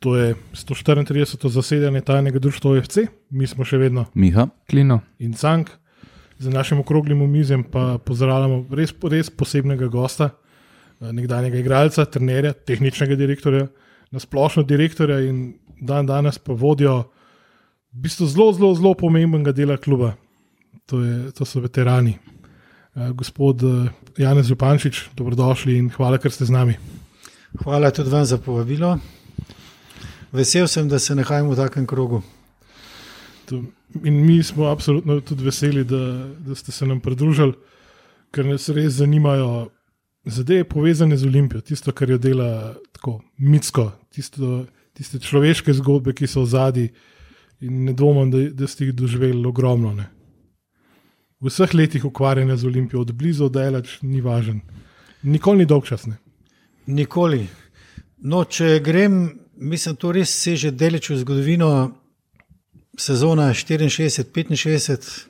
To je 134. zasedanje tajnega društva OFC, mi smo še vedno Miha, Klino. in Cank. Za našim okroglim omizjem pa pozdravljamo res, res posebnega gosta, eh, nekdanjega igralca, trenerja, tehničnega direktorja, nasplošno direktorja in dan danes pa vodijo v bistvu zelo, zelo, zelo pomembnega dela kluba. To, je, to so veterani. Eh, Gospod eh, Janez Zupančič, dobrodošli in hvala, ker ste z nami. Hvala tudi vam za povabilo. Vesel sem, da se nahajamo v takem krogu. To- In mi smo absolutno tudi veseli, da, da ste se nam pridružili, ker nas res zanimajo zadeve povezane z Olimpijo, tisto, kar jo dela tako mitsko, tisto, tiste človeške zgodbe, ki so v zadnji. In ne dvomim, da, da ste jih doživeli ogromno. Ne. V vseh letih ukvarjanja z Olimpijo, od blizu, od daleč, ni važen. Nikoli ni dolg čas. Ne. Nikoli. No, če grem, mislim, to res seže daleč v zgodovino. Sezona 64-65,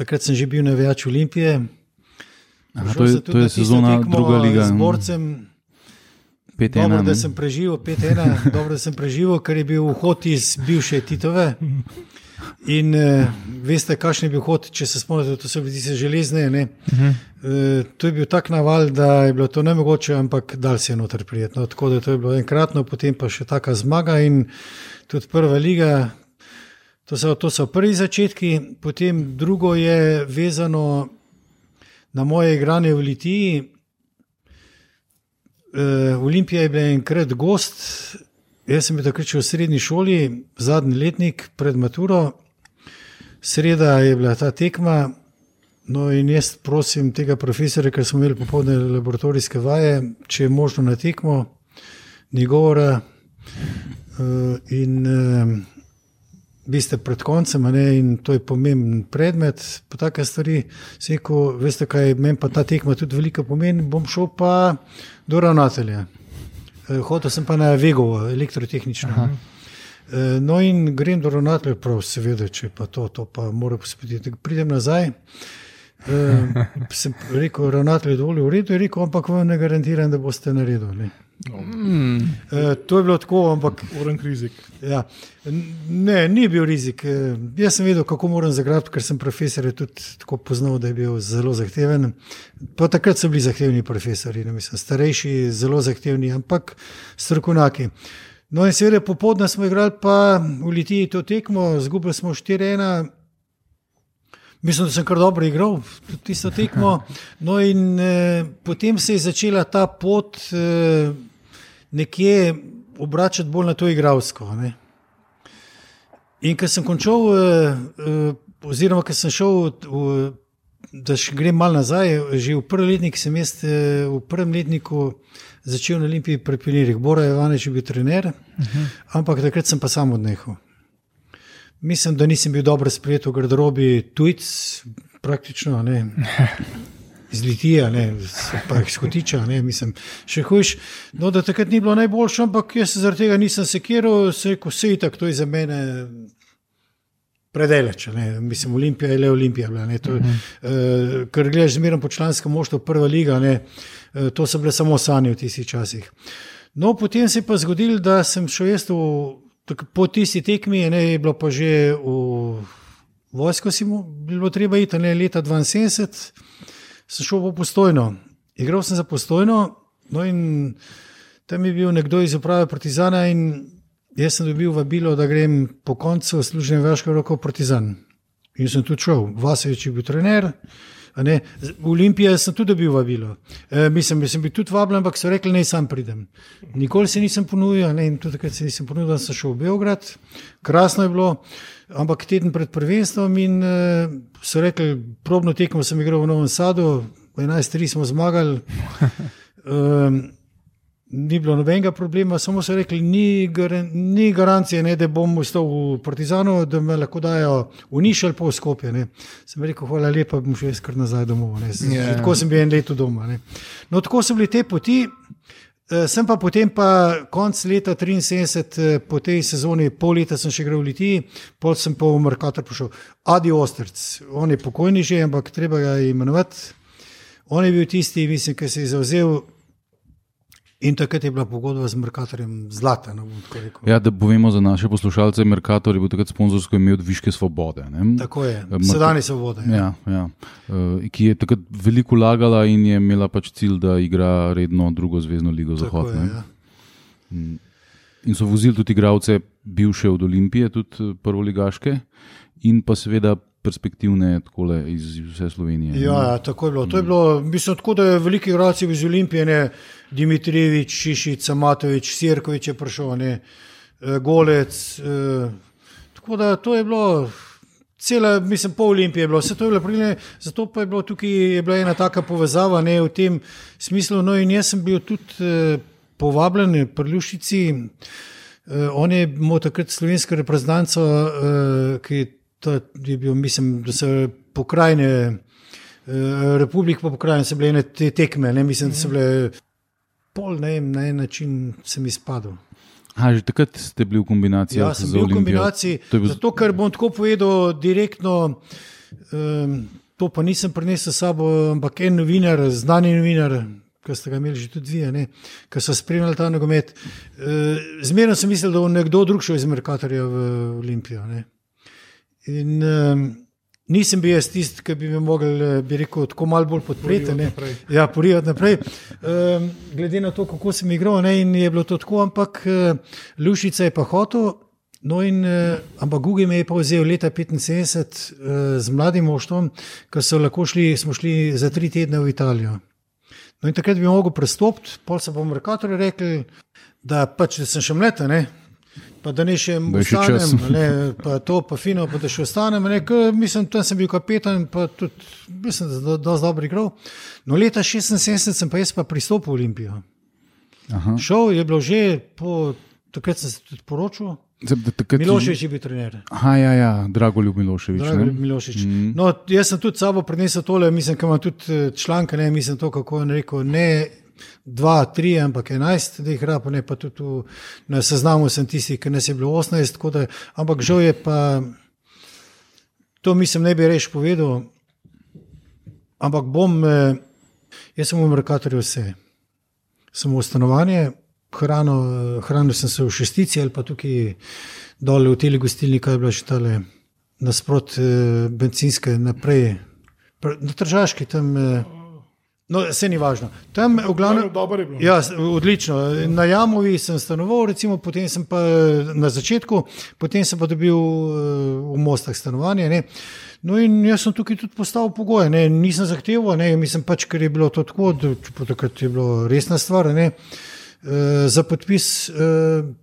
takrat sem že bil na več Olimpije. Aha, to je, to je sezona druga liga. Z borcem, 5-1. dobro, da sem preživel 5-1, dobro, da sem preživel, ker je bil vhod iz bivše Titove. In uh, veste, kakšen je bil hod, če se spomnite, to so bile tiste železne. Uh -huh. uh, to je bil tak naval, da je bilo to ne mogoče, ampak dal se je noter prijetno. Tako da to je bilo enkratno, potem pa še taka zmaga in tudi prva liga. To so, to so prvi začetki, potem drugo je vezano na moje igranje v Litiji. Uh, Olimpija je bila enkrat gost, jaz sem bil takrat še v srednji šoli, zadnji letnik pred maturo. Sreda je bila ta tekma, no in jaz prosim tega profesora, ker smo imeli popoldne laboratorijske vaje, če je možno na tekmo, ni govora. Uh, in uh, vi ste pred koncem, ne, in to je pomemben predmet, pa take stvari. Seko, veste, kaj meni pa ta tekma tudi veliko pomeni, bom šel pa do ravnatelja. Eh, Hotel sem pa na Vegovo, elektrotehnično. Aha. No, in grem do ravnatelja, prav, seveda, če pa to, to pa mora pospeti. Pridem nazaj. Uh, sem rekel, ravnatelj je dovolj v redu, je rekel, ampak vam ne garantiram, da boste naredili. Mm. Uh, to je bilo tako, ampak Oren krizik. Ja. Ne, ni bil rizik. Eh, Jaz sem vedel, kako moram zagrabiti, ker sem profesor tudi tako poznal, da je bil zelo zahteven. Pa takrat so bili zahtevni profesori, ne mislim, starejši, zelo zahtevni, ampak strokovnjaki. No, in seveda popoldne smo igrali, pa v Litiji to tekmo, zgubili smo 4-1. Mislim, da sem kar dobro igral tudi tisto tekmo. No, in eh, potem se je začela ta pot eh, nekje obračati bolj na to igralsko. Ne. In ko sem končal, eh, eh, oziroma ko sem šel, v, da še grem malo nazaj, že v prvi letnik sem jaz eh, v prvem letniku začel na Olimpiji pri pionirjih. Bora Ivanič je bil trener, uh -huh. ampak takrat sem pa sam odnehal. Mislim, da nisem bil dobro sprejet v garderobi tujc, praktično ne. Iz Litije, ne, pa iz Hotiča, ne, mislim, še hujš. No, da takrat ni bilo najboljše, ampak jaz se zaradi tega nisem sekiral, se vse je tako, to je za mene predaleč. Ne. Mislim, Olimpija je le Olimpija. Bila, ne, to, uh -huh. uh, ker gledaš zmeraj po članskem moštvu, prva liga, ne, uh, to so bile samo sanje v tistih časih. No, potem se je pa zgodilo, da sem šel jaz v, tak, po tisti tekmi, ne, je bilo pa že v vojsko, si mu bilo treba iti, ne, leta 72, sem šel po postojno. Igral sem za postojno, no in tam je bil nekdo iz uprave Partizana in jaz sem dobil vabilo, da grem po koncu služenja vašega roka v Partizan. In sem tudi šel, Vasevič je bil trener. Z- V Olimpiji sem tudi dobil vabilo. E, mislim, da sem bil tudi vabljen, ampak so rekli, naj sam pridem. Nikoli se nisem ponudil, ne, tudi takrat se nisem ponudil, da sem šel v Beograd. Krasno je bilo, ampak teden pred prvenstvom in e, so rekli, probno tekmo sem igral v Novem Sadu, v 11-3 smo zmagali. Um, ni bilo nobenega problema, samo so rekli, ni, gar, ni garancije, ne, da bom ostal v Partizanu, da me lahko dajo v Niš ali pa v Skopje. Ne. Sem rekel, hvala lepa, bom šel kar nazaj domov. Z, Ja. yeah. Tako sem bil en leto doma. Ne. No, tako so bile te poti. Eh, Sem pa potem, pa konc leta 73, eh, po tej sezoni, pol leta sem še igral v Litiji, pol sem pa v Merkator prišel. Adi Ostrc, on je pokojni že, ampak treba ga imenovati. On je bil tisti, mislim, ki se je zauzel In takrat je bila pogodba z Merkatorjem zlata. No. Ja, da povemo za naše poslušalce, Merkator je bil takrat sponzorsko imel Viške svobode. Ne? Tako je, Merka- sedajni svobode. Ja, ja. Uh, ki je takrat veliko lagala in je imela pač cilj, da igra redno drugo zvezdno ligo Tako Zahod. je, ne. ja. In so vozili tudi igralce, bivše od Olimpije, tudi eh, prvoligaške, in pa seveda perspektivne takole iz vse Slovenije. Ja, ja, tako je bilo. To je bilo, mislim, tako da je veliki igralci iz Olimpije, ne, Dimitrijevič, Šišica, Matovič, Sirkovič je prišel, ne, eh, Golec. Eh, tako da to je bilo. Cela, mislim, pol Olimpije je bilo, vse to je bilo prilne, zato pa je bilo tukaj je bila ena taka povezava ne, v tem smislu. No, in jaz sem bil tudi eh, povabljen pri Lušici, eh, on je imel takrat slovensko reprezentanco, eh, ki to je bil, mislim, da so pokrajine, eh, republik po pokrajini so bile ene te tekme, ne, mislim, da so bile pol, ne vem, na en način sem izpadel. Ha, že takrat ste bili v kombinaciji Ja, sem bil v kombinaciji. Bil- Zato, ker bom tako povedal direktno, um, to pa nisem prinesel s sabo, ampak en novinar, znani novinar, ki ste ga imeli že tudi vi, a ki so spremljali ta nogomet. Uh, Zmerno sem mislil, da bo nekdo drug šel iz Merkatorja v Olimpijo. Ne. In um, nisem bil jaz tisti, ki bi me mogel, eh, bi rekel, tako malo bolj podpreti. Ja, porivati naprej. Um, glede na to, kako sem igral, ne, in je bilo to tako, ampak uh, Lušica je pa hotel. No, in, uh, ampak Google me je pa vzel leta 75 uh, z mladim moštvom, ko so lahko šli, smo šli za tri tedne v Italijo. No, in takrat bi mogel prestopiti, pol se bom rekator rekel, da pač da sem še mleta, ne. Pa da ne še ostanem, ne, pa to, pa fino, pa da še ostanem. Ne, k, mislim, tam sem bil kapetan, pa tudi, mislim, da je dosti dobro igral. No, leta 76 sem pa jaz pa pristopil v Olimpijo. Aha. Šel je bilo že, po, takrat sem se tudi poročil. Miloševič je bil trener. Aha, ja, ja, Dragoljub Miloševič. Drago ne? Milošič. Mm. No, jaz sem tudi sabo prinesel tole, mislim, da ima tudi eh, članke, ne mislim to, kako je rekel. Ne, Dva, tri, ampak enajst, da jih igra, pa tudi tu na seznamu sem tisti, ki nas je bilo osemnajst, da, ampak žal je pa, to mislim, ne bi reč povedal, ampak bom, eh, jaz sem v Merkatorju vse. Sem v stanovanje, hrano, eh, hranil sem se v šestici ali pa tukaj dol v teli gostilni, kaj je bila še tale nasprot eh, bencinske naprej, Pr- na Tržaški tam. Eh, No, se ni važno. Tam, v glavnem, Dobro je bilo. Ja, odlično. Na Jamovi sem stanoval, recimo, potem sem pa na začetku, potem sem pa dobil eh, v Mostah stanovanje. Ne. No, in jaz sem tukaj tudi postavil pogoje, ne. nisem zahteval, ne. mislim pač, ker je bilo to tako, takrat je bilo resna stvar. Ne. Eh, Za podpis eh,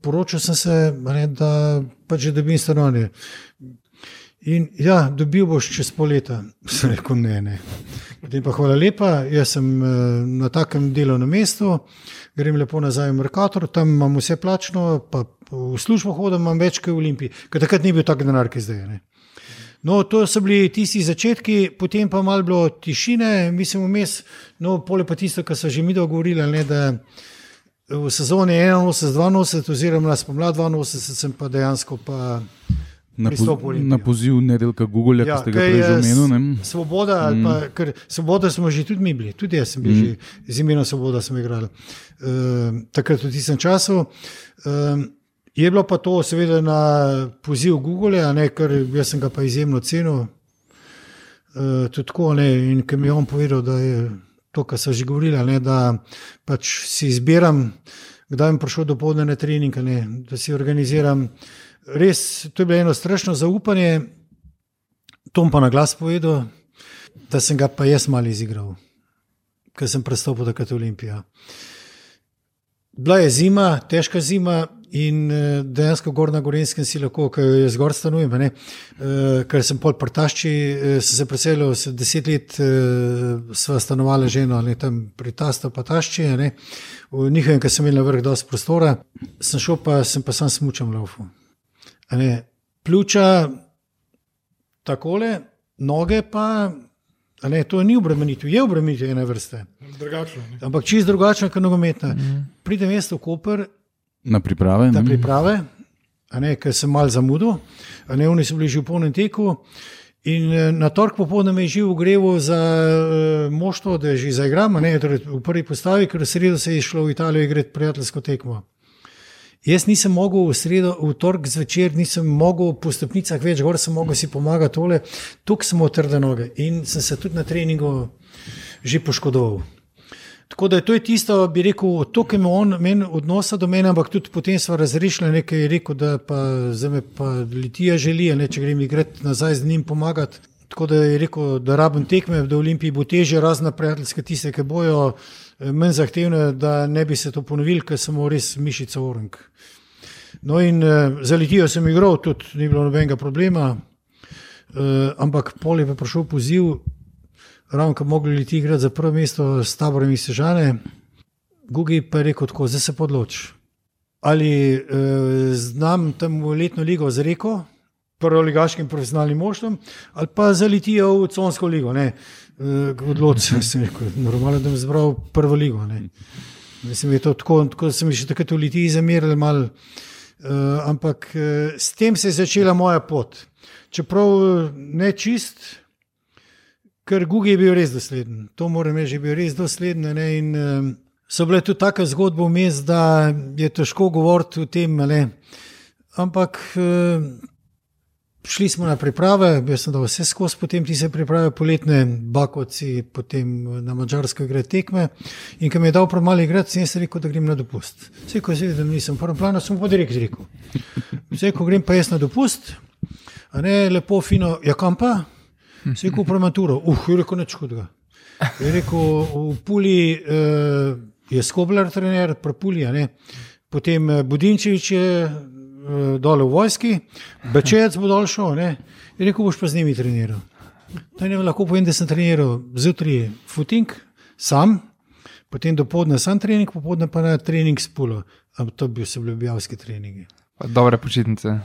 poročal sem se, ne, da pač že dobim stanovanje. In ja, dobil boš čez pol leta. Sem rekel, ne, ne. Potem pa hvala lepa, jaz sem eh, na takem delovnem mestu, grem lepo nazaj v Merkator, tam imam vse plačno, pa v službo hodim, imam več kot v Olimpiji, ker takrat ni bil tak denar, ki je zdaj. Ne. No, to so bili tisti začetki, potem pa malo bilo tišine, mislim, vmes, no, pole pa tisto, kar so že mi dogovorili, ne, da v sezoni 81-82, oziroma na spomlad 82, sem pa dejansko pa Na, po, na poziv nedeljka Google, ja, ki ste ga prej že omenili. Svoboda, mm. pa, ker svoboda smo že tudi mi bili, tudi jaz sem bil mm. že z imenom Svoboda, igral. Uh, takrat v tistem času. Uh, je bilo pa to, seveda, na poziv Google, ne, ker jaz sem ga pa izjemno cenil. Uh, tudi tako, ne, in ker mi je on povedal, da je to, kar so že govorili, a ne, da pač si izbiram, kdaj bom prišel do podne na trening, a ne, da si organiziram. Res, to je bilo eno strašno zaupanje, Tom pa na glas povedal, da sem ga pa jaz malo izigral, ker sem prestopil takrat v Olimpijo. Bila je zima, težka zima in eh, dejansko gor na Gorenskem si lahko, ker je zgor stanujem, ne, eh, ker sem pol prtašči, eh, sem se preselil, se deset let eh, sva stanovala ženo, ne, tam pri tastu pa tašči, ne, v njihovem, ker sem imel na vrh dosti prostora, sem šel pa, sem pa sam smučam laufu. A Ne, pljuča takole, noge pa, a ne, to ni obremenitev, je obremenitev ene vrste, Drugačno. Ne? ampak čist drugačna kot nogometna. Pridem jaz v Koper Na priprave. na ne? priprave, a ne, ker sem mal zamudil, a ne, oni so bili že v polnem teku. In eh, na torek popoldne me je v grevu za uh, moštvo, da že zaigramo, ne, torej v prvi postavi, ker v sredo se je šlo v Italijo igrati prijateljsko tekmo. Jaz nisem mogel v sredo, v torek zvečer, nisem mogel po stopnicah več, gor sem mogel si pomagati tole, tukaj sem otrde noge in sem se tudi na treningu že poškodoval. Tako da to je tisto, bi rekel, to, ki ima on men odnosa do mene, ampak tudi potem smo razrešili nekaj, rekel, da pa za me pa litija želi, ne, če grem igrati nazaj z njim pomagati. Tako da je rekel, da rabim tekme, da v Olimpiji bo teže, razne prijateljske tiste, ki bojo manj zahtevne, da ne bi se to ponovili, ker sem res mišica orang. No in uh, za litijo sem igral, tudi ni bilo nobenega problema, uh, ampak pol je pa prišel poziv, ravno ko mogli ljudi igrati za prvo mesto s taborom iz Sežane, Gugi pa je rekel tako, zdaj se podloč. Ali eh, znam tam v letno ligo z reko, prvo ligaškim profesionalnim moštvom, ali pa za litijo v Consko ligo. Ne. Odločil sem se, normalno, da bi zbral prvo ligo. Ne. Mislim, je to tako, tako sem še takrat v litiji zameril malo. Uh, ampak uh, s tem se je začela moja pot. Čeprav ne čist, ker Google je bil res dosleden. To moram reči, je bil res dosleden. Ne, in, uh, so bile tudi take zgodbe vmes, da je težko govoriti o tem. Ne. Ampak uh, šli smo na priprave, jaz sem dal vse skozi, potem ti se priprave poletne, bakoci, potem na mačarsko igre tekme. In ko mi je dal premalo igrati, sem jaz rekel, da grem na dopust. Vse, ko se vidi, da nisem prvo plano, sem pa direkt rekel. Vse, ko grem pa jaz na dopust, a ne lepo, fino, ja kam pa? Vse, ko prematuro, uf, je rekel neč hudega. Je rekel, v Puli uh, je Skoblar trener, prepuli, a ne. Potem eh, Budinčevič je uh, dole v vojski, Bečec bo dol šel, ne. Je rekel, boš pa z njimi treniral. To je ne lahko povem, da sem treniral zjutraj footing, sam, potem do podne sam trening, popodne pa na trening s pulo. Ampak to bi se bili objavski treningi. Dobre počitnice.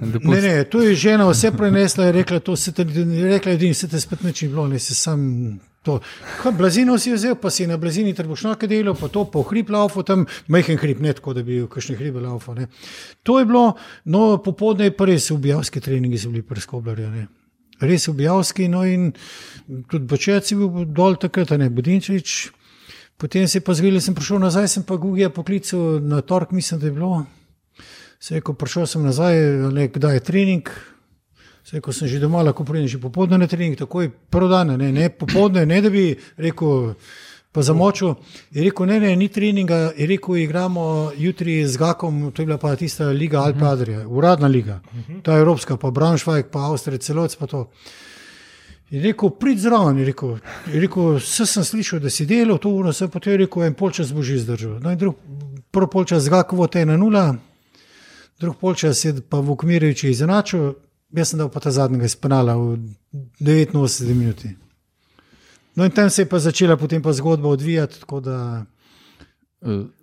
Dopust. Ne, ne, to je žena vse prenesla in rekla, to se te, rekla, da se te spet neči bilo, ne se sam. To. Kaj, blazino si vzel, pa si na blazini trbušnjake delal, pa to po hrib laufo, tam majhen hrib, ne tako, da bi bil kakšne hribe laufo. Ne. To je bilo, no, popoldne je pa res ubijavski treningi so bili preskoblarja, ne. Res ubijavski, no in tudi Bočec je bil dol takrat, ne, Budinčič. Potem se je pa zgodilo, sem prišel nazaj, sem pa Gugija poklical na tork, mislim, da je bilo. Se je, ko prišel sem nazaj, ne, kdaj je trening. Se, ko sem že doma, lahko pridem že popoldne na trening, takoj prvo dan, ne, ne popoldne, ne da bi rekel, pa za močo. Je rekel, ne, ne, ni treninga, je rekel, igramo jutri z Gakom, to je bila pa tista liga Alpe Adria, uradna liga, ta evropska, pa Braunschweig, pa Avstrija, celovec pa to. Je rekel, prid zraven, je rekel, je rekel, vse sem slišal, da si delal, to uro se potem je rekel, en polčas bo že zdržal. No in drug, prvi polčas z Gakovo te je na nula, drug polčas je pa v Okmirjeviči izenačil, jaz sem dal pa ta zadnjega izpenala v 89 minuti. No in tam se je pa začela potem pa zgodba odvijati, tako da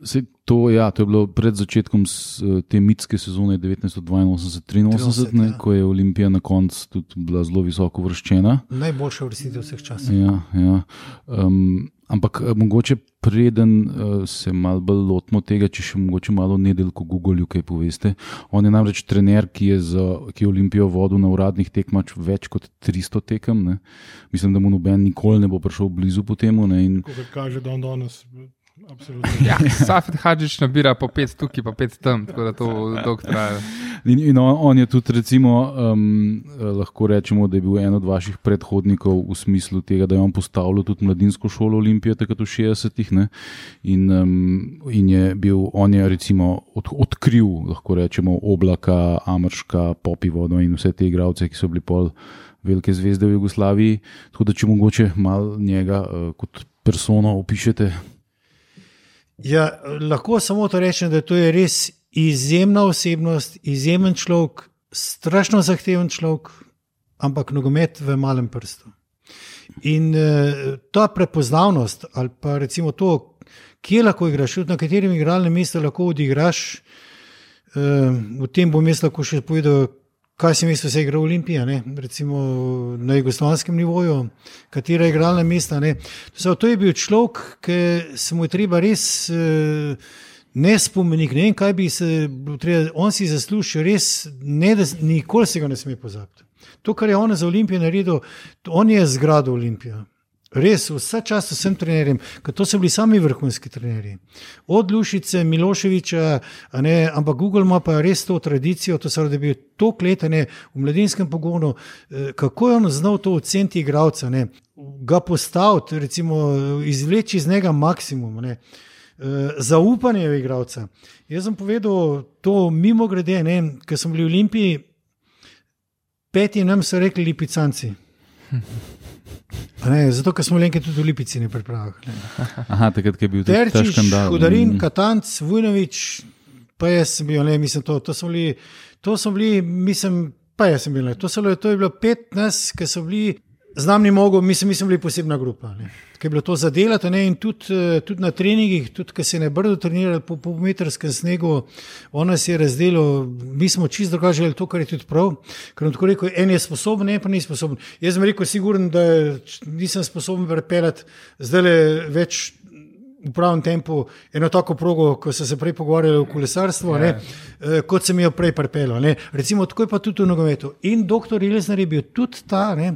sej to, ja, to je bilo pred začetkom s, uh, te mitske sezone 1982-83, ne, ja. ko je Olimpija na koncu tudi bila zelo visoko vrščena. najboljša vrstitev vseh časov. Ja, ja. Um, ampak eh, mogoče preden uh, se malo bolj lotimo tega, če še mogoče malo nedeljko Google, kaj poveste. On je namreč trener, ki je, za, ki je Olimpijo vodil na uradnih tekmah več kot 300 tekem. Ne. Mislim, da mu noben nikoli ne bo prišel blizu po temu. Ne, in, Kot kaže, da on danes. Absolutno. Ja, Safet Hadžič nabira po pet tukaj, pa pet tam, tako da to dolgo traja. In, in on, on je tudi, recimo, um, lahko rečemo, da je bil en od vaših predhodnikov v smislu tega, da je on postavil tudi mladinsko šolo Olimpije, takrat v 60-ih. ne. In, um, in je bil, on je recimo od, odkril, lahko rečemo, oblaka, Amrška, Popivodo in vse te igralce, ki so bili pol velike zvezde v Jugoslaviji. Tako da, če mogoče malo njega uh, kot persono opišete. Ja, lahko samo to rečem, da to je res izjemna osebnost, izjemen človek, strašno zahteven človek, ampak nogomet v malem prstu. In uh, ta prepoznavnost, ali pa recimo to, kje lahko igraš, tudi na katerem igralnem mestu lahko odigraš, uh, v tem bom jaz lahko še povedal, kaj sem jaz vse igral v Olimpiji, ne? recimo na jugoslovanskem nivoju, katera igralna mesta. Ne? So, to je bil človek, ki se mu je treba res. Uh, Ne spomenik, ne vem, kaj bi se treba, on si zaslužil, res, ne, da nikoli se ga ne sme pozabiti. To, kar je on za Olimpijo naredil, on je zgradil Olimpijo. Res, vse čas sem trenerjem, ker to so bili sami vrhunski trenerji. Od Lušice, Miloševiča, ne, ampak Google ima pa res to tradicijo, to se je bil to kletanje v mladinskem pogonu, eh, kako je on znal to oceniti igralca, ne, ga postaviti, recimo, izvleči iz njega maksimum. Ne. Eh, Zaupanje v igralca. Jaz sem povedal to mimo grede, ker sem bil v Olimpiji, peti nam so rekli lipicanci. Ne, zato, ker smo lenke tudi v Lipici ne pripravili. Aha, takrat je bil tudi ta škandal. Hudarin, Mm. Katanc, Vujnovič, pa jaz sem bil, ne, mislim, to, to so bili, to so bili, mislim, pa jaz sem bil, ne, to, so, to je bilo 15, ki so bili, znam ni mogel, mislim, mi smo bili posebna grupa. Ne. Ker je bilo to zadelati ne, in tudi, eh, tudi na treningih, tudi ko se je na brdu trenirali po polmetrskem snegu, on nas je razdelil, mi smo čisto drugače, to, kar je tudi prav. Ker tako rekel, en je sposoben, en pa ni sposoben. Jaz sem rekel, siguren, da nisem sposoben prepeljati zdaj le več v pravem tempu eno tako progo, kot so se prej pogovarjali o kolesarstvu, Ja. yeah. ne, eh, kot sem jo prej pripeljal. ne. Recimo, tako je pa tudi v nogometu. In doktor Ilesner je bil tudi ta, ne,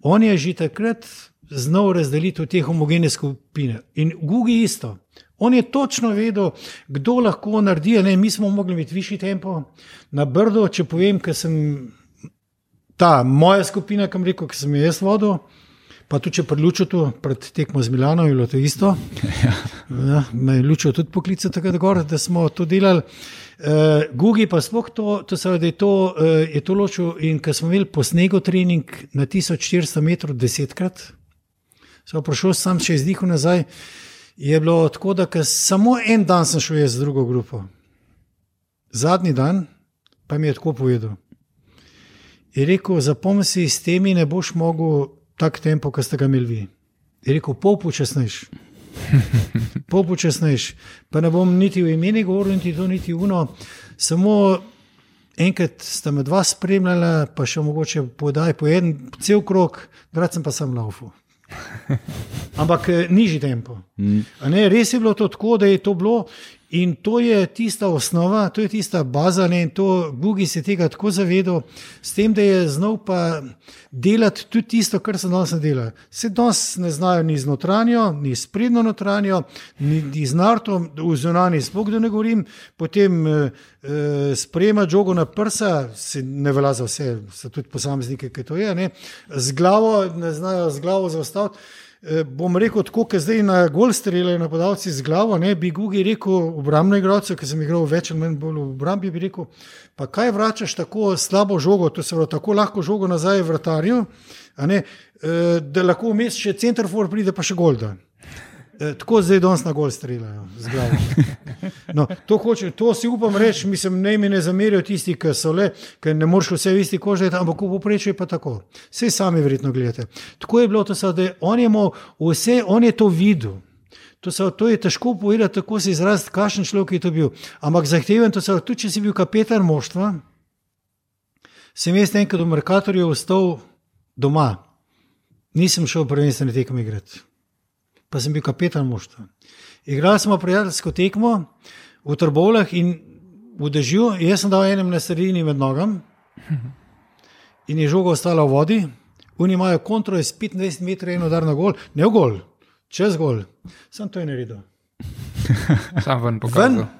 on je že takrat znal razdeliti v te homogene skupine. In Gugi isto. On je točno vedel, kdo lahko naredi. Ne, mi smo mogli imeti višji tempo. Na Brdo, če povem, ker sem ta moja skupina, kam rekel, ki sem jo jaz vodil, pa tudi če predlučil tu pred tekmo z Milanom, je bilo to isto. Ja, me je lučil tudi poklical takrat gor, da smo to delali. Uh, Gugi pa sploh to, to, se, je to, uh, je to ločil in ker smo imeli po snegu trening na 1400 metrov desetkrat, sem prišel sam še izdihal nazaj, je bilo tako, da samo en dan sem šel z drugo grupo. Zadnji dan pa mi je tako povedal. Je rekel, zapomni si, s temi ne boš mogel tak tempo, kot ste ga imeli vi. Je rekel, pol počasnejš. Pol počasnejš. Pa ne bom niti v imeni govoril, niti to, niti uno. Samo enkrat sta me dva spremljala, pa še mogoče podaj po en cel krok, grad sem pa sam laufu. Ampak eh, nižji tempo. A Ne, res je bilo to tako, da je to bilo. In to je tista osnova, to je tista baza, ne, in to Gugi se tega tako zavedal, s tem, da je znal pa delati tudi tisto, kar se danes ne dela. Se danes ne znajo ni z notranjo, ni s prednjo notranjo, ni, z nartom, v zunani sploh, da ne govorim, potem eh, eh, sprejema žogo na prsa, se ne velja za vse, so tudi posamezniki, ki to je, ne, z glavo, ne znajo z glavo zaustaviti. Eh, bom rekel tako, ker zdaj na gol streljajo napadalci z glavo, ne bi Gugi rekel obrambno igralcu, ki sem igral več ali manj bolj v obrambi, bi rekel, pa kaj vračaš tako slabo žogo, to se pravi tako lahko žogo nazaj vratarju, a ne, eh, da lahko vmes še centerfor pride pa še golda. Eh, Tako zdaj danes na gol streljajo z glavo. No, to, hoče, to si upam reči, mislim, ne mi ne zamerijo tisti, ki so le, ker ne moreš vse v isti koži, ampak v povprečju je pa tako. Vse sami verjetno gledate. Tako je bilo to, so, da je on je imel vse, on je to videl. To, so, to je težko povedati, tako se izraziti, kakšen človek je to bil. Ampak zahteven, to se tudi če si bil kapetan moštva, sem jaz enkrat v Merkatorju ostal doma. Nisem šel prvenstveno tekem igrati pa sem bil kapetan moštva. Igrali smo prijateljsko tekmo v Trbovlah in v dežju, jaz sem dal enem na sredini med nogam in je žoga ostala v vodi. Oni imajo kontro iz 25 metrov, eno dar na gol, ne v gol, čez gol. Sem to je naredil. Sam ven pokazal.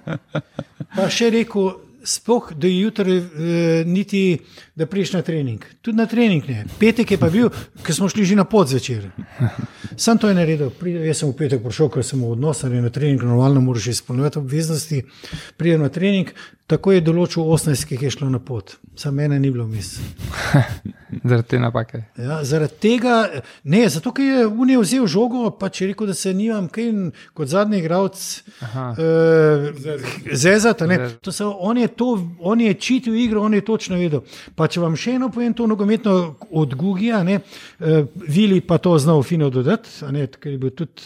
Pa še rekel, sploh do jutra, eh, niti da priješ na trening. Tudi na trening ne. Petek je pa bil, ker smo šli že na pod zvečer. Sam to je naredil. Pride, jaz sem v petek prišel, ker sem v odnosu ali na trening, normalno moraš izpolnjevati obveznosti. Pridem na trening, tako je določil 18, ki je šlo na pot. Sam mene ni bilo mis. Zaradi te napake. Ja, zaradi tega, ne, zato ker je Unij vzel žogo, pa če rekel, da se nimam kaj kot zadnji igralec uh. To se- On je, to, on je čitil igro, on je točno vedel. Pa če vam še eno povem, to nogometno od Gugija, ne, uh, Vili pa to znal fino dodati, ne, ker je bil tudi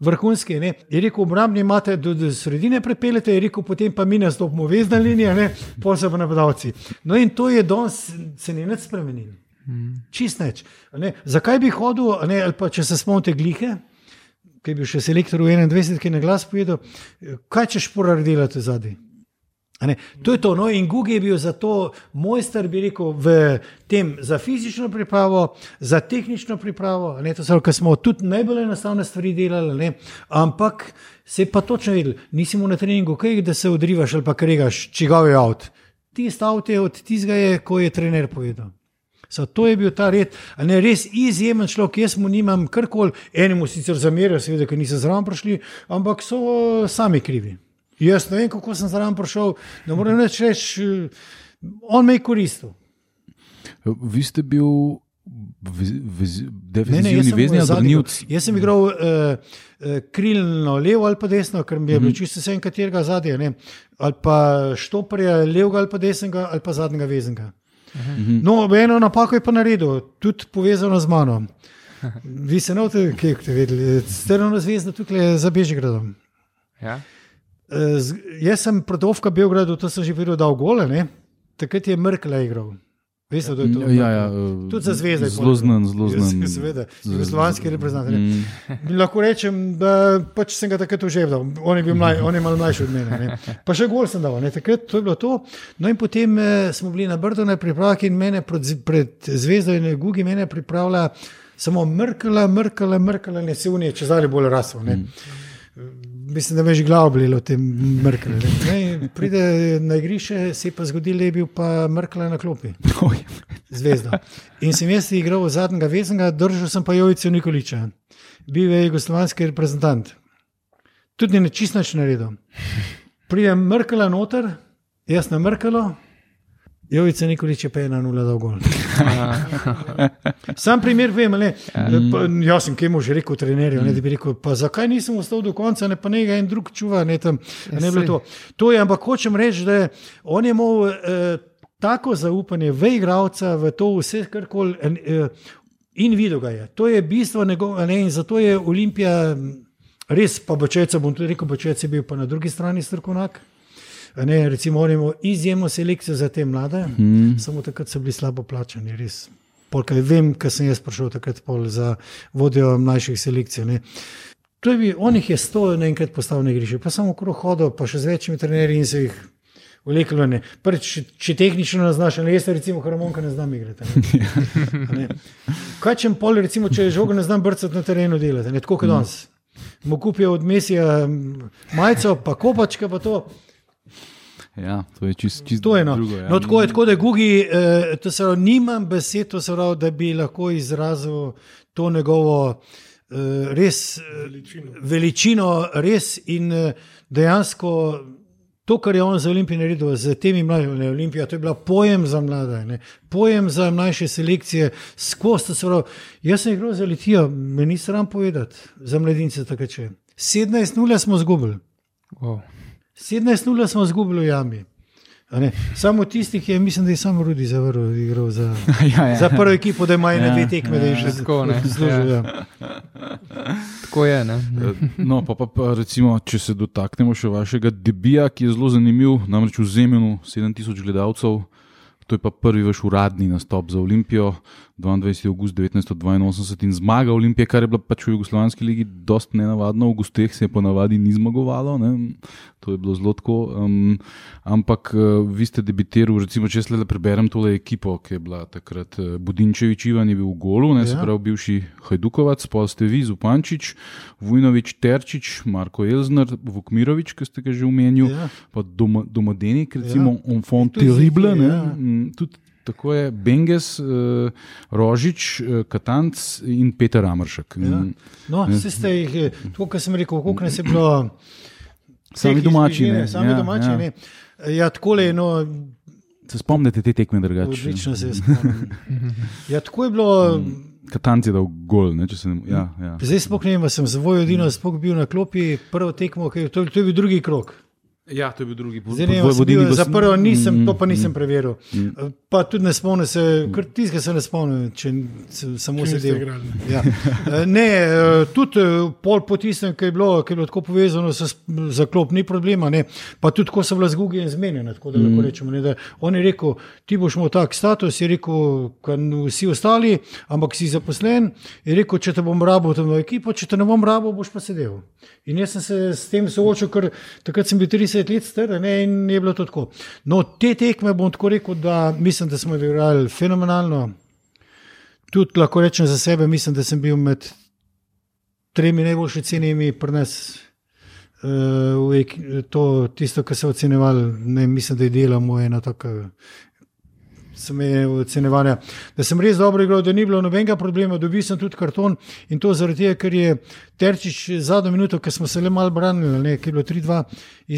vrhunski. Ne. Je rekel, obrambni imate do, do sredine prepeljete, je rekel, potem pa mi nastopimo vezna linija, ne, pol se pa napadalci. No in to je danes se ni nič spremenilo. Čist neč. Ne. Zakaj bi hodil, ne, ali pa če se spomnite glihe, ki je bil še selektor v 21, ki je na glas povedal, kaj češ porar delati zadaj. To je to. No, in Google je bil zato mojster, bi rekel, v tem za fizično pripravo, za tehnično pripravo. Ne, to so, ker smo tudi najbolj enostavne stvari delali, ne, ampak se je pa točno vedel, nisi mu na treningu, kaj, da se odrivaš ali pa kregaš, čigav je avt. Tisti avt je od tistega, je, ko je trener povedal. So, to je bil ta red, ne res izjemen človek. Jaz mu nimam karkoli, enemu sicer zamerijo, seveda, ker niso zraven prišli, ampak so sami krivi. Jaz ne vem, kako sem zraven prišel, ne morem več reči, eh, on me je koristil. Vi ste bil Ne, ne, jaz sem vezni ali zadnji. Jaz sem igral uh, uh, krilno levo ali pa desno, ker mi je bilo čisto vse, katerega zadnja. ne. Ali pa štoparja levega ali pa desnega ali pa zadnjega veznega. No, eno napako je pa naredil, tudi povezano z mano. Vi se novte, kaj ste vedeli, strno zvezda tukaj za Bežigradom. Ja? Eh, z- Jaz sem protovka Beogradu, to sem že videl, da je gole, ne? takrat je Mrkla igral. Veste, da je to? Ja, ja, eh, Tudi za zvezde. Zelo znan, zelo znan. Seveda, jugoslovanski reprezentant. Mm, Lahko rečem, da pač sem ga takrat uževal, on mlaj, on je malo mlajši od mene. Ne. Pa še gol sem dal, ne. takrat to je bilo to. No in potem eh, smo bili na Brdo na pripravah in mene pred, pred zvezdo in Gugi mene pripravlja samo mrkala, mrkala, mrkala, ne se unije, če zdaj bolj raslo. Ne. Mislim, da me je že glavo bolelo, te mrkle. ne. Ne, in Pride na igrišče, se je pa zgodilo, da je bil pa mrkla na klopi. oj, Zvezdo. In sem jaz igral zadnjega veznega, držal sem pa Jovico Nikoliča, bil je jugoslovanski reprezentant. Tudi ne čist nič naredil. Pridem mrkala noter, jaz na mrkalo, Jovica Nikolič je pa ena nula dal gol. Sam primer vem, ne, pa, jaz sem kemu že rekel trenerju, ne, da bi rekel, pa zakaj nisem ostal do konca, ne pa nekaj en drug čuva, ne tam, ne bilo to. To je, ampak hočem reči, da je on je imel eh, tako zaupanje v igralca, v to vse, kar koli. Eh, In videl ga je. To je bistvo njegova, ne, in zato je Olimpija res, pa Bočeca, bom tudi rekel, Bočec je bil pa na drugi strani strokovnjak. Ne, recimo, on je imel izjemno selekcijo za te mlade, mm. samo takrat so bili slabo plačani, res. Polkaj vem, ker sem jaz prišel takrat za vodjo mlajših selekcij. Ne. To je bil, on jih je sto naenkrat postavil na igrišče, pa samo okrog hodil, pa še z večjimi trenerji in se jih vleklo. ne. Prvič, če, če tehnično ne znaš, ali jaz recimo harmonika ne znam igrati. Ne. Ne. Kaj če pol, recimo, če žogo ne znam brcati na terenu delati, ne tako kot danes. Mu kupijo od mesija majico, pa kopačka, pa to. Ja, to je čist, čist To je no. drugo. Ja. no tako je, tako da Gugi, eh, to se pravi, nimam besed, to se pravi, da bi lahko izrazil to njegovo eh, res eh, Veličino. veličino, res in eh, dejansko. To, kar je on za Olimpijo naredil, z temi mladimi Olimpijami, to je bila pojem za mlade, ne? pojem za mlajše selekcije, skozi to se pravi. Jaz sem igral za Litijo, me ni sram povedati, za mladince takrat če. 17-0 smo zgubili. Wow. 17-0 smo izgubili v Jami. A ne? Samo tistih je, mislim, da je samo Rudi zavrl, igral za, ja, ja. za prvo ekipo, da ima ene Ja, dve tekme, da je že Tako, ne. zaslužil. Ja. Tako je. Ne? No, pa, pa, pa recimo, če se dotaknemo še vašega debija, ki je zelo zanimiv, namreč v Zemenu 7000 gledalcev. To je pa prvi vaš uradni nastop za Olimpijo, 22. august 1982 in zmaga Olimpije, kar je bila pač v Jugoslovanski ligi dost nenavadno, v gosteh se je ponavadi ni zmagovalo, ne? to je bilo zelo tako. Um, ampak uh, vi ste debitirali, recimo, če jaz le preberem tole ekipo, ki je bila takrat uh, Budinčevič Ivan je bil v golu, ne, ja. se pravi bivši Hajdukovac, pa ste vi, Zupančič, Vujnovič, Terčič, Marko Elzner, Vukmirovič, ki ste ga že omenili, Ja. pa Doma, Domodenik, recimo ja. Enfant Tudi Terrible, ja. mm, tudi tako je Benges, uh, Rožič, uh, Katanc in Peter Amršek. Ja. Mm, No, vse ste jih, eh, tako kot sem rekel, koliko nas je bilo. Sami domači, bližine, ne, Sami ja, domači, ja. ne. Ja, tako je, no, Se spomnite te tekme drugače? odlično se spomnim. Ja, tako je bilo. Katanc je dal gol, ne, se ne. Ja, ja. Zdaj sploh ne vem, a sem za Vojvodino sploh bil na klopi, prvo tekmo, ki je- to, to je bil drugi krok. Ja, to je bil drugi bil, za prvo nisem, to pa nisem preveril. mm. Pa tudi ne spomnim se, ker tistega se ne spomnim, če sem samo sedel. Ja. Eh, Ne, eh, tudi eh, pol po tistem, ki je bilo, ki je bilo tako povezano s za klop, ni problema. Ne. Pa tudi, ko so bila zguge in zmenjena, tako da lahko rečemo. Ne, da on je rekel, ti boš imel tak status, je rekel, kot vsi ostali, ampak si zaposlen. Je rekel, če te bom rabo v to ekipo, če te ne bom rabo, boš pa sedel. In jaz sem se s tem soočil, ker takrat sem bil 30 30 let star in je bilo to tako. No, te tekme bom tako rekel, da mislim, da smo igrali fenomenalno. Tudi lahko rečem za sebe, mislim, da sem bil med tremi najboljšimi cenami pri nas. Uh, to, tisto, kar so ocenjevali, ne, mislim, da je delo moje na tako. Sem je ocenjevanja, da sem res dobro igral, da ni bilo nobenega problema, dobil sem tudi karton in to zaradi tega, ker je Terčič zadnjo minuto, ker smo se le malo branili, ne, ker je bilo 3-2,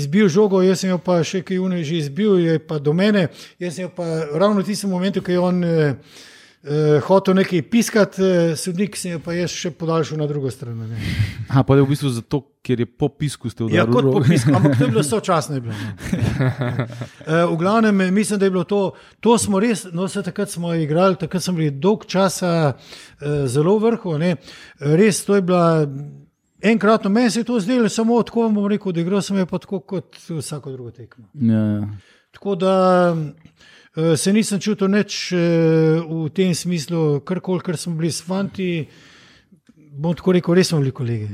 izbil žogo, jaz sem jo pa še kaj unaj že izbil, je pa do mene, jaz sem jo pa ravno v tistem momentu, ko je on. Eh, uh, hotel nekaj piskati, uh, sodnik se je pa jaz še podaljšal na drugo stran. Ha, pa je v bistvu zato, ker je po pisku ste udarili. Ja, kot po pisku, ampak to je bilo sočasno. uh, v glavnem, mislim, da je bilo to, to smo res, no se takrat smo igrali, takrat smo bili dolg časa uh, zelo vrhu, ne? res to je bila. Enkratno meni se je to zdelo, samo tako bom rekel, da igral sem je pa tako kot vsako drugo tekmo. Ja, ja. Tako da Eh, se nisem čutil več eh, v tem smislu, kar koli, kar smo bili s fanti. Bom tako rekel, res smo bili kolegi.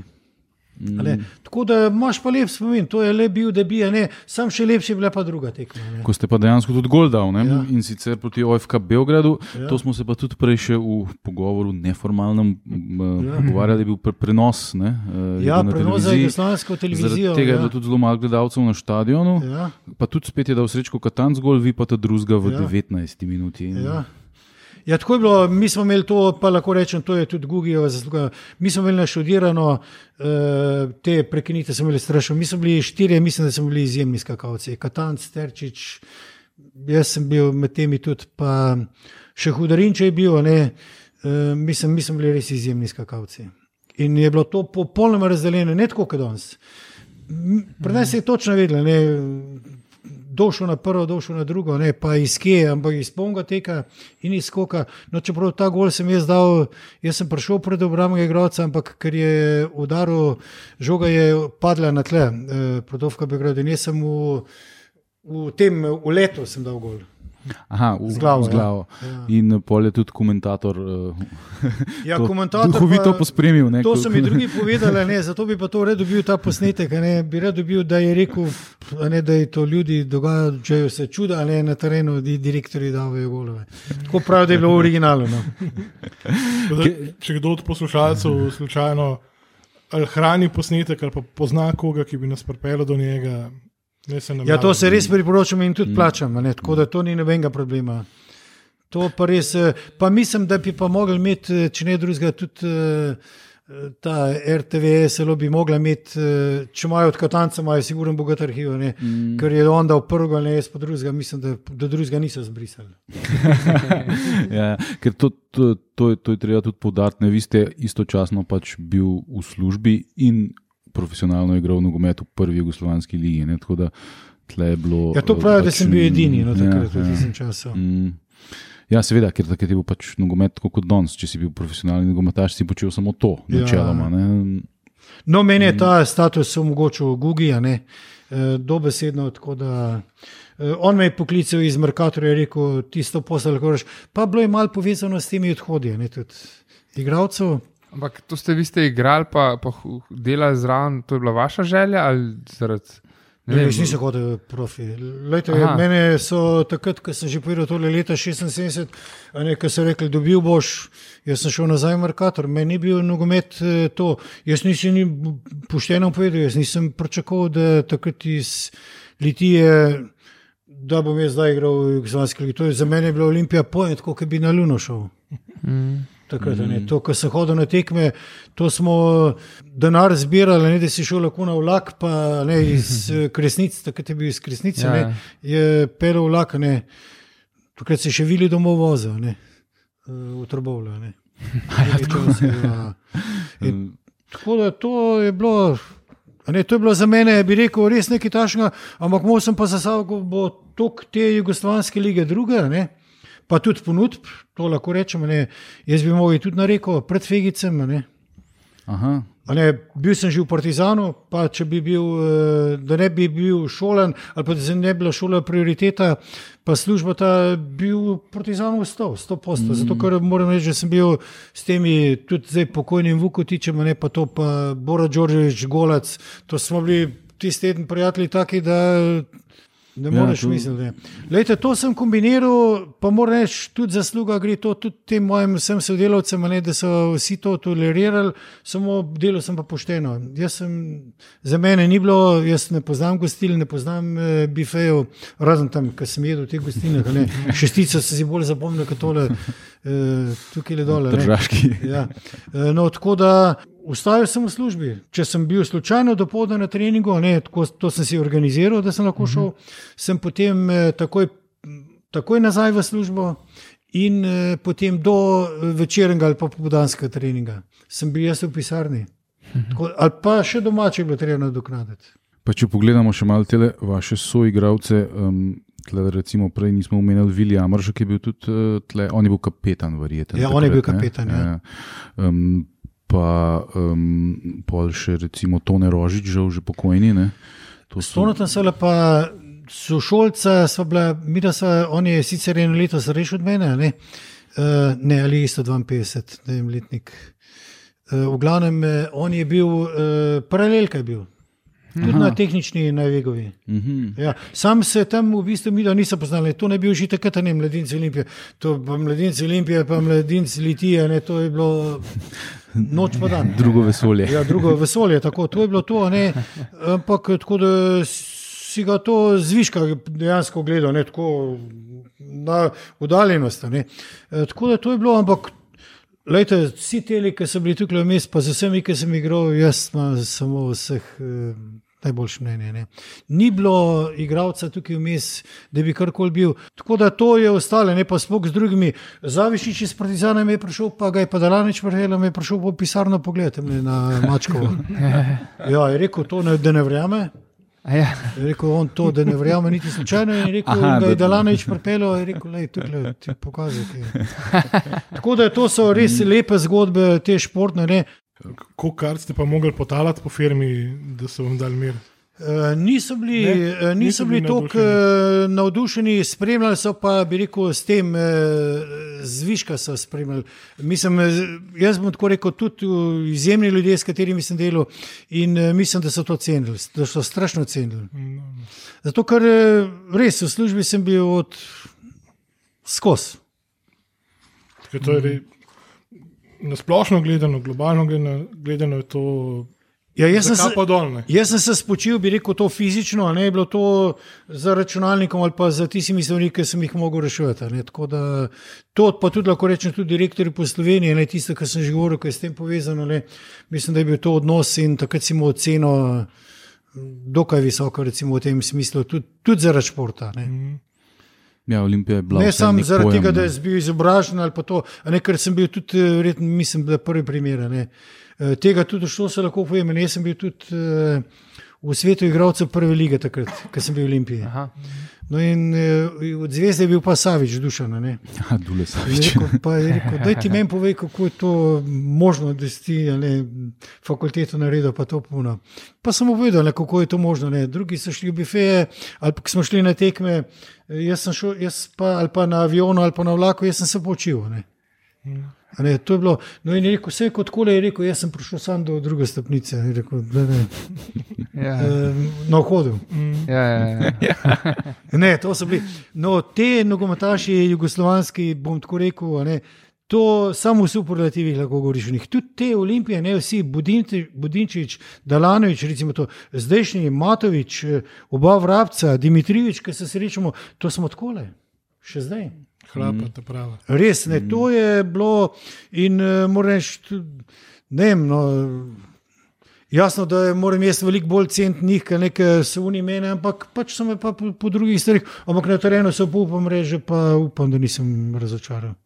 Mm. Tako da imaš pa lep spomin, to je le bil, da bi, ne, sam še lepši je bila pa druga tekma. Ne. Ko ste pa dejansko tudi gol dal ja. in sicer proti OFK Beogradu, ja. to smo se pa tudi prej še v pogovoru neformalnem ja. pogovarjali, da je bil pre prenos. Ne, eh, ja, prenos za jugoslavijsko televizijo. Tega ja. je bilo tudi zelo malo gledalcev na stadionu, ja. pa tudi spet je dal srečko Katanc gol, vi pa ta drugega v ja. 19 minuti. Ja. Ja, tako je bilo, mi smo imeli to, pa lahko rečem, to je tudi Google zasluga. Mi smo imeli naštudirano uh, te prekinite, smo imeli strašno. Mi smo bili štirje, mislim, da smo bili izjemni skakalci. Katanc, Terčič, jaz sem bil med temi tudi, pa še hudarin, če je bil, ne, uh, mislim, mi smo bili res izjemni skakalci. In je bilo to popolnoma razdeljeno, ne tako kot danes. Pri nas je točno vedelo, došel na prvo, došel na drugo, ne pa iz kje, ampak iz polnega teka in iz skoka. No, čeprav ta gol sem jaz dal, jaz sem prišel pred obrambnega igralca, ampak ker je udaril, žoga je padla na tle, eh, Prodovka Beograd in jaz sem v, v tem v letu sem dal gol. Aha, v, z glavo. Z glavo. Ja. Ja. In pol je tudi komentator. Uh, ja, komentator. Duhovito pospremil. Ne, to so mi drugi povedali, ne, zato bi pa to rad dobil ta posnetek. Ne, bi rad dobil, da je rekel, ne, da je to ljudi dogajajo se čuda, ne na terenu, da direktori dajo golove. Tako pravi, da je bilo originalno. No. Da, če kdo od poslušalcev slučajno hrani posnetek ali pa pozna koga, ki bi nas pripeljal do njega. Ja, to se res priporočam in tudi mm. plačam, ne? tako da to ni nobenega problema. To pa res, eh, pa mislim, da bi pa mogli imeti, eh, če ne drugega, tudi eh, ta RTV, zelo bi mogla imeti, če imajo od Katanca, imajo sigurno bogat arhiv, mm. ker je on dal prvega, ne jaz pa drugega, mislim, da do drugega niso zbrisali. ja, ker to, to, to, to je treba tudi podariti, vi ste istočasno pač bil v službi in profesionalno igral nogomet v prvi jugoslovanski ligi. Ne, bilo, ja, to pravi, pač, da sem bil edini no, takrat, ja, v tistem ja. času. Mm, ja, seveda, ker takrat je bil pač nogomet kot danes. Če si bil profesionalni nogometaš, si počel samo to, ja. načeloma. Ne. No, meni je ta status omogočil Google, e, dobesedno. E, on me je poklical iz Merkatorja in rekel: tisto posel, lahko rečeš. Pa bilo je malo povezano s temi odhodi, ne tudi igralcev. Ampak to ste vi ste igrali, pa, pa delali zraven, to je bila vaša želja ali zaradi. Ne, ne, nisem hodil profi. Lejte, mene so takrat, ko sem že povedal, tole leta 76, ko so rekli, dobil boš, jaz sem šel nazaj v Merkator, meni ni bil nogomet eh, to. Jaz nisem ni pošteno povedal, jaz nisem pričakoval, da takrat iz Litije, da bom jaz zdaj igral v Jugoslavijski ligi. Za mene je bila Olimpija pojem, kot bi na Luno šel. Mm. Takrat, mm. To, ko sem hodil na tekme, to smo denar zbirali, ne, da si šel lahko na vlak, pa ne iz Kresnic, takrat je bil iz Kresnic, ja. ne, je pel vlak, ne, takrat se še vili domov vozil, ne, v Trbovlju. Ja, tako da to je bilo. Ne, to je bilo za mene, bi rekel, res nekaj tašnega, ampak moj sem pa zasal, da bo tok te jugoslovanske lige druge. Ne pa tudi ponudb, to lahko rečemo. Ne. Jaz bi mogel tudi na reko pred Fegicem. Ne. Ne, bil sem že v Partizanu, pa če bi bil, eh, da ne bi bil šolen, ali pa da se ne bi bila šola prioriteta, pa služba ta bil v Partizanu ostal, sto posto. Mm. Zato, ker moram reči, da sem bil s temi tudi zdaj pokojnim Vukotičem, ne pa to, pa Bora Đorđević, Golac, to smo bili tisti teden prijatelji taki, da ne Ja, moreš to- misliti. ne. Glejte, to sem kombiniral, pa moram reči, tudi zasluga gre to tudi tem mojim vsem sodelavcem, ne, da so vsi to tolerirali, samo delo sem pa pošteno. Jaz sem, za mene ni bilo, jaz ne poznam gostil, ne poznam eh, bifejev, razen tam, ki sem jedel v teh gostilnah. Šestico sem si bolj zapomnil, kot tole, eh, tukaj le dole. ne. Držaški. Ja. E, No, tako da ustavil sem v službi. Če sem bil slučajno do povdne na treningu, ne, tako, to sem si organiziral, da sem lahko šel, sem potem eh, takoj, takoj nazaj v službo in eh, potem do eh, večernega ali pa popoldanskega treninga. Sem bil jaz v pisarni. Tako, ali pa še doma, če je bilo treba nadoknaditi. Pa če pogledamo še malo te vaše soigravce, um, tle, recimo prej nismo omenjali Vilija Amrža, ki je bil tudi uh, tle, on je bil kapetan, verjetno. Ja, on je bil kapetan, ja. Um, pa um, pol še recimo Tone Rožič, žal že pokojni. Ne? To so- Stonotan so pa sošolca, sva bila, mi da sva, on je sicer eno leto starejši od mene, ne, uh, ne ali isto 52, ne vem, letnik. Uh, v glavnem, eh, on je bil, uh, paralelka je bil, tudi Aha. na tehnični najvegovi. Mhm. Ja, sam se tam v bistvu mi nisem poznal, to ne bi bil že takrat, ne mladinci Olimpije, to pa mladinci Olimpije, pa mladinci Litije, ne, to je bilo noč pa dan. Drugo vesolje. Ja, drugo vesolje, tako to je bilo to, ne, ampak tako da si ga to zviška dejansko gledal, ne tako na oddaljenost. ne. E, Tako da to je bilo, ampak. Lejte, vsi ti, ki so bili tukaj vmes, pa z vsemi, ki sem igral, jaz imam samo vseh eh, najboljše mnenje. Ne. Ni bilo igralca tukaj vmes, da bi karkoli bil. Tako da to je ostalo, ne pa spok z drugimi. Zavišič iz Partizana je prišel, pa ga je pa Dalanič prehel, mi je prišel po pisarno pogled na Mačkovo. Ja, je rekel to, ne, da ne verjame. A Ja. Je rekel on to, da ne verjame niti slučajno. Je rekel, Aha, da je da- Dalanič pripeljal, je rekel, da tukaj ti pokazal. kaj." Tako da to so res lepe zgodbe, te športne. Ne. Koliko kart ste pa mogli potalati po firmi, da so vam dali mir? Uh, niso bili, Ne, ne, niso niso bili bili tako uh, navdušeni, spremljali so pa, bi rekel, s tem zviška so spremljali. Mislim, eh, jaz bom tako rekel, tudi izjemni ljudje, s katerimi sem delal in mislim, da so to cenili, da so strašno cenili. Zato, ker res v službi sem bil od. Ker to je re, na splošno gledano, globalno gledano, gledano je to. Ja, jaz sem se- pa dol. Ne? Jaz sem se spočil, bi rekel, to fizično, ne je bilo to za računalnikom ali pa za tistimi stvarmi, ki sem jih mogel reševati. da to pa tudi lahko rečem tudi direktorju po Sloveniji, ne tisto, kar sem že govoril, ki je s tem povezano. Ne. Mislim, da je bil to odnos in takrat si mu oceno dokaj visoko, recimo v tem smislu, tudi, tudi zaradi športa. Ne. Ja, Olimpija je bila. Ne samo zaradi pojem, tega, da sem bil izobražen ali pa to, ne, ker sem bil tudi, eh, verjetno, mislim, da prvi primer. ne. Eh, Tega tudi šlo se lahko povem. in Jaz sem bil tudi eh, v svetu igralcev prve lige takrat, ko sem bil v Olimpiji. Aha. No in eh, od zvezde je bil pa Savič, dušan. a ne. Ja, Dule je Savič. daj ti meni povej, kako je to možno, da si ti ne, fakulteto naredil, pa to puno. Pa sem mu povedal, ne, kako je to možno. Ne. Drugi so šli v bifeje, ali pa smo šli na tekme, eh, jaz sem šel, jaz pa, ali pa na avionu, ali pa na vlaku, jaz sem se poučil. a Ne. A Ne, to je bilo. No, in je rekel, vse kot kole je rekel, jaz sem prišel sam do druge stopnice. Je Rekel, da, ne, Ja. eh, na vhodu. Ja, ja, ja. Ne, to so bili. No, te nogometaši, jugoslovanski, bom tako rekel, a ne, to samo v superlativih lahko govoriš. Tudi te olimpije, ne vsi, Budinti- Budinčič, Dalanovič, recimo to, zdajšnji Matovič, oba vrabca, Dimitrijevič, ki se srečamo, to smo takole, še zdaj. Hlapa, ta prava. Res, ne, to je bilo in uh, moram reči, ne vem. No, Jasno, da moram jaz veliko bolj ceniti njih, kot neke so oni mene, ampak pač so me pa po, po drugih stvareh, ampak na terenu pa upam reči, pa upam, da nisem razočaral.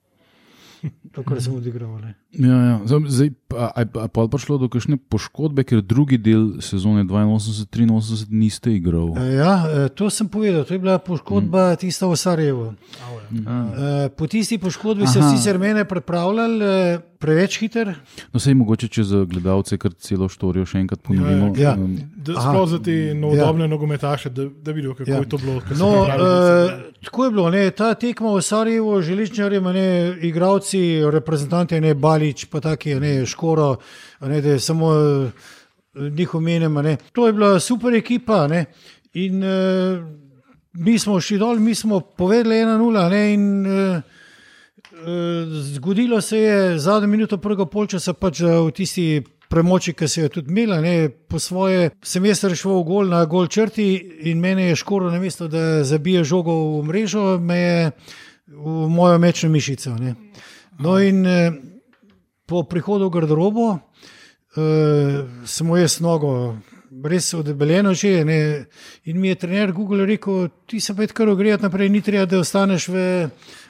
To, kar sem odigral. Ja, ja. Zdaj, a, a, a pa je prišlo do kakšne poškodbe, ker drugi del sezone 82-83 niste igral. E, Ja, e, to sem povedal, to je bila poškodba tista v Sarajevu. E, Po tisti poškodbi so Aha. sicer mene pripravljali preveč hiter. No, sej mogoče, če za gledalce kar celo štorijo še enkrat ponovimo. Ja. Um, Da, Aha. sploh za te novodobne ja. nogometaše, da, da vidijo, kako Ja. ja. je to bilo. No, uh, tako je bilo. Ne, ta tekma v Sarajevu, železničarji, ne, igravci, reprezentanti, ne Balič, pa taki, ne Škoro, ne, da je samo eh, njih omenjam. ne. To je bila super ekipa. Ne? In uh, mi smo šli dol, mi smo povedali 1-0. ne, In uh, zgodilo se je zadnjo minuto prvega polčasa, pač da v tisti. Premoči, ki se je tudi imela, ne, po svoje, sem jaz rešil gol na gol črti in meni je škoro, na mesto, da zabije žogo v mrežo, me je v mojo mečno mišico. Ne. No, in eh, po prihodu v garderobo uh, sem jaz nogo, res odebeljeno že. Ne, in mi je trener Google rekel, ti se pa je kar ogrejati naprej, ni treba, da ostaneš v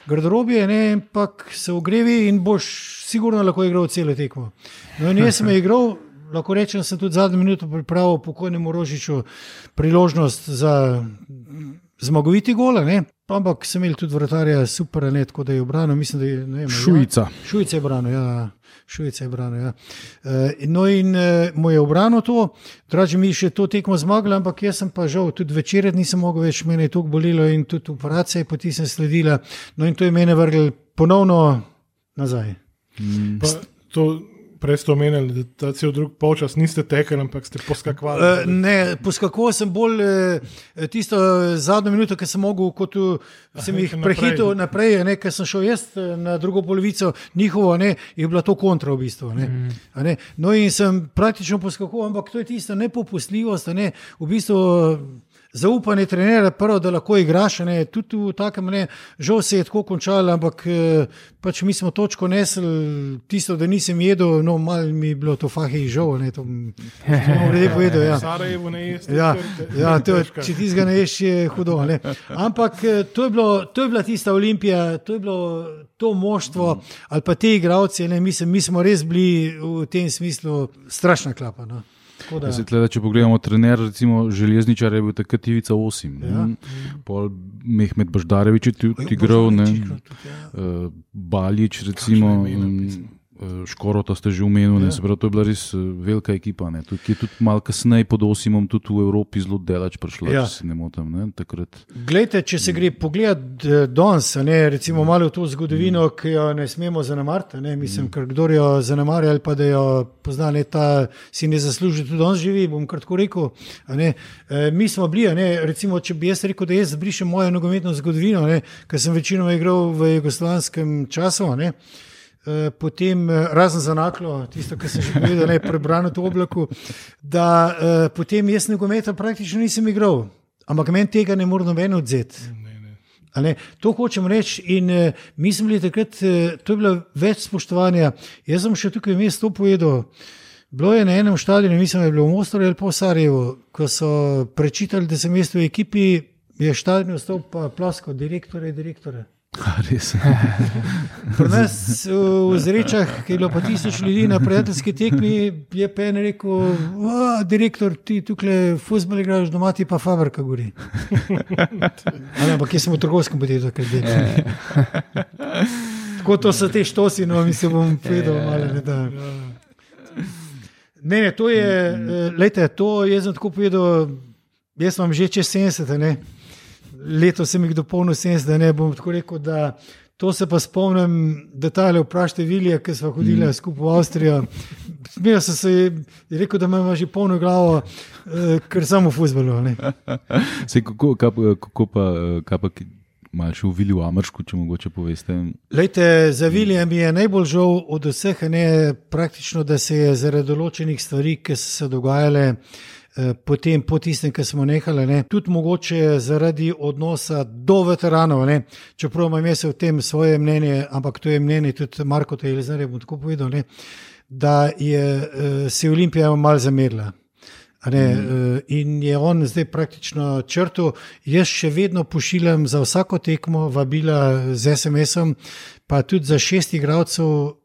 garderobi, ne, ampak se ogrevi in boš sigurno lahko igral celo tekmo. No, in jaz sem igral. Lahko rečem, sem tudi zadnjo minuto pripravil pokojnemu Rožiču priložnost za zmagoviti gol. Ampak sem imel tudi vratarja, super, ne, tako da je obranil. Mislim, da je ne vem, Šujica. Ja, Šujica je branil, ja. Šujica je branil. Ja. Uh, no, in uh, mu je obranil to, draži mi še to tekmo zmagali, ampak jaz sem pa žal, tudi večer nisem mogel več, meni je to bolelo in tudi operacija je poti sem sledila. No, in to je mene vrgel ponovno nazaj. Pa, to, prej ste omenili, da ta cel drug polčas niste tekli, ampak ste poskakvali. Uh, ne, poskakoval sem bolj uh, tisto zadnjo minuto, ki sem mogel, kot uh, sem Aha, jih naprej. prehitil naprej, ne, ker sem šel jaz eh, na drugo polovico njihovo, ne, je bila to kontra v bistvu. Ne, a ne. No, in sem praktično poskakoval, ampak to je tisto nepopustljivost, ne, v bistvu. Zaupanje trenera, prvo, da lahko igraš, ne, tudi v takem, ne, žal se je tako končalo, ampak eh, pač mi smo točko nesli, tisto, da nisem jedel, no, malo mi je bilo to fahi žal, ne, to povedal. Ja. Sarajevo ne jeste. Ja, ja, to, če ti ga ne ješ, je hudo. Ne? Ampak eh, to je, bilo, to je bila tista olimpija, to je bilo to moštvo ali pa te igravci. ne, Mislim, mi smo res bili v tem smislu strašna klapa. No. Da, Ja, se tle, če pogledamo, trener, recimo železničar je bil takrat Ivica 8, Ja. ja. pol Mehmet Baždarevič je tudi igral, ne, uh, Baljič, recimo. Kakšna pisal. uh, Škorota ste že omenili, Ja. ja. pravi, to je bila res uh, velika ekipa. Ne, tudi, ki je tudi malo kasneje pod Osimom tudi v Evropi zelo delač prišla, Ja. ja. če se ne motim. Ne, takrat. Glejte, če se gre pogledat eh, danes, ne, recimo malo v to zgodovino, ki jo ne smemo zanemariti, ne, mislim, ker kdo jo zanemarja ali pa da jo pozna, ne, ta si ne zasluži, tudi on živi, bom kratko rekel. Ne, mi smo bili, ne, recimo, če bi jaz rekel, da jaz brišem mojo nogometno zgodovino, ne, ker sem večinoma igral v jugoslovanskem času. Ne, Eh, Potem, eh, razen za naklo, tisto, kar sem že povedal, ne prebrano v oblaku, da eh, potem jaz nogometa praktično nisem igral. Ampak meni tega ne more noben odzeti. Ne, to hočem reči. In uh, mi smo bili takrat, uh, to je bilo več spoštovanja. Jaz sem še tukaj vmes to povedal. Bilo je na enem stadionu, mislim, da je bilo v Mostru ali pa v Sarajevu, ko so prečitali, da sem jaz v ekipi, je stadion ostal pa plasko, direktore, direktore. Res. Pri nas v Zrečah, ki je bilo pa tisoč ljudi na prijateljski tekmi, je pa en rekel, "A, direktor, ti tukaj fuzbol igraš doma, ti pa fabrika gori. Ali, ampak jaz sem v trgovskem podjetju, ker delam. Tako to so te štosi, no, mi se bom povedal malo. Ne, da. ne, ne, to je, eh, lejte, to jaz sem tako povedal, jaz sem že čez 70, ne. Leto sem jih dopolnil 70, ne bom tako rekel, da to se pa spomnim detajle, vprašajte Vilija, ki smo hodili mm. skupaj v Avstrijo. Smejal sem se, je rekel, da ima že polno glavo, eh, ker samo v fuzbolu. ne. Sej, kako, pa- kako pa, eh, kaj pa malo še v Vilju Amršku, če mogoče poveste. Lejte, za Vilija mi je najbolj žal od vseh, ne, praktično, da se je zaradi določenih stvari, ki so se dogajale. eh, Potem, po tistem, ki smo nehali, ne, tudi mogoče zaradi odnosa do veteranov, ne, čeprav imam jaz o tem svoje mnenje, ampak to je mnenje tudi Marko Tejlezner, bom tako povedal, ne, da je eh, se Olimpija malo zamerila. Ne, mm. In je on zdaj praktično črto. Jaz še vedno pošiljam za vsako tekmo vabila z SMS-om, pa tudi za šest igralcev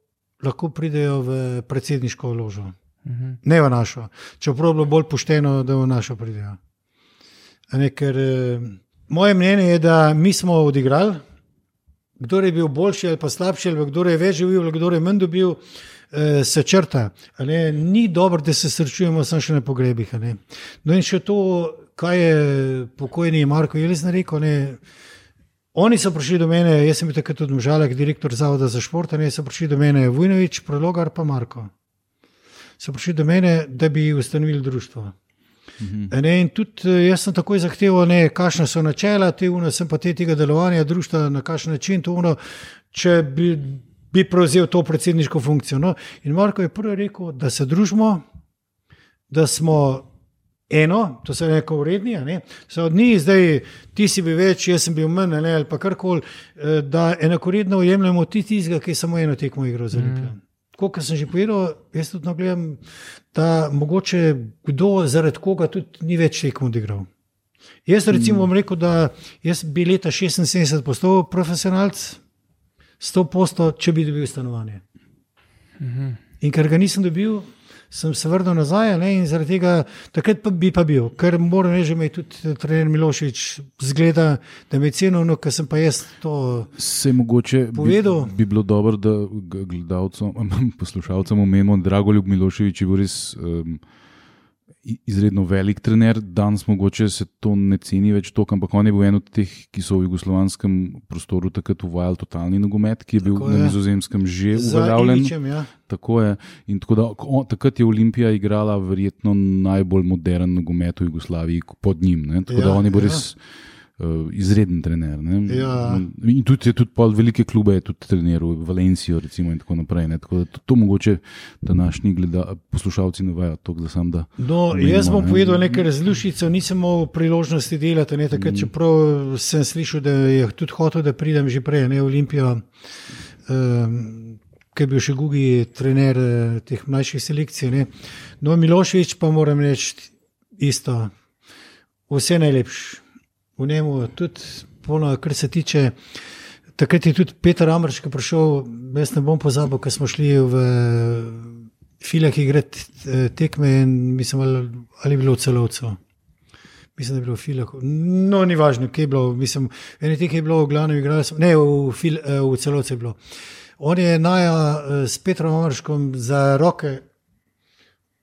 lahko pridejo v predsedniško ložo. Mhm. Ne v našo. Čeprav je bilo bolj pošteno, da v našo pridejo. Ker, eh, moje mnenje je, da mi smo odigrali, kdo je bil boljši ali pa slabši, ali kdo je več živel, ali kdo je manj dobil, eh, se črta. Ne, ni dobro, da se srečujemo samo še na pogrebih. No in še to, kaj je pokojni Marko Jelizna rekel. Ne, Oni so prišli do mene, jaz sem bil takrat tudi žalek, direktor Zavoda za šport, ne so prišli do mene Vujnovič, prologar pa Marko. So prišli do mene, da bi ustanovili društvo. Ne, in tudi eh, jaz sem takoj zahteval, ne, kakšne so načela te uno, sem pa te tega delovanja društva, na kakšen način to uno, če bi, bi prevzel to predsedniško funkcijo. No. In Marko je prvi rekel, da se družimo, da smo eno, to se reko vredni, ne. se od njih zdaj ti si bil več, jaz sem bil manj ne, ali pa karkoli, eh, da enakoredno ujemljamo ti tistega, ki je samo eno tekmo igral za Olimpijo. Mm. Kot sem že povedal, jaz tudi gledam, da mogoče kdo zaradi koga tudi ni več tekmo odigral. Jaz recimo bom rekel, da bi leta 76 postal profesionalc, 100 posto, če bi dobil stanovanje. In ker ga nisem dobil, sem se vrnil nazaj ne, in zaradi tega takrat pa bi pa bil, ker moram reči, da je tudi trener Miloševič zgleda, da me je cenil, no, ker sem pa jaz to Se mogoče Povedal. bi, bi bilo dobro, da gledalcem, poslušalcem omenimo, Dragoljub Miloševič je bil res um, izredno velik trener. Danes mogoče se to ne ceni več toliko, ampak on je bil en od teh, ki so v jugoslovanskem prostoru takrat uvajali totalni nogomet, ki je bil Tako na nizozemskem že uveljavljen. Iličem, ja. Tako je. In tako da, on, takrat je Olimpija igrala verjetno najbolj modern nogomet v Jugoslaviji pod njim. Ne? Tako ja, da Ja, on je bil ja. res uh, izreden trener. Ne? Ja. In tudi, je tudi pol velike klube je tudi treniral, Valencijo recimo, in tako naprej. Ne? Tako da to, to mogoče današnji gleda, poslušalci ne vejo, to da sam da. No, omenimo, jaz bom ne. povedal nekaj razlušico, nisem imel priložnosti delati. Ne, Mm. takrat, čeprav sem slišal, da je tudi hotel, da pridem že prej, ne Olimpijo, um, ki je bil še Gugi, trener eh, teh mlajših selekcij. Ne. No, Miloševič pa moram reči isto, vse najlepše. V njemu tudi, polno, kar se tiče. Takrat je tudi Peter Amrška prišel, jaz ne bom pozabil, ko smo šli v filah igrati eh, tekme in mislim, ali, ali je bilo v celovcu. Mislim, da je bilo v filah. No, ni važno, kje je bilo. Mislim, eno teh je bilo, v glavnem igrali smo, ne, v, fil, eh, v celovcu je bilo. On je naja eh, s Petrom Amrškom za roke,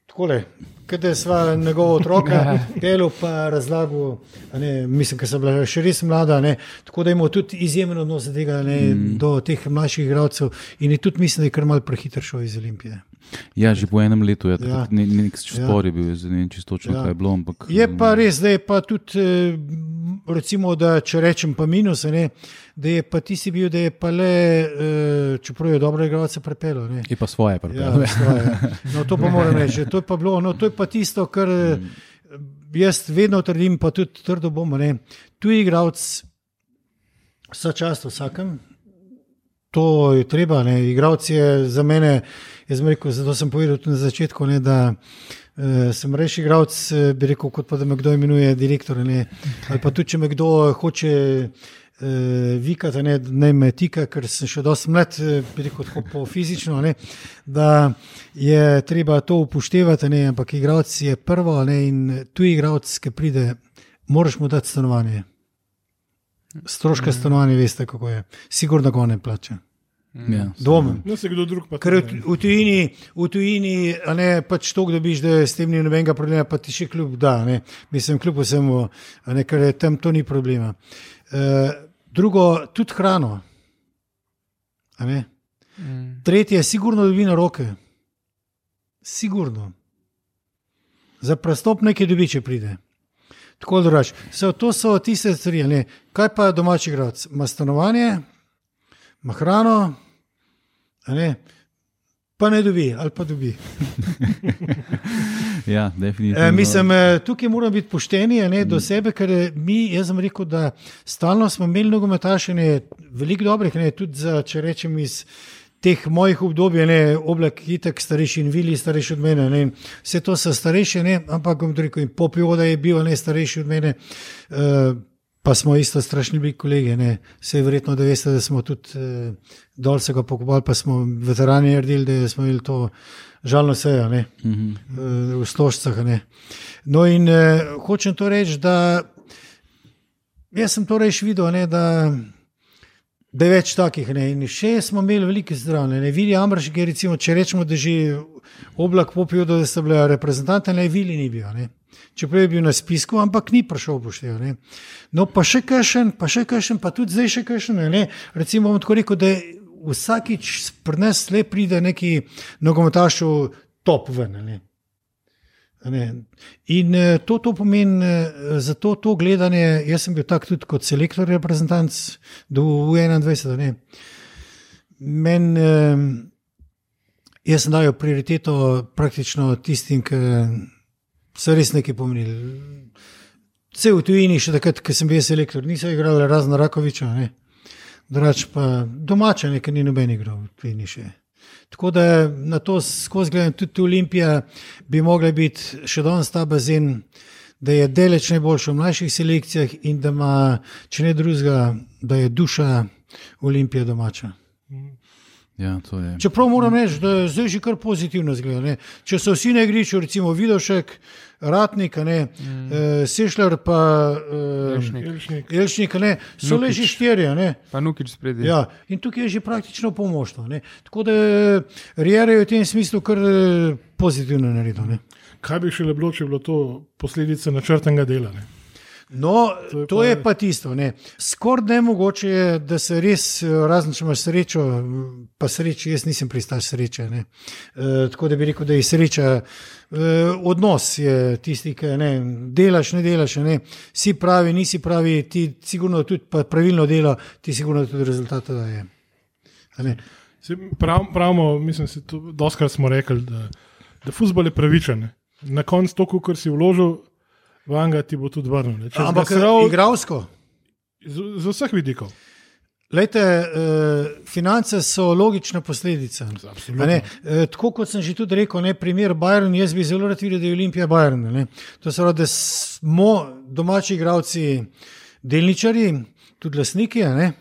takole, Je sva njegova otroka, delo pa razlagal, a ne, mislim, ker sem bila še res mlada, ne, tako da imamo tudi izjemen odnos tega, ne, mm. do teh mlajših igralcev in je tudi mislim, da je kar mal prehiter šel iz Olimpije. Ja, že po enem letu je Ja. ja. ne, nek Ja. spor je bil, jaz ne vem čisto točno, Ja. ja. kaj je bilo. Ampak, Je pa res, da je pa tudi, eh, recimo, da če rečem pa minus, ne, da je pa ti si bil, da je pa le, eh, čeprav je dobro igralce prepelo. Ne. Je pa svoje, pa Ja, svoje. no, to pa moram reči. To je pa, bilo, no, to je pa tisto, kar eh, jaz vedno trdim, pa tudi trdo bomo. Ne. Tu je igralec, vsa čast vsakem. To je treba. Ne. Igralec je za mene, jaz sem rekel, zato sem povedal tudi na začetku, ne, da uh, sem reči igralec, eh, bi rekel, kot pa da me kdo imenuje direktor. Ne. Ali pa tudi, če me kdo hoče uh, vikati, ne, ne me tika, ker sem še dosti mlad, eh, bi rekel, tako po fizično, ne, da je treba to upoštevati, ne, ampak igralec je prvo ne, in tu igralec, ki pride, moraš mu dati stanovanje. Stroške stanovanja, veste, kako je. Sigurno ga ne plača. Ja, Dvomim. No, se kdo drug pa Ker v, tujini, v tujini a ne pač to, da dobiš, da s tem ni nobenega problema, pa ti še kljub da. Ne. Mislim, kljub vsemu, a ne, ker je tam to ni problema. Uh, drugo, tudi hrano. A ne. Mm. Tretje, sigurno dobi na roke. Sigurno. Za prestop nekaj dobi, če pride. Tako da. So, to so tiste stvari. ne. Kaj pa domači grad? Ma stanovanje, ma hrano, ne. Pa ne dobi, ali pa dobi. ja definitivno. E, mislim, eh, tukaj moramo biti pošteni ne, do sebe, ker eh, mi, jaz sem rekel, da stalno smo imeli nogometaše, veliko dobrih, ne, tudi za, če rečem iz teh mojih obdobij, ne, oblak itek starejši in vili starejši od mene, ne, vse to so starejši, ne, ampak bom rekel, in popioda je bil ne, starejši od mene. Uh, Pa smo isto strašni bili kolegi. Ne. Vse je verjetno, da veste, da smo tudi eh, dol se ga pokopali, pa smo veterani naredili, da smo imeli to žalno sejo ne, Mhm. eh, v Stožcah. Ne. No, in eh, hočem to reči, da jaz sem to reč videl, ne, da, da je več takih. Ne. In še smo imeli velike zdravne. Ne. Je, recimo, če rečemo, da že oblak popil, da sta bila reprezentanta, ne, Vili ni bil. Ne. Čeprav je bil na spisku, ampak ni prišel upoštev. ne. No, pa še kakšen, pa še kakšen, pa tudi zdaj še kakšen. ne. Recimo, bom tako rekel, da vsakič pri nas le pride neki nogometaš, top ven. Ne. In eh, to, to pomeni, eh, za to, to gledanje, jaz sem bil tak tudi kot selektor reprezentanc do 21. a ne. Men, eh, jaz sem dal prioriteto praktično tistim, ki so res nekaj pomenili. Vse v tujini, še takrat, ko sem bil selektor, niso igrali razno Rakoviča, ne. drugač pa domače, nekaj ni noben igral v tujini še. Tako da na to skozi gledam, tudi Olimpija bi mogla biti še danes ta bazen, da je deleč najboljši v mlajših selekcijah in da ima, če ne drugega, da je duša Olimpije domača. Ja. Čeprav moram reči, da je zdaj že kar pozitivno zgleda. Ne. Če so vsi na igrišču, recimo Vidošek, Ratnik, ne, mm. uh, Sešljar, pa uh, Elšnik. Elšnik. Elšnik, ne, so le že štirje. Ne. Pa nukič spredi. Ja, in tukaj je že praktično pomožno. Ne. Tako da Rijere je v tem smislu kar eh, pozitivno naredil. Ne. Kaj bi še bilo, če bi bilo to posledica načrtnega dela? Ne? No, To je to pa- je pa tisto. ne. Skoraj nemogoče je, da se res, eh, razen če imaš srečo, pa sreče, jaz nisem pristaš sreče. ne. E, tako da bi rekel, da je sreča. E, odnos je tisti, ki ne, delaš, ne delaš. Ne. Si pravi, nisi pravi, ti sigurno tudi pravilno delo, ti sigurno tudi rezultate daje. A ne. Saj Prav, pravimo, mislim, da doskrat smo rekli, da, da futbol je pravičen. Na koncu to, kar si vložil, vanga ti bo tudi vrnil. Ampak ga sral igralsko. z, z vseh vidikov. Lejte, eh, finance so logična posledica. Ne, eh, tako kot sem že tudi rekel, ne, primer Bayern, jaz bi zelo rad videl, da je Olimpija Bayern. Ne. To se pravi, da smo domači igravci, delničari, tudi lastniki. a Ne.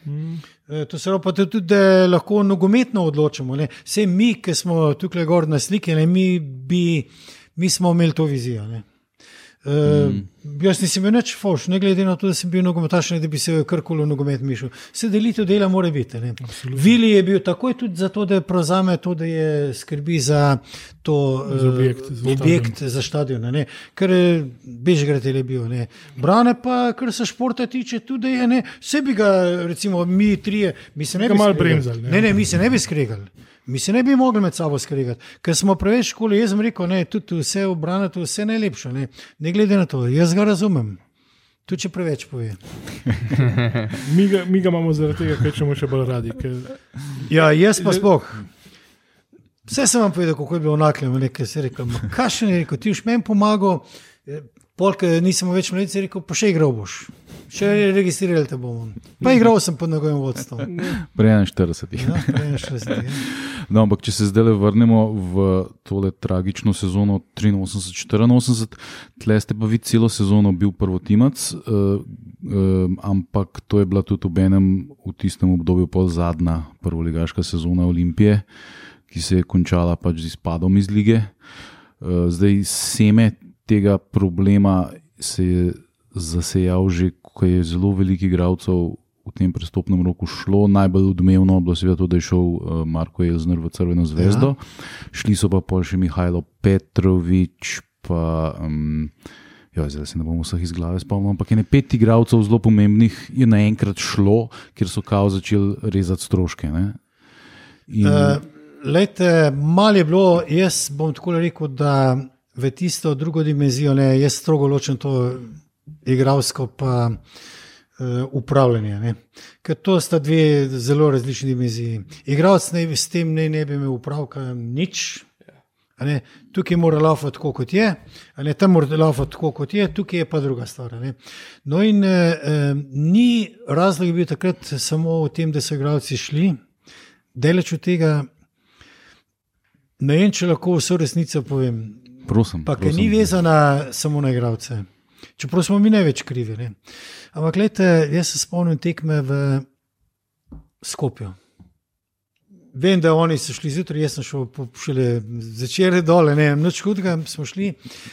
Eh, To se pravi, pa tudi, da lahko nogometno odločamo. Ne. Vse mi, ki smo tukaj gor na sliki, ne, mi, bi, mi smo imeli to vizijo. Ne. Uh, mm. Jaz nisem bil nič foš, ne glede na to, da sem bil nogometaš, ne da bi se karkoli v nogomet mišel. Se delitev dela mora biti. Vili je bil takoj tudi zato, da prevzame to, da je skrbi za to Za eh, objekt, za objekt za stadion. ne. Ker eh, Bežgrad je bil. Ne. Brane pa, kar se športa tiče, tudi je ne. Vse bi ga, recimo, mi trije, mi se ne bi malo skregali. Ne, ne, mi se ne bi skregali. Mi se ne bi mogli med sabo skregati, ker smo preveč škole. Jaz sem rekel, ne, tudi vse obrane, to vse najlepše. Ne. ne glede na to, jaz ga razumem. Tudi če preveč pove. Mi ga, mi ga imamo zaradi tega, ker ćemo še bolj radi. Ker, Ja, jaz pa spoh. Vse sem vam povedal, kako je bilo naklem, nekaj se je rekel. Kaj še ne rekel, ti už meni pomagal, eh, polk nisem več mladic, je rekel, pa še igral boš. Še registrirali te bomo. Pa igral sem pod njegovim vodstvom. Prej 41. Ja, prej je šlo zdaj, ja. No, ampak če se zdaj vrnemo v tole tragično sezono 83-84, tle ste pa vi celo sezono bil prvotimac, uh, uh, ampak to je bila tudi v enem v tistem obdobju pol zadnja prvoligaška sezona Olimpije, ki se je končala pač z izpadom iz lige. Uh, zdaj seme tega problema se je zasejal že, ko je zelo veliko igralcev v tem prestopnem roku šlo. Najbolj odmevno je bilo seveda to, da je šel uh, Marko Elzner v Crveno zvezdo, ja. šli so pa pol še Mihajlo Petrovič, pa. Um, Ja, zdaj se ne bomo vseh iz glave spomnil, ampak je ne pet igralcev zelo pomembnih, je naenkrat šlo, ker so kao začeli rezati stroške. Ne? In, Uh, lejte, malo je bilo, jaz bom tako rekel, da v tisto drugo dimenzijo, ne, jaz strogo ločem to igralsko pa uh, upravljanje. Ne. Ker to sta dve zelo različni dimenziji. Igralec ne, s tem ne, ne bi imel upravka nič. Ne, tukaj mora laufati tako, kot je, ne, tam mora laufati tako, kot je, tukaj je pa druga stvar. ne. No, in eh, eh, ni razlog bil takrat samo v tem, da so igralci šli, daleč od tega. Ne vem, če lahko vso resnico povem. Prosim, Pa, ki prosim. ni vezana samo na igralce. Čeprav smo mi največ krivi. Ne? Ampak, gledajte, jaz se spomnim tekme v Skopju. Vem, da oni so šli zjutraj, jaz sem šel po- šele zvečer dol, ne vem, noč hudega smo šli,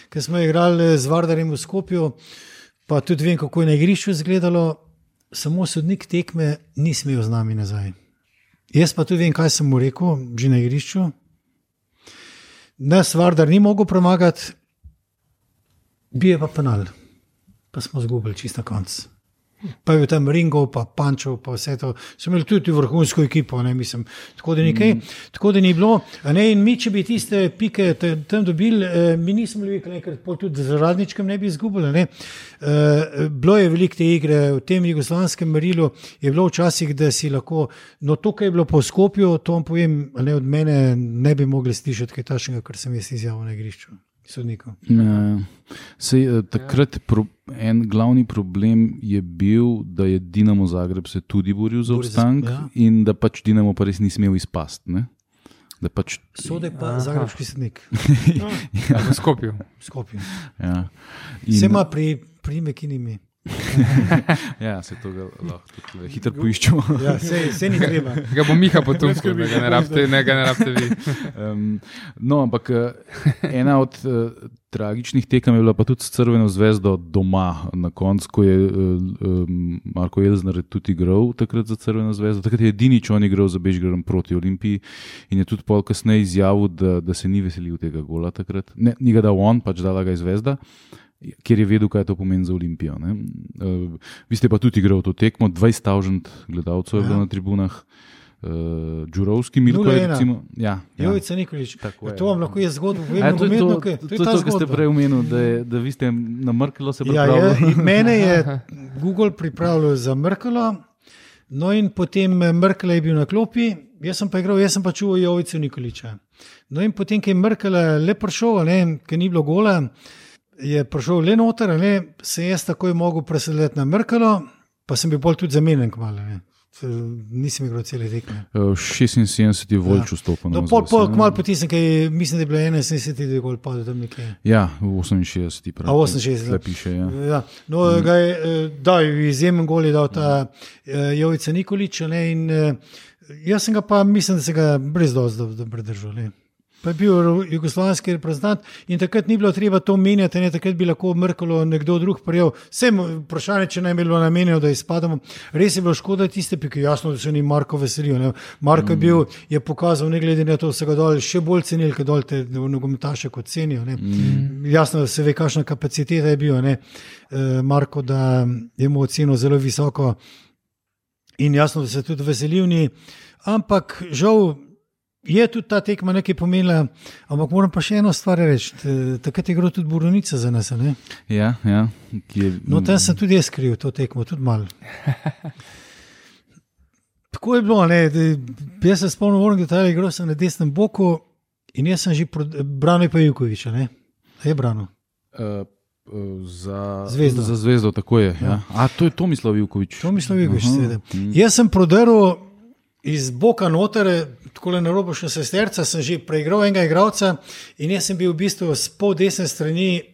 ker smo igrali z Vardarjem v Skopju, pa tudi vem, kako je na igrišču izgledalo, samo sodnik tekme ni smel z nami nazaj. Jaz pa tudi vem, kaj sem mu rekel, že na igrišču. Nas Vardar ni mogel premagati, bije pa penal, pa smo zgubili čist na koncu. Pa je tam Ringo, pa Pančov, pa vse to. So imeli tudi vrhunsko ekipo, ne, mislim. Tako da, nekaj, mm. tako da ni bilo. A Ne, in mi, če bi tiste pike te- tam dobili, eh, mi nismo bili nekaj, pol tudi z radničkem ne bi izgubili. Ne. Eh, bilo je veliko te igre, v tem jugoslovanskem merilu je bilo včasih, da si lahko, no to, kar je bilo po Skopju, to vam povem, a ne od mene ne bi mogli slišati kaj takšnega, kar sem jaz izjavil na igrišču. Sodnikov. Ja. Sej, eh, takrat pro, en glavni problem je bil, da je Dinamo Zagreb se tudi boril za obstanek ja. ja. in da pač Dinamo pa res ni smel izpasti. ne. Da pač, Sode pa Aha. zagrebski sodnik, Ja, v Skopju. Skopje. ja. Vse ima pri, primek in ime. ja, se to lahko tudi hitro poiščemo. Ja, vse, vse ni treba. Ga bo Miha potem skrbi, da ga ne rabite, ne, ga ne rabite vi. Um, no, ampak eh, ena od uh, tragičnih tekem je bila pa tudi s Crveno zvezdo doma. Na koncu ko je uh, um, Marko Elzner tudi igral takrat za Crveno zvezdo. Takrat je edinič on igral za Bežgradom proti Olimpiji in je tudi pol kasneje izjavil, da, da se ni veselil tega gola takrat. Ne, ni ga dal on, pač dala ga je zvezda. Ker je vedel, kaj to pomeni za Olimpijo. ne. Uh, vi ste pa tudi igrali to tekmo, 20.000 gledalcev je bilo Ja. na tribunah, uh, Džurovski, Milko je 0:1. recimo. Ja, ja. Jovica Nikolič. Tako je. To vam lahko je zgodba. povem A, to to, to, to, to je to, kar ste prej omenili, da, je- da vi ste na Mrkelo se Ja, pripravljali. je, mene je Google pripravljal za Mrkelo, no in potem eh, Mrkele je bil na klopi, jaz sem pa igral, jaz sem pa čuval Jovico Nikoliča. No in potem, ko je Mrkele le prišel, ker ni bilo gola, je prišel le noter, ne, se jaz takoj mogel preseliti na Mrkelo, pa sem bil bolj tudi zamenjen kmalo. Nisem igral cele tekme. Uh, 76 je Volč vstopil. No, pol, pol, kmalo potisnem, kaj mislim, da je bilo 71, da je gol padel tam nekje. Ja, v 68 pravi. A, 68, Tle piše, ja. Ja, no, mm. ga je eh, dal, izjemen gol je dal ta uh, Jovica Nikolič. Ne, in, uh, jaz sem ga pa, mislim, da se ga brez dobro dobro držal. Pa je bil jugoslovanski reprezentant in takrat ni bilo treba to menjati, ne, takrat bi lahko Mrkalo nekdo drug prijel. Vsem vprašanje, če naj bi bilo namenjeno, da izpademo. Res je bilo škoda tiste pike, jasno, da se ni Marko veselijo. Ne. Marko je bil, je pokazal, ne glede na to, so ga dol še bolj cenili, kot dol te nogometaše kot cenijo. Ne. Jasno, da se ve, kakšna kapaciteta je bil, ne. Eh, Marko, da je mu ocenil zelo visoko in jasno, da se tudi veselivni. Ampak žal je tudi ta tekma nekaj pomenila. Ampak moram pa še eno stvar reči. Takrat je igral tudi Borovnica za nas. Ne? Ja, ja, je, No, tam sem tudi jaz kriv, to tekmo, tudi malo. Tako je bilo, ne, jaz se spomnim, moram, da je igral sem na desnem boku in jaz sem že branil pa Jukoviča. Ne? Je branil. Uh, Za Zvezdo. Za zvezdo, tako je. Ja. Ja. A, to je Tomislav Jukovič. Tomislav Jugovič, Aha. seveda. Mm. Jaz sem prodrl iz boka noter, tako le na robu še sesterca, sem že preigral enega igralca in jaz sem bil v bistvu z pol desne strani.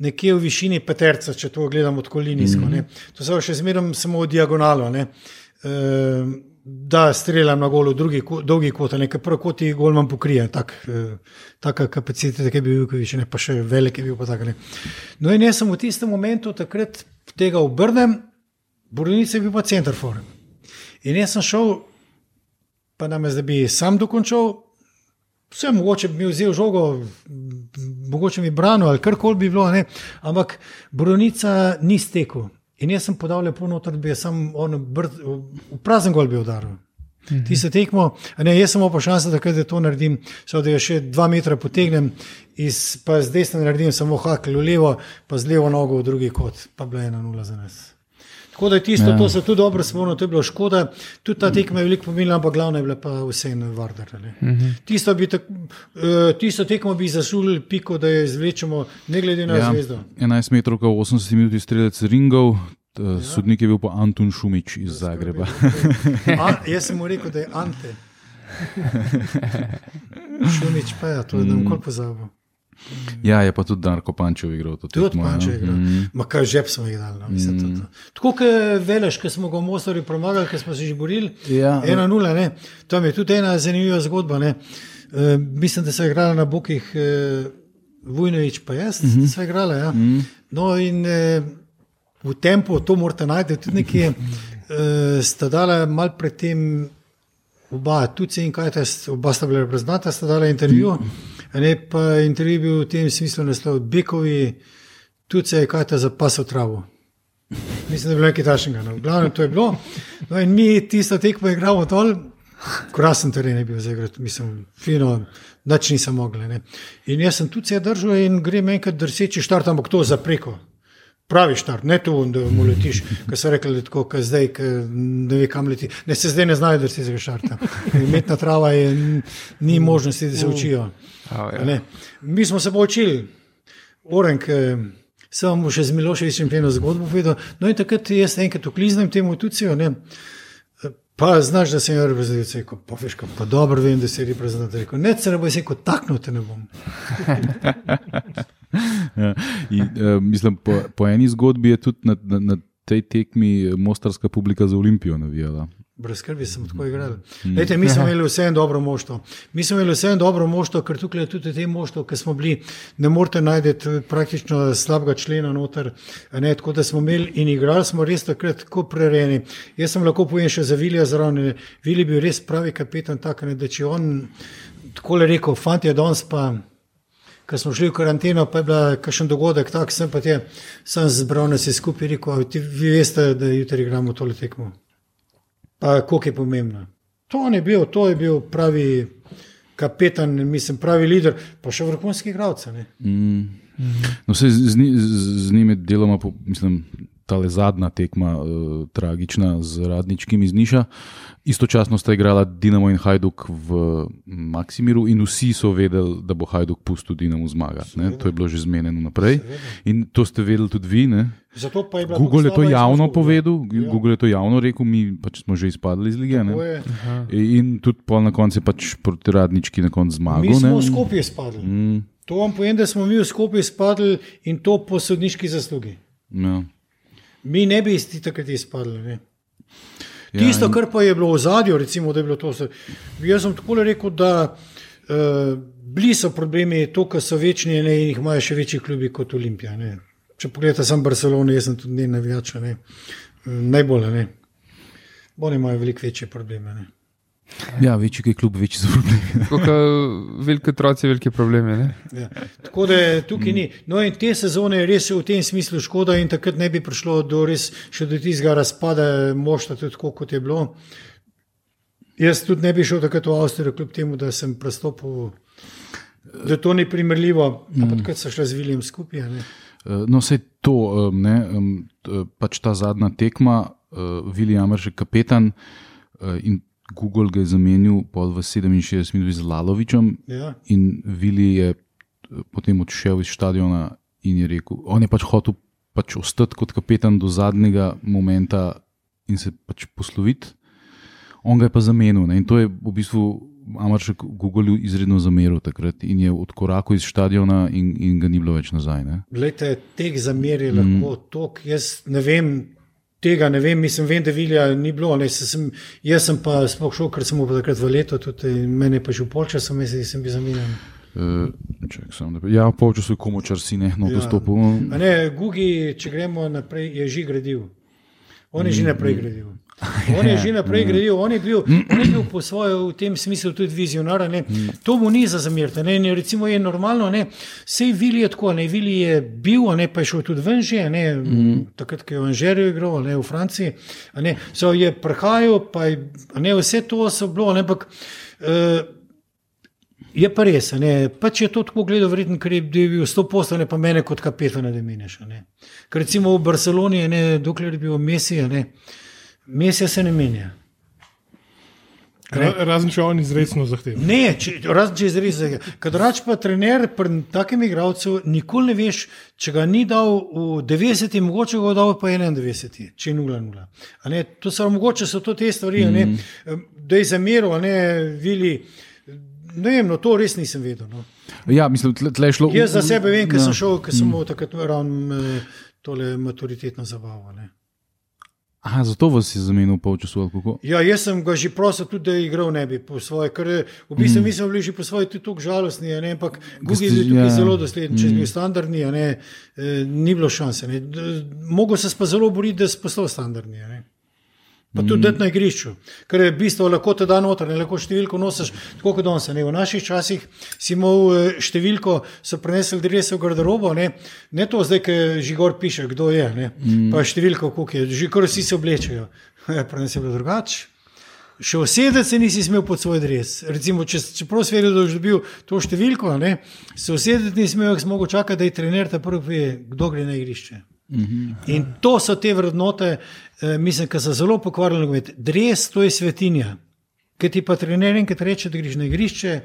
Nekje v višini peterca, če to gledamo tako linijsko. Mm -hmm. To se še zmeraj samo v diagonalo. E, da streljam na golo, drugi, dolgi kot, nekaj prvi kot ti gol manj pokrije. Tak, e, taka kapaciteta, ki je bil ne pa še velik je bil. Tak, no in jaz sem v tistem momentu takrat tega obrnem, Borovnica je bil pa centerfor. In jaz sem šel, pa nam je, da bi sam dokončal. Vse mogoče bi mi vzel žogo, mogoče bi branil ali karkoli bi bilo, ne? ampak Bronica ni stekel. In jaz sem podal lepo noter, da bi sam brd, v prazen gol bi udaril. Ti se tekmo, ne, jaz sem pa šanso, da kaj to naredim, so, da jo še dva metra potegnem, iz, pa z desne naredim samo hakl v levo, pa z levo nogo v drugi kot, pa bila je ena nula za nas. Tako da tisto, Ja. ja. to se tudi dobro spomnim, to je bilo škoda. Tudi ta tekma je veliko pomenila, ampak glavna je bila pa vseeno Vardar. Uh -huh. Tisto, tak, uh, tisto tekmo bi zasulili piko, da jo izvlečemo, ne glede na ja. Ja, zvezdo. 11 metrov, 80 minut strelec ringov, ja. sodnik je bil pa Anton Šumič iz Zagreba. A, jaz sem mu rekel, da je Ante. Šumič pa je, to je mm. nikoli pozabil. Ja, je pa tudi Darko Pančev igral to Tudi tekmo, ja. Panče je igral. Mm. Ma kaj žep smo jih dali. No, mislim, to, to. Tako kot veleš, ki smo ga v Mostarju premagali, ki smo se že borili. Ja. 1-0, ne. Tam je tudi ena zanimiva zgodba. Ne. E, mislim, da so igrali na bokih e, Vujnovič, pa jaz, mm -hmm. so igrali. Ja. Mm. No in e, v tempu, to morate najti tudi nekje, e, sta dala mal predtem. Oba, tudi in kaj, oba sta bila reprezentanta, sta dala intervju. Ne, pa intervju je bil v tem smislu naslov Bekovi, tudi se je kaj ta zapasal travo. Mislim, da je bilo nekaj takšnega. No. Glavno to je bilo. No, in mi tisto tekmo igramo dol, krasen teren je bil zaigrati, mislim, fino, nič nisem mogel. In jaz sem tudi se držal in grem enkrat drseči štart, ampak to za preko. Pravi štart, ne to, da mu letiš, ki so rekli, da tako, kot zdaj, ki ne ve kam leti. Ne se zdaj ne znajo, da se zdaj štarta. Metna trava je, ni možnosti, da se učijo. A, ja. A ne. Mi smo se pa učili, Orenk, eh, sem vam še z Miloševičem eno zgodbo povedal. No in takrat jaz enkrat ukliznem temu tucijo, ne. Pa znaš, da sem jaz reprezentant, rekel, pa veš, kaj, pa dobro vem, da si reprezentant. Rekel, ne, se ne bo rekel, takno te ne bom. Ja. In, uh, mislim, po, po eni zgodbi je tudi na, na, na tej tekmi mostarska publika za Olimpijo navijala. Brez skrbi sem tako igral. Lejte, mi smo imeli vse en dobro moštvo. Mi smo imeli vse en dobro moštvo, ker tukaj tudi te moštvo, ki smo bili, ne morete najti praktično slabega člena noter. Ne, tako da smo imeli in igrali smo res takrat tako prereni. Jaz sem lahko povem še za Vilija zraven. Vili je bil res pravi kapetan, tak, ne, da če on tako le rekel, fant je danes pa. Ko smo šli v karanteno, pa je bil kakšen dogodek, tako sem pa te, sem zbral nas je skupaj in rekel, "A ti, vi veste, da jutri igramo tole tekmo. Pa koliko je pomembno. To je bil, to je bil pravi kapetan, mislim, pravi lider, pa še vrhunski igralec. ne. No, saj z, z, z, njimi deloma, po, mislim, ta zadnja tekma, uh, tragična z radničkim iz Niša. Istočasno sta igrala Dinamo in Hajduk v Maksimiru, in vsi so vedeli, da bo Hajduk pustil Dinamo zmagati. ne. To je bilo že zmenjeno naprej. In to ste vedeli tudi vi. Ne? Zato pa je bila Google je to javno izguba. povedal, Ja. Google je to javno rekel, mi pač smo že izpadli iz lige. Je. In tudi pol na koncu je pač proti radnički na koncu zmagal. Mi smo ne. skupaj spadli. Mm. To vam povem, da smo mi skupaj spadli in to po sodniški zaslugi. Ja. Mi ne bi isti takrat izpadli. Ne. Ja, Tisto, in- kar pa je bilo v zadju, recimo, da je bilo to. se- Jaz sem tako rekel, da uh, bili so problemi, to, kar so večni ne, in jih imajo še večji klubi kot Olimpija. Ne. Če pogledate, sem Barcelona, jaz sem tudi ne navijač, ne. najbolj ne. Oni imajo veliko večje probleme. Ne. Ja, večji je klub, večji so problemi. Kot veliki otroci, veliki problemi. Ne? Ja. Tako da tukaj ni. No, in te sezone je res v tem smislu škoda, in takrat ne bi prišlo do res še do tistega razpada mošta, tako kot je bilo. Jaz tudi ne bi šel takrat v Avstrijo, kljub temu, da sem prestopil, da to ni primerljivo, ampak takrat so šli z Viljem skupaj. a ne. Eh, No, vse to, ne, t- pač ta zadnja tekma, uh, William je kapetan in Google ga je zamenil pol v 67 minut z Lalovičem Ja. in Vili je eh, potem odšel iz stadiona in je rekel, on je pač hotel pač ostati kot kapetan do zadnjega momenta in se pač posloviti. On ga je pa zamenil ne, in to je v bistvu Amaršek Google izredno zameril takrat in je odkorakal iz stadiona in, in ga ni bilo več nazaj. Ne. Glejte, teh zamer je lahko mm. tok. Jaz ne vem, tega ne vem, mislim, vem, da Vilja ni bilo. Ne, se sem, jaz sem pa sploh šel, ker sem pa takrat v leto, tudi mene pa že v polčasu, mislim, sem bil zamenjan. Uh, čak, samo, da, ja, polčasu je komu čar si ne, no, Ja. dostopil. A Ne, Gugi, če gremo naprej, je že gradil. On je že naprej gradil. On je že naprej gradil, on je bil, on je bil po svojem v tem smislu tudi vizionar. ne. To mu ni za zameriti. ne, in Recimo je normalno, ne, sej Vili je tako, ne, Vili je bil, ne, pa je šel tudi ven že, ne, takrat, ko je v Anžerju igral, ne, v Franciji, ne, so je prihajal, pa je, a ne, vse to so bilo, ne, ampak uh, Je pa res, ne, pač je to tako gledal, verjetno, ker je bil sto postane pa mene kot kapetana, da meniš. Ker recimo v Barceloni, ne, dokler je bil Messi, ne, Messi se ne menja. Ra, razen če on izredno zahteva. Ne, če, razen če izrezi. Kadrač pa trener pri takem igralcu nikoli ne veš, če ga ni dal v 90, mogoče ga je dal pa 91, če je 0-0. A ne, To so mogoče so to te stvari, a ne, da je zameril, a ne vili. Ne vem, no, to res nisem vedel. No. Ja, mislim, tle, tle je šlo. Jaz za sebe vem, ker Ja. sem šel, ker sem imel takrat ravno tole maturitetno zabavo. Ne. Aha, zato vas je zamenil ali kako? Ja, jaz sem ga že prosil, tudi da je igral ne bi po svoje, ker eh, v bistvu mm. mi smo bili že po svoje tudi tako žalostni, a ne, ampak Gugi je bil tukaj ja. zelo dosleden, če je bil standardni, a ne, eh, ni bilo šanse. Ne. Mogel se pa zelo boriti, da si postal standardni. ne. Pa tudi mm. na igrišču, ker je bistvo lahko te da noter, ne lahko številko nosiš, tako kot danes. V naših časih si imel eh, številko, so prenesli drese v garderobo, ne, ne to zdaj, ki že gor piše, kdo je, ne, mm. pa številko, koliko je, že kar vsi se oblečejo. Prenesli je bilo drugače. Še usedeti se nisi smel pod svoj dres. Recimo, če, čeprav si vedel, da boš dobil to številko, ne, se usedeti nisi smel, ker smo mogli čakati, da je trener ta prvi, kdo gre na igrišče. In to so te vrednote, eh, mislim, ki so zelo pokvarjene. Dres, to je svetinja. Ker ti pa trener enkrat reče, da greš na igrišče,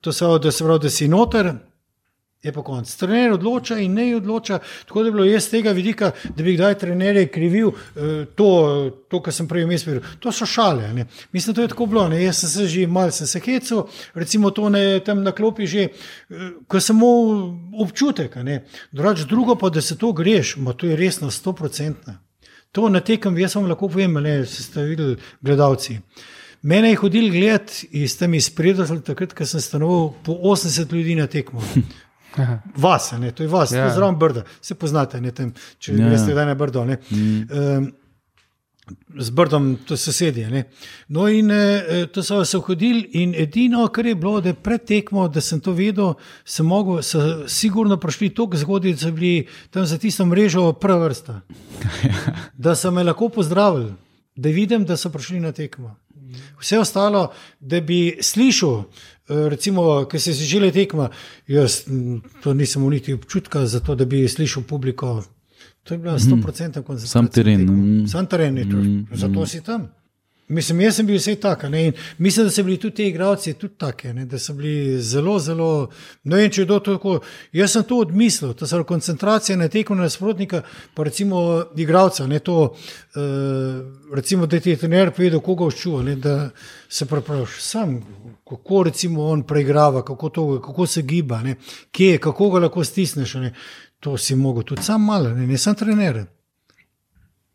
to se pravi, da si noter, je pa konc. Trener odloča in ne odloča. Tako da je bilo jaz z tega vidika, da bi kdaj trenerje krivil eh, to, to kar sem prej imel. To so šale. Ne. Mislim, da je tako bilo. Ne. Jaz sem se že malce se hecel, recimo to ne tam na klopi že, eh, ko samo občutek. Drugač, drugo pa, da se to greš, ma to je resno, sto procentno. To na tekem, jaz vam lahko povem, ne, ste videli gledalci. Mene je hodil gledati iz tam izpredaj, takrat, ko sem stanoval po 80 ljudi na tekmo. Vas, ne, to je vas, ja. zraven brda, se poznate, ne, tem, če ja. greste na brdo. Mm. Um, z brdom, to so sosedje. Ne. No, in e, to so se hodili, in edino, kar je bilo, da je pred tekmo, da sem to vedel, sem mogel, so sigurno prišli tako zgodaj, da so bili tam za tisto mrežo prva vrsta. da so me lahko pozdravili, da vidim, da so prišli na tekmo. Vse ostalo, da bi slišal, recimo, ki se je že le tekma, jaz to nisem imel niti občutka za to, da bi slišal publiko. To je bilo 100% koncentracija. Sam teren. Mm. Sam teren je to, mm. zato si tam. Mislim, jaz sem bil vse tak. Mislim, da so bili tudi ti igravci tudi taki, da so bili zelo, zelo. Ne vem, če je to tako. Jaz sem to odmislil, to so koncentracije na teku nasprotnika, pa recimo igravca. Ne, to, uh, recimo, da ti je trener povedal, koga vščuva, da se prepraviš sam, kako recimo on preigrava, kako, to, kako se giba, ne, kje, kako ga lahko stisneš. Ne. To si mogel tudi sam malo, ne, ne sem trener.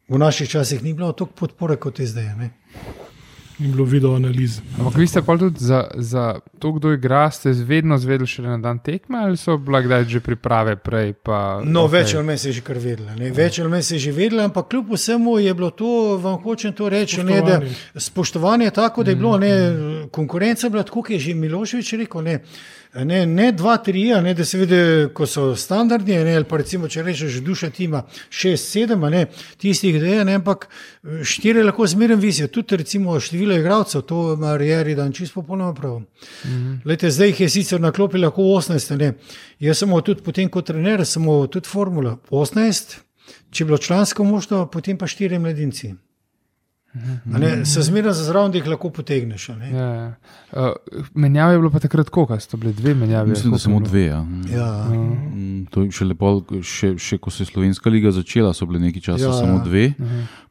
V naših časih ni bilo tako podpore kot je zdaj. Ne? Ni bilo video analize. Ampak vi ste pa tudi za, za to, kdo igra, ste vedno zvedeli še na dan tekme ali so bile kdaj že priprave prej? Pa, no, okay. več ali manj se je že kar vedela. Več ali manj se je že vedela, ampak kljub vsemu je bilo to, vam hočem to reči, spoštovanje. Ne, da, spoštovanje tako, da je bilo, ne, konkurenca bila tako, kot je že Miloševič rekel. Ne, Ne, ne dva, tri, ne, da se vidi, ko so standardni, ne, ali pa recimo, če rečeš, duša ima šest, sedem, ne, tistih, da je, ne, ampak eh, štiri lahko zmeraj visijo, tudi recimo število igralcev, to ima Rijeri dan čisto popolnoma prav. -hmm. Lete, zdaj jih je sicer na klopi lahko 18, ne. jaz sem tudi potem kot trener, sem tudi formula 18, če je bilo člansko možno, potem pa štiri mladinci. Ne, se zmeraj za zraven, da jih lahko potegneš. Ja, ja. uh, menjave je bilo pa takrat koliko, so bile dve menjave. Mislim, da samo dve. Ja. Ja. Mm, to je še lepo, še, še ko se je Slovenska liga začela, so bile nekaj časa ja, samo dve.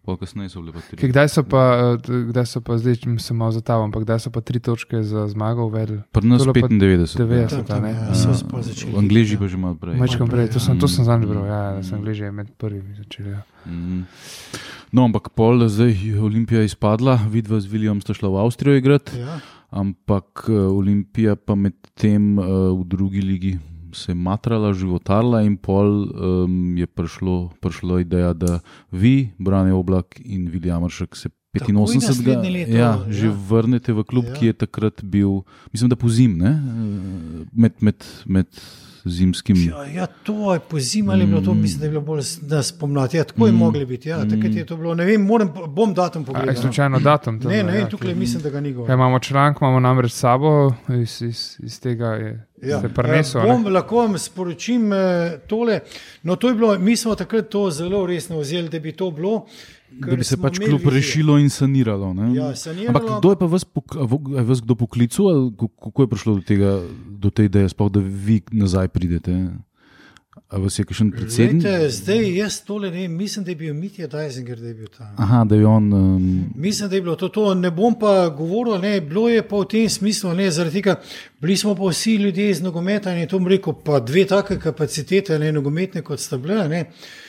Ja. Kasneje so bile pa tri. Kdaj so pa, kdaj so pa zdaj, če se malo zatavam, kdaj so pa tri točke za zmago uvedli? Pri nas 95. 90, ja, ja, ja. V Angliji pa že malo prej. prej. To sem, sem zanj bral, ja, da so Angliji med prvimi začeli. Ja. Mm. No, ampak pol zdaj je Olimpija izpadla, vidva z Williamom sta šla v Avstrijo igrati, ja. ampak eh, Olimpija pa med tem uh, v drugi ligi se matrala, životarila in pol um, je prišlo, prišlo ideja, da vi, Brane Oblak in William Aršek se 85. Leto, ja, že ja. vrnete v klub, ja. ki je takrat bil, mislim, da pozim, ne? med. med, med zimskim. Ja, ja, to je po zimi ali bilo to, mm. mislim, da je bilo bolj spomladi. Ja, tako je mm. moglo biti. Ja, takrat je to bilo. Ne vem, moram, bom datum pogledati. Slučajno datum. Ne, ne, ja, tukaj mislim, da ga ni bilo. Ja, imamo članek, imamo namreč sabo, iz, iz, iz tega je. Ja, prenesel, ja, bom, lahko vam sporočim eh, tole. No, to bilo, mi smo takrat to zelo resno vzeli, da bi to bilo da bi se pač kljub rešilo in saniralo. Ja, saniralo. Ampak kdo je pa vas, vas kdo poklical, kako je prišlo do, tega, do te ideje, sploh, da vi nazaj pridete? A vas je kakšen predsednik? Lejte, zdaj jaz tole ne vem, mislim, da je bil Mitja Dajzinger, da je bil tam. Aha, da je on. Um... Mislim, da je bilo to, to. Ne bom pa govoril, ne, bilo je pa v tem smislu, ne, zaradi tega, bili smo pa vsi ljudje iz nogometa in je to mreko, pa dve take kapacitete, ne nogometne kot sta bile. Ne. Eh,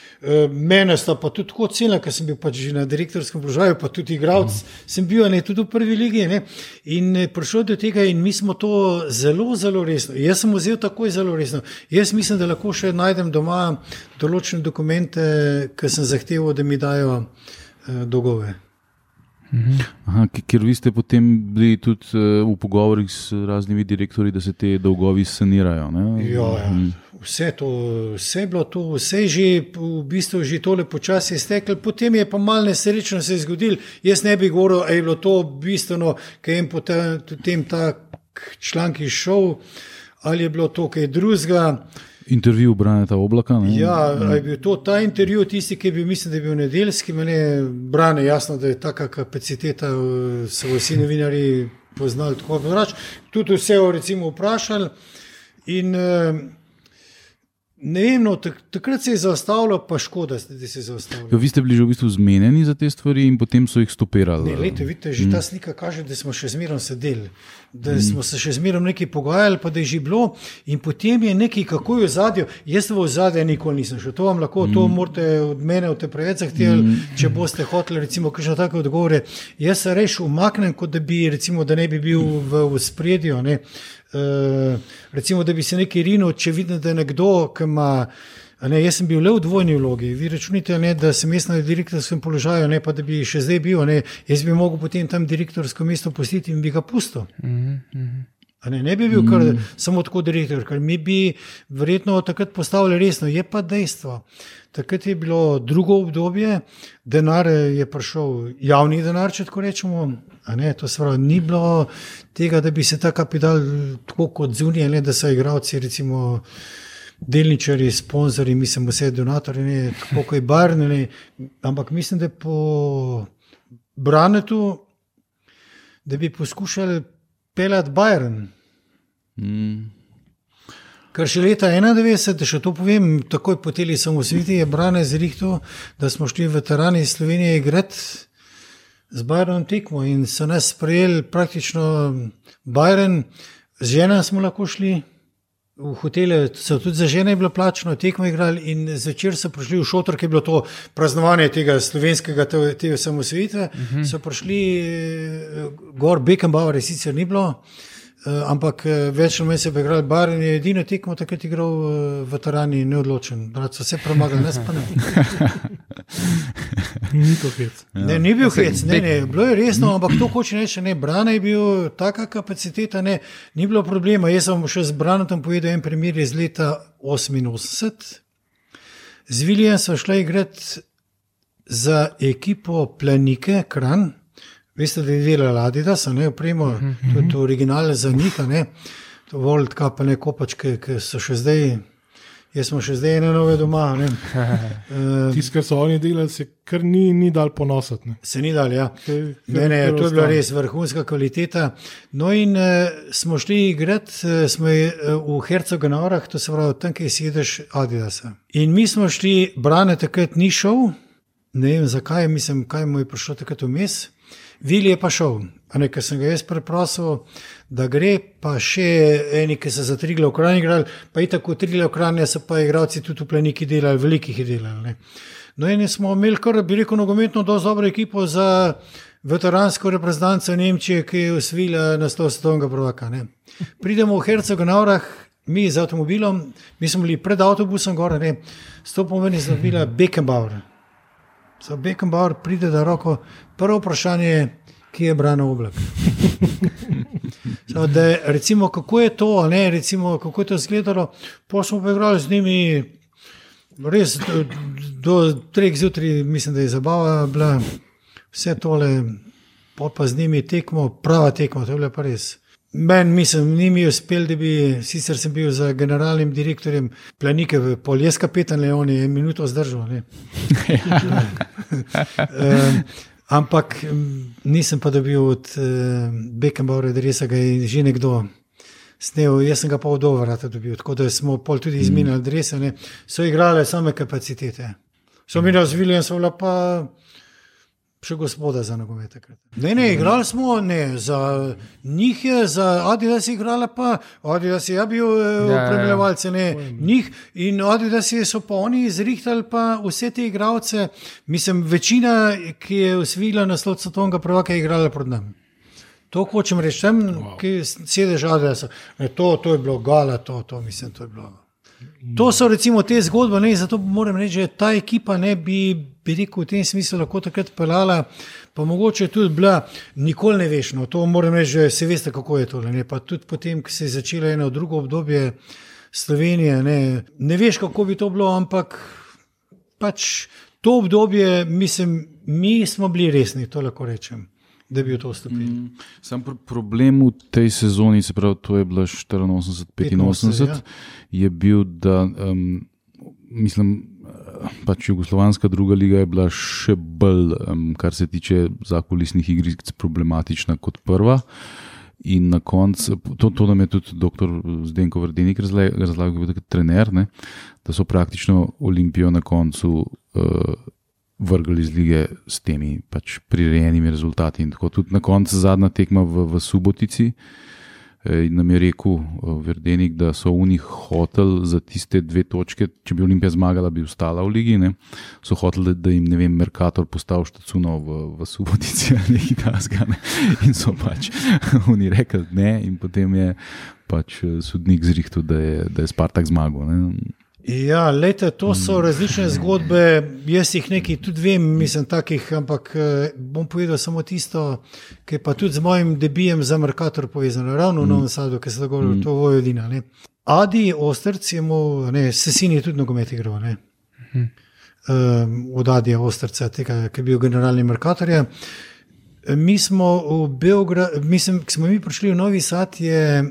mene sta pa tudi tako cena, ker sem bil pač že na direktorskem položaju, pa tudi igralec, mm. sem bil ne, tudi v prvi ligi. Ne, in eh, prišel do tega, in mi smo to zelo, zelo resno. Jaz sem vzel takoj zelo resno. Jaz mislim, da lahko še najdem doma določene dokumente, ki sem zahteval, da mi dajo eh, dolgove. Aha, ki- ker vi ste potem bili tudi uh, v pogovorih s raznimi direktorji, da se te dolgovi sanirajo. Ne? Ja, ja. Mm. Vse, to, vse je bilo to, vse je že v bistvu že tole počasi izteklo, potem je pa malo nesrečno se je zgodil. Jaz ne bi govoril, da je bilo to bistveno, ker je potem, ta članek izšel, ali je bilo to kaj drugega. Intervju Braneta Oblaka. Ne? Ja, a je bil to ta intervju, tisti, ki je bil, mislim, da je bil nedeljski, meni brane jasno, da je taka kapaciteta, eh, so vsi novinari poznali tako drugače. Tudi vse o recimo vprašali. In eh, ne vem, no, tak, takrat se je zaustavilo, pa škoda, da se je zaustavilo. Ja, vi ste bili že v bistvu zmenjeni za te stvari in potem so jih stopirali. Ne, lejte, vidite, že ta slika kaže, da smo še zmeraj sedeli, da smo se še zmeraj nekaj pogajali, pa da je že bilo. In potem je nekaj, kako je v zadju. Jaz v zadju nikoli nisem šel, to vam lahko, to morate od mene, od te preveč zahtevali, če boste hoteli, recimo, kakšne take odgovore. Jaz se reš umaknem, kot da bi, recimo, da ne bi bil v, v spredju. Ne. Uh, recimo, da bi se nekaj rinil, če vidim, da je nekdo, ki ima. Ne, jaz sem bil le v dvojni vlogi. Vi računate, ne, da sem jaz na direktorskem položaju, ne pa da bi še zdaj bil. Ne. Jaz bi mogel potem tam direktorsko mesto pustiti in bi ga pustil. A Ne, ne bi bil kar mm. samo tako direktor, ker mi bi verjetno takrat postavili resno. Je pa dejstvo. Takrat je bilo drugo obdobje, denar je prišel, javni denar, če tako rečemo. a Ne, to se pravi, ni bilo tega, da bi se ta kapital tako kot zunije, ne, da so igravci, recimo. Delničari, sponzorji, mislim, vse donatorji, ne, tako kot je Barn, ne, ampak mislim, da po Branetu, da bi poskušali pelati Bayern. Mm. Ker še leta 91, da še to povem, takoj po teli samosveti je Brane zrihtel, da smo šli veterani iz Slovenije igrati z Bayernom tekmo in so nas sprejeli praktično Bayern, z žena smo lahko šli. V hotele so tudi za žene bilo plačeno, tekmo igrali in zvečer so prišli v šotor, ki je bilo to praznovanje tega slovenskega te, te osamosvojitve. Uh -huh. So prišli eh, gor, Beckenbauer sicer ni bilo, eh, ampak eh, več ali manj se je igral bar in je edino tekmo takrat igral eh, veterani neodločen. Brat so vse premagali, ne spane. Ni to hec. Ne, ni bil hec, ne, ne, bilo je resno, ampak to hoče reči, ne, Brana je bil taka kapaciteta, ne, ni bilo problema. Jaz sem še z Branom povedal en primer iz leta 88. Z Viljem smo šli igrati za ekipo Planike, Kran. Veste, da je delala Adidas, a ne opremo, to je to originalne za njih, a ne. World Cup, ne kopačke, ki so še zdaj. Jaz smo še zdaj ene nove doma. Eh, Tisto, kar so oni delali, se kar ni, ni dal ponositi. ne. Se ni dal, ja. Kaj- Ne, ne, to je bila res vrhunska kvaliteta. No, in uh, smo šli igrati, uh, smo uh, v Hercegovinah, to se pravi, tam, kjer sediš Adidasa. In mi smo šli, Brane takrat ni šel, ne vem zakaj, mislim, kaj mu je prišlo takrat vmes. Vili je pa šel, a ne, ker sem ga jaz preprosil, da gre, pa še eni, ki so za tri glavne ukrajine igrali, pa in tako tri glavne ukrajine so pa igralci tudi v pleniki delali, velikih je delali. Ne. No, in smo imeli kar, bi rekel, nogometno dosto dobro ekipo za veteransko reprezentanco Nemčije, ki je usvila naslov svetovnega prvaka. ne. Pridemo v Hercegovinah, mi z avtomobilom, mi smo bili pred avtobusom, gor, ne, stopimo ven iz avtomobila Beckenbauer. Za Beckenbauer pride da roko, prvo vprašanje je, kje je brano oblak. So, da, recimo, kako je to, ne, recimo, kako je to izgledalo, pa smo pa igrali z njimi, res do, do treh zjutraj, mislim, da je zabava bila, vse tole, pol pa z njimi tekmo, prava tekmo, to je bilo pa res. Meni, mislim, ni mi uspel, da bi, sicer sem bil za generalnim direktorjem Planike, v Poljes kapetan Leon je minuto zdržal. ne. Em, ampak em, nisem pa dobil od uh, Beckenbauera, da res ga je že nekdo snel, jaz sem ga pa od Overata dobil, tako da smo pol tudi izmenjali adrese, ne. so igrale same kapacitete. So mi razvili in so bila pa še gospoda za nogomet. Ne, ne, igrali smo, ne, za njih je, za Adidas je igrala pa, Adidas je ja bil Ja, ja, ja. upravljalce, ne, njih in Adidas je so pa oni izrihtali pa vse te igralce, mislim, večina, ki je usvila naslov svetovnega prvaka, je igrala pred nami. To hočem reči, tam, wow. ki sedež Adidasa, ne, to, to je bilo gala, to, to mislim, to je bilo. To so recimo te zgodbe, ne, zato moram reči, da ta ekipa ne bi bi rekel, v tem smislu lahko takrat pelala, pa mogoče tudi bila, nikoli ne veš. No, to moram reči, že se veste, kako je to. Ne? Pa tudi potem, ko se je začelo eno drugo obdobje Slovenije, ne, ne veš, kako bi to bilo, ampak pač to obdobje, mislim, mi smo bili resni, to lahko rečem. Da bi v to vstopili. Mm, sam pr problem v tej sezoni, se pravi, to je bilo 84-85, ja. je bil, da um, mislim, pač Jugoslovanska druga liga je bila še bolj, um, kar se tiče zakulisnih igric, problematična kot prva. In na koncu, to, to nam je tudi dr. Zdenko Vrdenik razlagal, kot trener, ne, da so praktično Olimpijo na koncu uh, vrgli iz lige s temi pač prirejenimi rezultati. In tako tudi na koncu zadnja tekma v, v Subotici. Eh, in nam je rekel eh, Verdenik, da so v njih hotel za tiste dve točke, če bi Olimpija zmagala, bi ostala v ligi. Ne? So hoteli, da jim vem, Merkator postavi štacuno v, v Subotici ali nekaj tasga. Ne? In so pač oni rekli ne, in potem je pač eh, sodnik zrihtel, da je, da je Spartak zmagal. Ne? Ja, lete, to so mm. različne zgodbe. Jaz jih nekaj tudi vem, mislim, takih, ampak eh, bom povedal samo tisto, ki je pa tudi z mojim debijem za Merkator povezano, ravno v mm. Novem Sadu, ki se dogaja mm. to Vojvodina. Ne. Adi Ostrc je mu, ne, se sin je tudi nogomet igral. Ne. Um, od Adija Ostrca, tega, ki je bil generalni Merkator. Mi smo v Beogradu, mislim, ki smo mi prišli v Novi Sad, je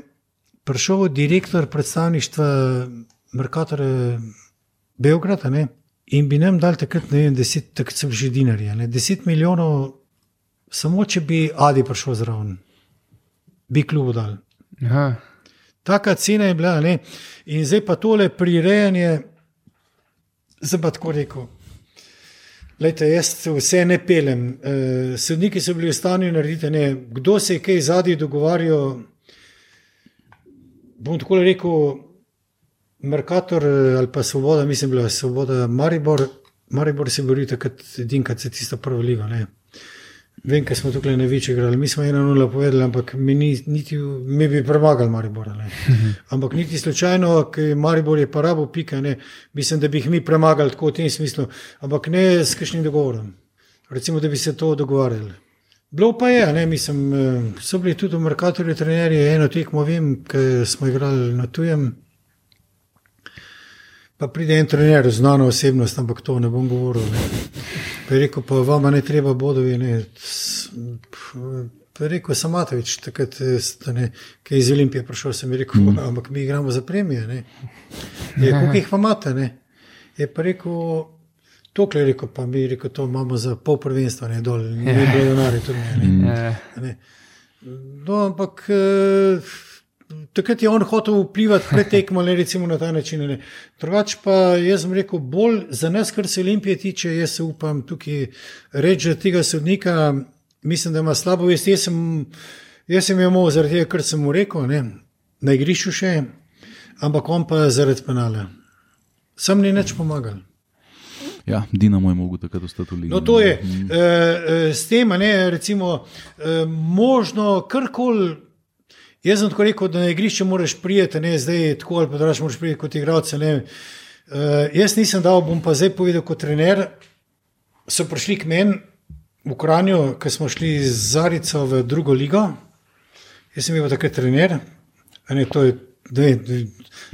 prišel direktor predstavništva. Merkator je Beograd, ne? in bi nam dal takrat, ne vem, deset, takrat so že dinarji, ne? deset milijonov, samo če bi Adi prišel zraven, bi kljub dal. Aha. Taka cena je bila, ne? in zdaj pa tole prirejanje, zdaj pa tako rekel. Lejte, jaz vse ne pelem. E, sodniki so bili v stanju narediti, ne? kdo se je kaj zadnji dogovarjal. Bom tako rekel, Merkator eh, ali pa Svoboda, mislim, da je Svoboda, Maribor, Maribor se bori takrat, edin, kad se tisto prvo ligo. Ne. Vem, kaj smo tukaj največji igrali. Mi smo eno nula povedali, ampak mi, ni, niti, mi bi premagali Maribor. Ampak niti slučajno, ker Maribor je pa rabo pika, ne. mislim, da bi jih mi premagali tako v tem smislu, ampak ne s kakšnim dogovorom. Recimo, da bi se to dogovarjali. Bilo pa je, ne, mislim, eh, so bili tudi v Merkatorju trenerji, eno tekmo vem, ker smo igrali na tujem. Pa pride en trener, znana osebnost, ampak to ne bom govoril. Ne. Pa je rekel, pa vam ne treba bodovi. Ne. Pa je rekel, Samatovič, takrat, ne, ki je iz Olimpije prišel, sem rekel, mm. ampak mi igramo za premije. Ne. Je, koliko jih pa imate? Ne. Je pa rekel, tokle je rekel, pa mi rekel, to imamo za pol prvenstva, ne dol, ne bi bilo denarja tudi ne. ne. ne. No, ampak. Uh, takrat je on hotel vplivati pred tekmo, le recimo na ta način. Drugač pa jaz sem rekel, bolj za nas, kar se Olimpije tiče, jaz se upam tukaj reči, da tega sodnika, mislim, da ima slabo vest. Jaz sem, jaz sem imel zaradi tega, kar sem mu rekel, ne, na igrišču še, ampak on pa zaradi penala. Sam ni nič pomagal. Ja, Dinamo je mogel takrat ostati v Ligi. No, to je. Mm. E, s tem, ne, recimo, e, možno karkoli. Jaz sem tako rekel, da na igrišče moraš prijeti, ne zdaj tako ali pa drugače moraš prijeti kot igralec. Uh, jaz nisem dal, bom pa zdaj povedal kot trener. So prišli k meni v Kranju, ko smo šli z Zarico v drugo ligo. Jaz sem bil takrat trener. Ne, to je, ne,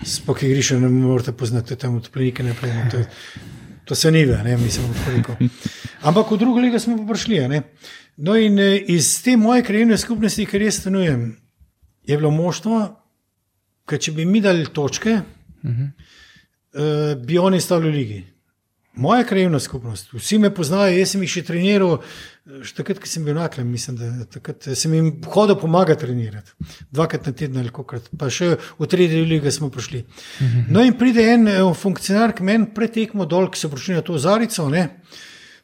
spok igrišče ne morete poznati, tam odplenike ne prejme. To, to se ni ve, ne, mislim, Ampak v drugo ligo smo pa prišli. No in eh, iz te moje krajine skupnosti, ker jaz stanujem, je bilo možno, da če bi mi dali točke, uh -huh. uh, bi oni stali v ligi. Moja krajevna skupnost, vsi me poznajo, jaz sem jih še treniral, še takrat, ko sem bil na klem, mislim, da takrat, sem jim hodil pomagati trenirati, dvakrat na teden ali kokrat, pa še v tretji ligi smo prišli. Uh -huh. No, in pride en eh, funkcionar, ki meni pretekmo dol, ki so prišli na to zarico. Ne?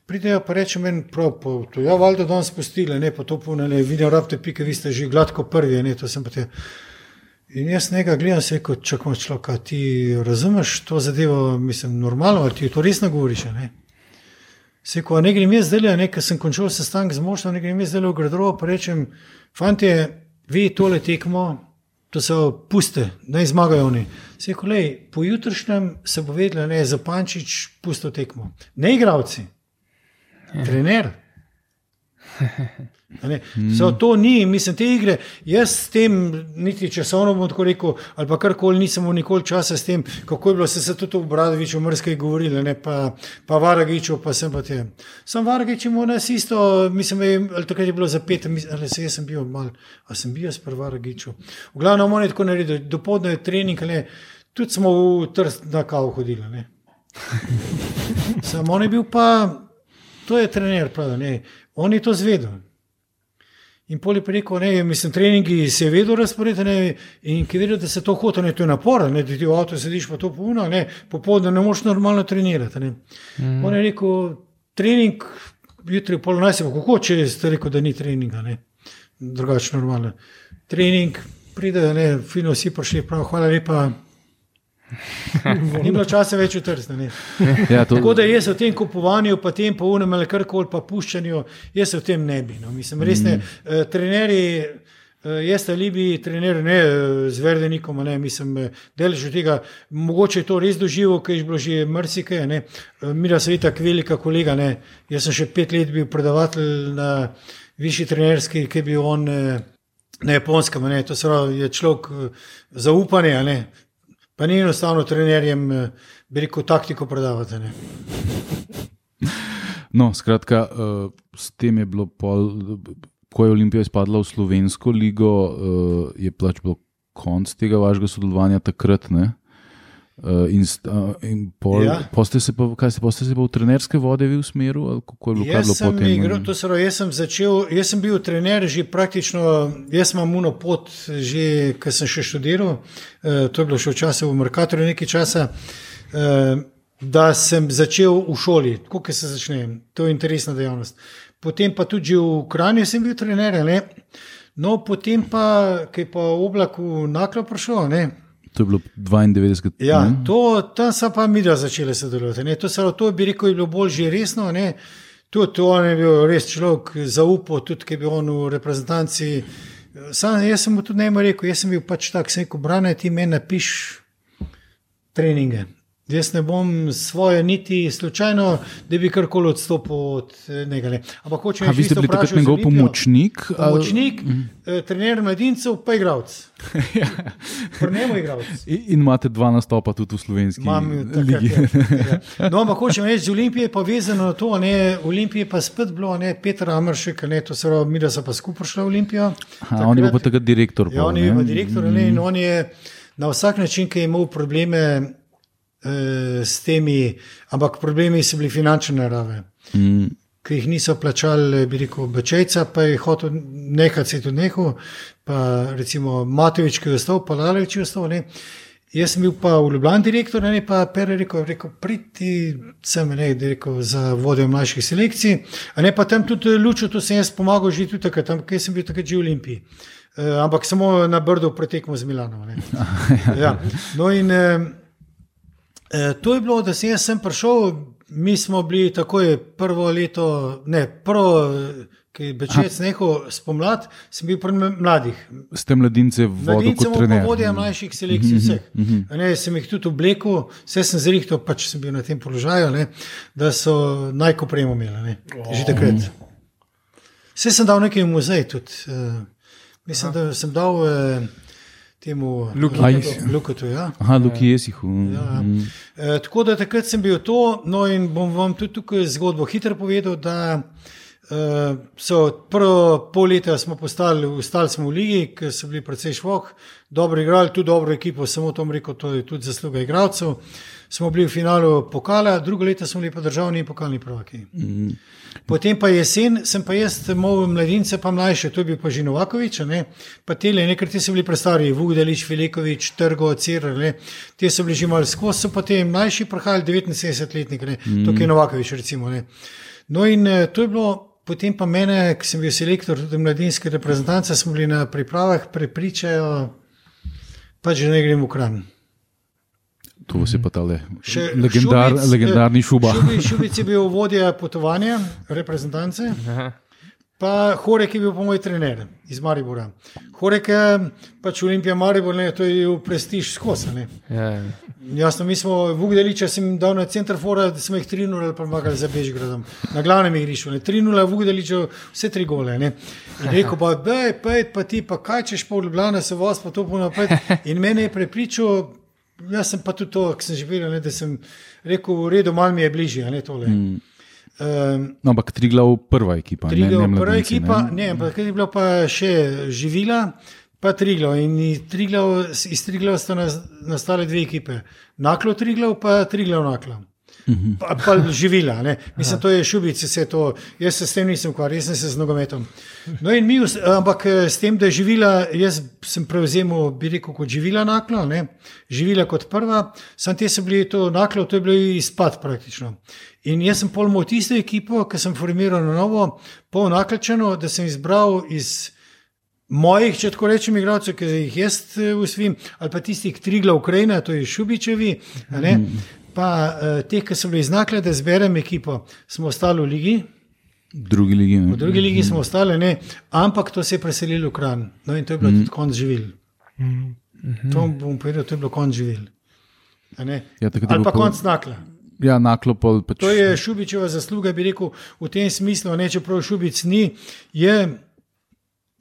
Pridejo pa reče meni, prav, po, to je ja, valjda danes spustili, ne pa to punele, vidijo rabte pike, vi ste že gladko prvi, ne to sem pa te. In jaz nekaj gledam, se kot čakamo človeka, ti razumeš to zadevo, mislim, normalno, ali ti to resno govoriš, ne? Se ko ne grem jaz zdaj, nekaj sem končal sestanek z možnom, ne grem jaz zdaj v gradro, pa rečem, fanti, vi tole tekmo, to so puste, naj zmagajo oni. Se ko lej, po jutrišnjem se bo vedelo, ne, za pančič pusto tekmo. Ne igravci. Trener. A ne. So, to ni, mislim, te igre. Jaz s tem, niti časovno bom tako rekel, ali pa karkoli, nisem imel nikoli časa s tem, kako je bilo se, se tudi v Bradoviču, mrskaj govorili, ne, pa, pa Varagiču, pa sem pa te. Sem Varagič imel nas isto, mislim, ali takrat je bilo za pet, mislim, ali se jaz sem bil mal, a sem bil jaz pri Varagiču. V glavnem, on je tako naredil, dopoledne je trening, ne, tudi smo v trst na kavu hodili. Samo on je bil pa, to je trener, pravi, ne, on je to zvedel. In poli preko, ne, mislim, treningi se je vedel razporediti in ki vedel, da se to hoče, ne, to je napor, ne, da ti v avtu sediš pa to puno, ne, popoldne ne moš normalno trenirati. Ne. Mm. On je rekel, trening, jutri pol najse, kako če ste rekel, da ni treninga, ne, drugače normalno. Trening, pride, ne, fino vsi prišli, prav, hvala lepa. Ni bilo časa več v trsni. Ja, to... Tako da jaz v tem kupovanju, pa tem pounem ali karkoli, pa puščanju, jaz v tem ne bi. No. Mislim, res ne. Mm. Uh, trenerji, uh, jaz ta libi, trener ne, uh, zverde nikom, ne, mislim, delež tega, mogoče je to res doživel, ker je bilo že mrsike, ne. Uh, Mira se je tako velika kolega, ne. Jaz sem še pet let bil predavatelj na višji trenerski, ki je bil on. Uh, Na japonskem, ne, to je človek zaupanja, Pa ni enostavno trenerjem, eh, bi rekel, taktiko predavati. Ne? No, skratka, uh, s tem je bilo, pol, ko je Olimpija izpadla v Slovensko ligo, uh, je pač bilo konc tega vašega sodelovanja takrat. Ne? Uh, in uh, in pol, ja. se pa, kaj ste, ste se pa v trenerske vode vi usmerili? Jaz, jaz sem začel, jaz sem bil trener že praktično, jaz imam muno pot, že ker sem še študiral, uh, to je bilo še včasih v Merkatorju nekaj časa, uh, da sem začel v šoli, tako kot se začne, to je interesna dejavnost. Potem pa tudi v Kranju sem bil trener, ne? no potem pa, ki je pa v oblaku naklo prišel, ne? To je bilo 92. Ja, to, tam so pa mi začeli sodelovati. To, so, to bi rekel, je bilo bolj že resno. Ne? Tudi on je bil res človek zaupal, tudi ki je bil v reprezentanci. Sam, jaz sem mu tudi najmo rekel, jaz sem bil pač tak, sem rekel, brane ti meni napiš treninge. Jaz ne bom svoje, niti slučajno, da bi karkoli odstopil od njega. Ne. Ampak hočeš reči, da ste bili takrat njegov pomočnik? Pomočnik, ali... eh, trener mladincev, pa igralec. ja. Prnemo igralec. In, in imate dva nastopa tudi v slovenski ligi. Ja, ja. No, ampak hočem reči, z Olimpije je povezano na to, ne, Olimpije pa spet bilo, ne, Petr Amršek, ne, to se pravi, mi da so pa skupaj šli v Olimpijo. Aha, on je bil pa takrat direktor. Ja, on je bil direktor, ne, in on je na vsak način, ki je imel probleme Eh, s temi, ampak problemi so bili finančne narave, mm. ki jih niso plačali, bi rekel, Bečejca, pa je hotel nekaj se tudi nehal, pa recimo Matovič, ki je ostal, pa Laleč je ostal. Ne. Jaz sem bil pa v Ljubljani direktor, ne pa Pere rekel, rekel priti sem ne, rekel, za vodjo mlajših selekcij, a ne pa tam tudi lučo, tu sem jaz pomagal že tudi takrat, tam, kjer sem bil takrat že v Olimpiji. Uh, ampak samo na Brdu pretekmo z Milanom. ja. No in uh, E, to je bilo, da sem jaz sem prišel, mi smo bili takoj prvo leto, ne prvo. Ki je večec nehal spomladi, sem bil pri mladih. Ste mladince vodili? Mladince v vodja mlajših selekcij, mhm, vseh. Mm -hmm. ne, sem jih tudi oblekel, vse sem zrihtel, pač sem bil na tem položaju, ne, da so najkopremo imeli, ne, oh. že takrat. Vse sem dal nekaj v muzej tudi. Uh, mislim, Aha. da sem dal. Uh, temu Lukotu. Ja. Aha, Luki Jesihu. Ja, ja. E, tako da takrat sem bil to, no in bom vam tudi tukaj zgodbo hitro povedal, da e, so prvo pol leta smo postali, ustali smo v ligi, ker so bili precej švok, dobro igrali, tudi dobro ekipo, samo to rekel, to je tudi zasluga igralcev. Smo bili v finalu pokala, drugo leto smo bili pa državni in pokalni prvaki. Mm. Potem pa jesen, sem pa jaz, moj mladince, pa mlajše, to je bil pa že Novakovič, ne? pa tele, nekaj ti so bili prestari, Vudelič, Filikovič, Trgo, Cirer, ne? ti so bili že malo skozi, so pa te mlajši prihajali, 79-letniki, mm. tukaj je Novakovič, recimo. Ne? No in eh, to je bilo, potem pa mene, ki sem bil selektor tudi mladinske reprezentance, smo bili na pripravah, prepričajo, pa že ne gremo v kran. To se pa tale legendar, šubic, legendarni šuba. Šubic je bil vodja potovanja reprezentance. Pa Horek je bil pa moj trener iz Maribora. Horek je pač Olimpija Maribor, ne, to je bil prestiž skozi. ne. Ja, ja. Jasno, mi smo v Ugdeliča, sem dal na center fora, da smo jih 3-0 pomagali za Bežgradom. Na glavnem igrišču, ne. 3-0 v Ugdeliču, vse tri gole. Ne. In rekel pa, bej, pej, pa ti pa kaj češ po Ljubljana, se vas pa to ponaprej. In mene je prepričal, jaz sem pa tudi to, ki sem živel, ne, da sem rekel, v redu, malo mi je bližje, ne tole. Mm. Um, No, ampak Triglav prva ekipa. Triglav, ne prva ekipa, ne. ne, ampak je bilo pa še živila, pa Triglav. In iz Triglav, iz Triglav sta nas, nastale dve ekipe. Naklo Triglav, pa Triglav Naklo. Pa, pa živila, ne. mislim, to je šubic, vse to. Jaz se s tem nisem ukvarjal, jaz sem se z nogometom. No, in mi, ampak eh, s tem, da je živila, jaz sem prevzel, bi rekel, kot živila naklo, ne. živila kot prva, sam te so bili to naklo, to je bilo izpad praktično. In jaz sem polmo tisto ekipo, ki sem formiral na novo, pol naklečeno, da sem izbral iz mojih, če tako rečem, igralcev, ki jih jaz eh, usvim, ali pa tistih Trigla Ukrajina, to je Šubičevi, a ne, pa uh, teh, ki so bili znakle, da zberem ekipo, smo ostali v ligi. V drugi ligi. ne. V drugi ligi smo ostali, ne, ampak to se je preselilo v Kran. No, in to je bilo tudi konc živil. To bom povedal, to je bilo konc živil. A ne? Ja, je Ali pa pol- konc nakla. Ja, naklo pa pač. To je Šubičeva zasluga, bi rekel, v tem smislu, ne čeprav Šubic ni, je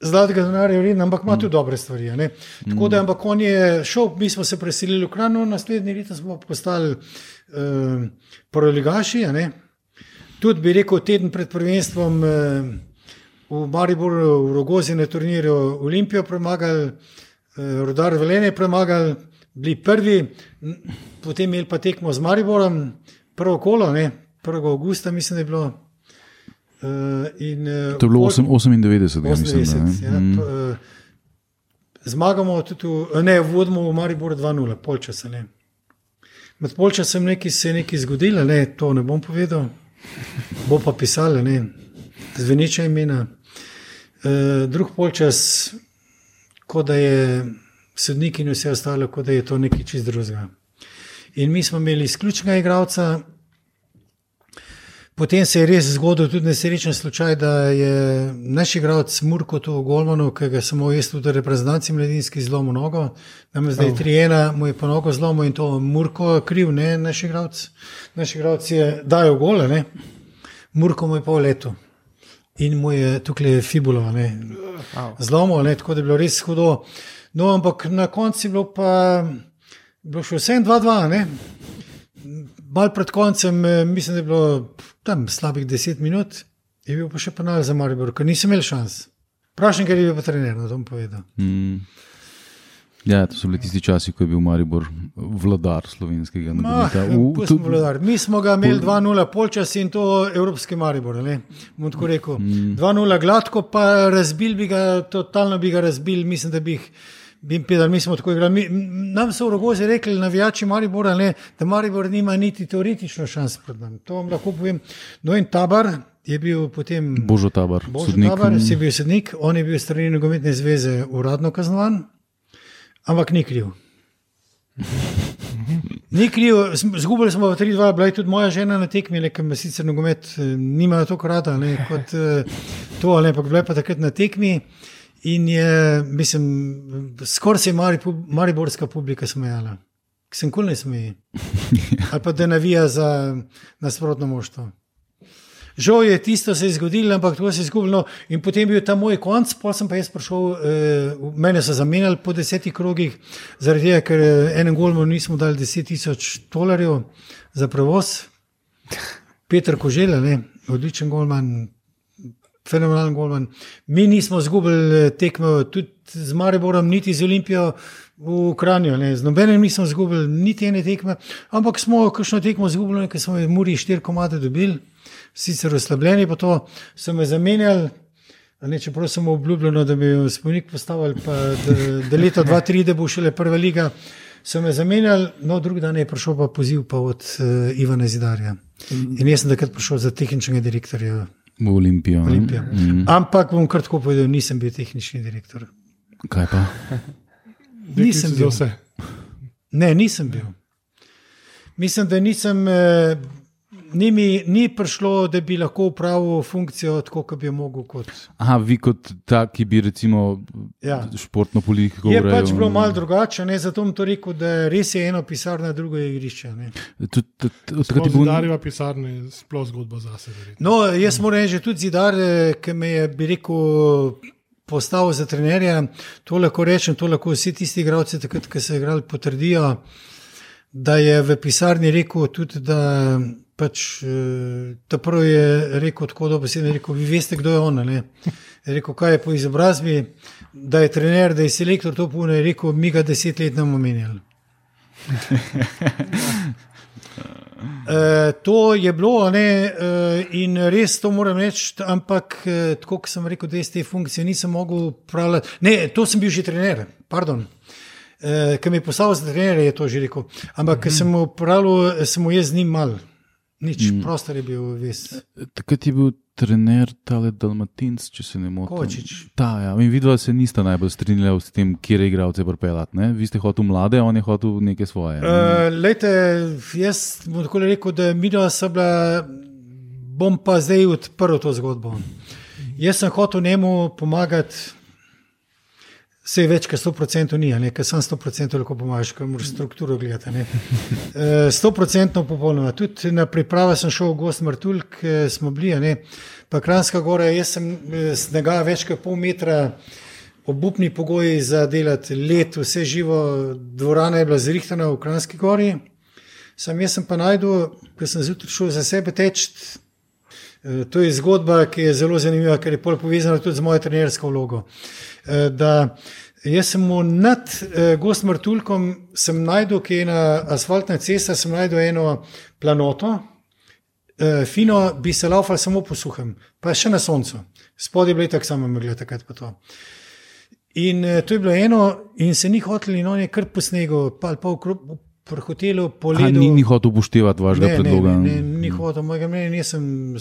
zlatega denarja vreden, ampak ima tudi dobre stvari. a ne. Tako da, ampak on je šel, mi smo se preselili v Krano, naslednji leto smo postali uh, proligaši. a ne. Tudi bi rekel, teden pred prvenstvom uh, v Mariboru, v Rogozi na turnirju Olimpijo premagali, uh, Rodar Velenje premagali, bili prvi, potem imeli pa tekmo z Mariborom, prvo kolo, ne, 1. augusta, mislim, da je bilo. Uh, in, uh, To je bilo pol- 8, 98, ja, mislim. 98, da, ja, ne. p- eh, Zmagamo tudi, v, ne, vodimo v Mariboru 2-0, polčasa. Ne. Med polčasom neki se je nekaj zgodilo, ne, to ne bom povedal, bo pa pisalo, ne, zveneča imena. E, drug polčas, kot da je sodnik in vse ostalo, kot da je to nekaj čist drugega. In mi smo imeli izključnega igralca, Potem se je res zgodil tudi nesrečen slučaj, da je naš igralec Murko to v Golmanu, ki ga samo jaz tudi reprezentanci mladinski zlomil nogo, nam je zdaj 3-1, mu je po nogo zlomil in to Murko je kriv, ne naš igralec. Naš igralec je dajal gole, ne. Murko mu je pol leto in mu je tukaj fibulo, ne. Zlomil, ne, tako da je bilo res hudo. No, ampak na koncu je bilo pa bilo še vse 2-2, ne. Mal pred koncem, eh, mislim, da je bilo tam slabih 10 minut, je bil pa še penal za Maribor, ker nisem imel šans. Vprašam, ker je bil pa trener, da bom povedal. Mm. Ja, to so bili tisti časi, ko je bil Maribor vladar slovenskega nogometa. Tu-. Mi smo ga imeli 2-0 polčas in to evropski Maribor. Bom tako rekel. 2-0 gladko, pa razbil bi ga, totalno bi ga razbil, mislim, da bi jih. Bi jim pedal, mi smo tako igrali. Mi, nam so v Rogozi rekli, navijači Maribora, ne, da Maribor nima niti teoretično šans pred nami. To vam lahko povem. No in Tabar je bil potem. Božo Tabar, Božo sodnik. Tabar, si bil sodnik, on je bil strani nogometne zveze uradno kaznovan, ampak ni kriv. Ni kriv, zgubili smo 3-2, bila je tudi moja žena na tekmi, le, ker me sicer nogomet eh, nima tako rada ne, kot eh, to, pa bila je pa takrat na tekmi. In je, mislim, skoraj se je Mari, mariborska publika smejala, ki sem kul ne smeji. Ali pa da navija za nasprotno moštvo. Žal je tisto se je zgodilo, ampak to se je zgodilo. No, in potem je bil ta moj konc, pa sem pa jaz prišel, eh, mene so zamenjali po desetih krogih, zaradi tega, ker eh, enem golmu nismo dali 10 tisoč dolarjev za prevoz. Petr Kožela, ne, odličen golman, fenomenalen golman. Mi nismo izgubili eh, tekme, tudi z Mariborom, niti z Olimpijo v Kranju, ne. z nobenim nismo izgubili niti ene tekme, ampak smo kakšno tekmo izgubili, ker smo v Muri štiri komade dobili, sicer oslabljeni, pa to so me zamenjali. Ne, čeprav sem obljubil, da bi spomenik postavili, pa da, da leto 2003, da bo šele prva liga, so me zamenjali, no, drugi dan je prišel pa poziv pa od uh, Ivana Zidarja. In jaz sem takrat prišel za tehničnega direktorja V Olimpijo. ne. Olimpije. Mm. Ampak bom kar tako povedal, nisem bil tehnični direktor. Kaj pa? Nisem bil. vse. Ne, nisem bil. Mislim, da nisem. eh, ni, mi, ni prišlo, da bi lahko upravil funkcijo tako, kot bi mogel. Kot. Aha, vi kot ta, ki bi recimo Ja. športno politiko Je urejal. pač bilo malo drugače, ne? zato bom to rekel, da res je eno pisarna, drugo je igrišče. Ne? Tudi, tudi, od takrat Tako je bil zidarjeva pisarna je sploh zgodba zase. verjetno. No, jaz moram reči, tudi zidar, eh, ki me je, bi rekel, postavil za trenerja. To lahko rečem, to lahko vsi tisti igralci, takrat, ko so igrali, potrdijo, da je v pisarni rekel tudi, da pač, eh, ta prvi je rekel tako dobro, da je rekel, vi veste, kdo je on. ne?" Je rekel, kaj je po izobrazbi, da je trener, da je selektor to puno, je rekel, mi ga deset let nam omenjali. Uh, to je bilo, ne, uh, in res to moram reči, ampak uh, tako kot sem rekel, da iz te funkcije nisem mogel upravljati. Ne, to sem bil že trener, pardon. Uh, Ker mi je postavil za trener, je to že rekel. Ampak, ker sem mu upravljal, sem mu jaz z njim mal. Nič, mm. prostor je bil ves. Takrat je bil trener tale Dalmatinc, če se ne motim. Kovačič. Ta, ja. In vidva se nista najbolj strinjala s tem, kje je igralce pripeljati. ne? Vi ste hotel mlade, on je hotel neke svoje. Uh, lejte, jaz bom tako rekel, da mi dva sva bila, bom pa zdaj odprl to zgodbo. Jaz sem hotel njemu pomagati, vse več, kot 100% ni, ker sem 100% lahko pomagaš, ker moraš strukturo gledati. ne. Eh, 100% popolnoma. Tudi na priprave sem šel v Gost Martulk, eh, smo bili, ne, pa Kranska gora, jaz sem eh, snega več kot pol metra. Obupni pogoji za delati let, vse živo, dvorana je bila zrihtana v Kranski gori. Sam jaz sem pa najdel, ker sem zjutraj šel za sebe teč. To je zgodba, ki je zelo zanimiva, ker je povezana tudi z mojo trenersko vlogo. Eh, Da jaz sem mu nad eh, Gost Martulkom sem najdel, ki je ena asfaltna cesta, sem najdel eno planoto, eh, fino bi se laufal samo po suhem, pa še na soncu. Spodaj je bilo tako samo megla, takrat pa to. In uh, to je bilo eno, in se ni hotel, in on je kar po snegu, pa, pa v, kru- v hotelu, po A, ledu. ni, ni hotel upoštevati vašega ne, predloga. Ne, ne, ne, ni hotel mojega mnenja, nisem.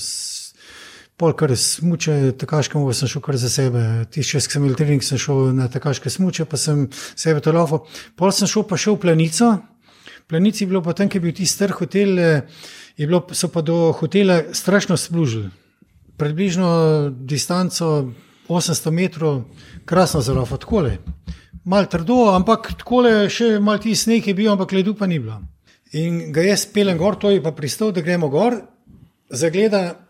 S- Pol kar smuče, takaškemu sem šel kar za sebe. Tisti čas, ki sem imel trening, sem šel na takaške smuče, pa sem sebe to lafo. Pol sem šel pa še v planico. Planici je bilo pa tam, ki je bil tisti star hotel, eh, bilo, so pa do hotela strašno splužili. Približno distanco 800 metrov, krasno zelo, tako le. Mal trdo, ampak tako le še mal ti sneg je bil, ampak ledu pa ni bilo. In ga jaz pelem gor, to je pa pristal, da gremo gor. Zagleda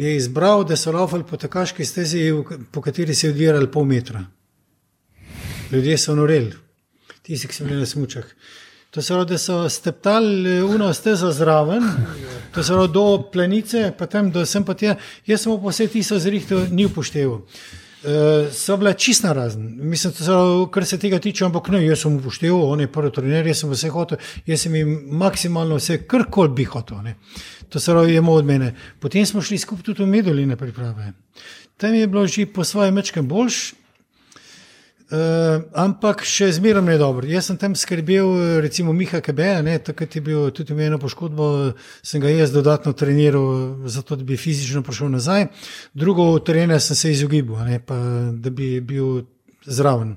je izbral, da so laufali po takaški stezi, po kateri se je odvirali pol metra. Ljudje so noreli, tisti, ki so bili na smučah. To se pravi, da so steptali eh, uno stezo zraven, to se pravi do planice, pa tam do sem pa tja. Jaz sem pa vse tisto zrihtel, ni upošteval. Uh, so bile čist na razen, mislim, to se kar se tega tiče, ampak ne, jaz sem upošteval, on je prvi trener, jaz sem vse hotel, jaz sem jim maksimalno vse, kar koli bi hotel. Ne. To se pravi, je imel od mene. Potem smo šli skupaj tudi v Medoline priprave. Tam je bilo že po svojem mečkem boljš, Uh, ampak še zmeraj ne dobro. Jaz sem tam skrbel, eh, recimo Miha Kebeja, ne, takrat je bil tudi imel eno poškodbo, sem ga jaz dodatno treniral, zato da bi fizično prišel nazaj. Drugo terena sem se izogibal, ne, pa, da bi bil zraven.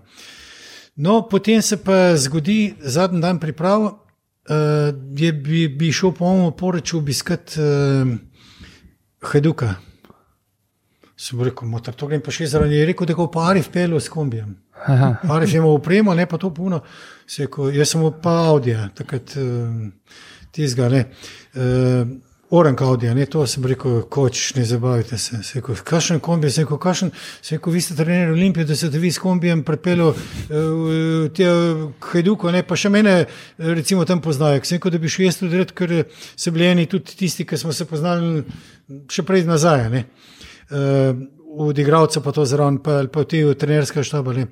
No, potem se pa zgodi zadnji dan priprav, uh, je bi, bi šel po mojem poroču obiskati uh, Hajduka. Sem rekel, motor, to grem pa še zraven. Je rekel, da ga pa Arif pelil s kombijem. Arif je imel upremo, ne pa to puno. Se Rekel, jaz sem pa Audija, takrat uh, tizga, ne. Uh, Orank Audija, ne, to sem rekel, koč, ne zabavite se. Se Rekel, kakšen kombi, se rekel, kakšen, se rekel, vi ste trener Olimpije, da ste vi s kombijem pripeljali uh, te Hajduko, ne, pa še mene, eh, recimo, tam poznajo. Se rekel, da bi šel jaz tudi red, ker so bili eni tudi tisti, ki smo se poznali še prej nazaj, ne. Uh, od igralca pa to zraven, pa, pa ti od trenerskega štaba. Ne.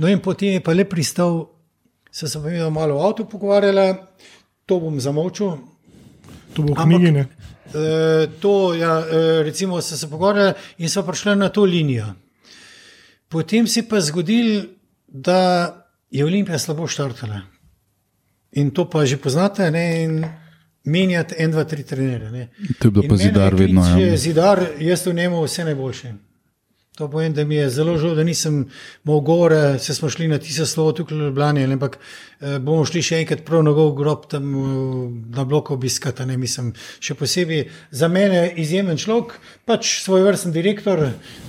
No in potem je pa le pristal, se sem pa videl malo v avtu pogovarjala, to bom zamočil. To bo v knjigi. Ne? E, to, ja, e, recimo, so se pogovarjali in so prišli na to linijo. Potem se je pa zgodil, da je Olimpija slabo štartala. In to pa že poznate, ne? in menjati en, dva, tri trenere. Ne? To je bilo In pa zidar je klic, vedno. že Ja. Zidar, jaz v njemu vse najboljše. To povem, da mi je zelo žal, da nisem mogel se smo šli na tisto slovo tukaj v Ljubljani, ampak eh, bomo šli še enkrat prav na gov grob tam eh, na blok obiskati. Ne, mislim, še posebej za mene izjemen človek, pač svoj vrsten direktor.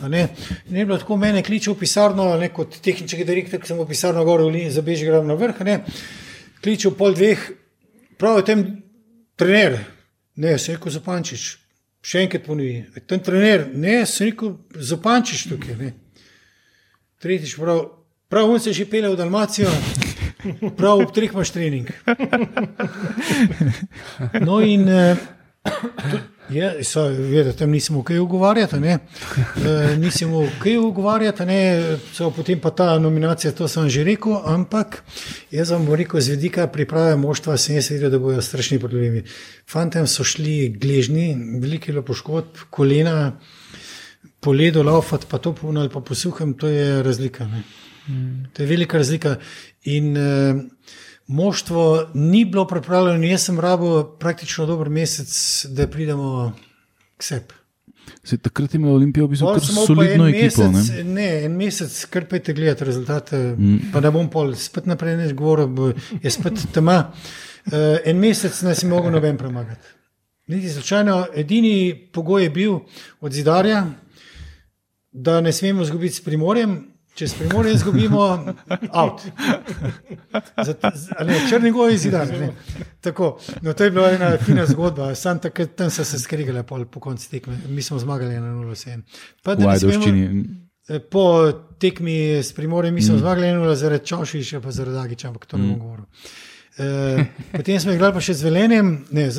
Ne, ne bilo tako, mene kliče v pisarno, ne kot tehnični direktor, ki sem v pisarno gor v Lini, za Bežigrad na vrh, ne, kliče v pol dveh, pravi tem trener, ne, se je rekel Zapančič. Še enkrat ponovi, ten trener, ne, se rekel, zapančiš tukaj. Ne. Tretjič, prav, prav on se je že pele v Dalmacijo, prav ob treh imaš trening. No, in to- je, so, vedno, tam nisem kaj ugovarjati, ne. Eh, nisem kaj ugovarjati, ne. So, potem pa ta nominacija, to sem že rekel, ampak jaz vam bom rekel, z vidika priprave moštva sem jaz videl, da bojo strašni problemi. Fantem so šli gležni, veliko je bilo poškodb, kolena, po ledu laufati, pa to polno ali pa po suhem, to je razlika. Ne. To je velika razlika. In uh, moštvo ni bilo pripravljeno, jaz sem rabo praktično dober mesec, da pridemo k sebi. Se, takrat je imel Olimpijo v bistvu kar pa solidno en ekipo. Mesec, Ne? ne, en mesec, kar pejte gledati rezultate, mm. pa ne bom pol spet naprej neč govoril, bo- je spet tema. Uh, en mesec nas je mogel noben premagati. Niti slučajno, edini pogoj je bil od zidarja, da ne smemo izgubiti s primorjem. Če s primorjem izgubimo, out. Zat- z- a Ne, črni goj je zidar. ne. Tako, no, to je bila ena fina zgodba. Sam takrat tam so se skrigali pol po koncu tekme. Mi smo zmagali na 0-7. Pa da ne smemo-. Eh, Po tekmi s Primorjem mi smo mm. zmagali eno zaradi Čošiša, pa zaradi Agiča, ampak to ne bom govoril. Uh, potem smo igrali pa še z Velenjem, ne, uh,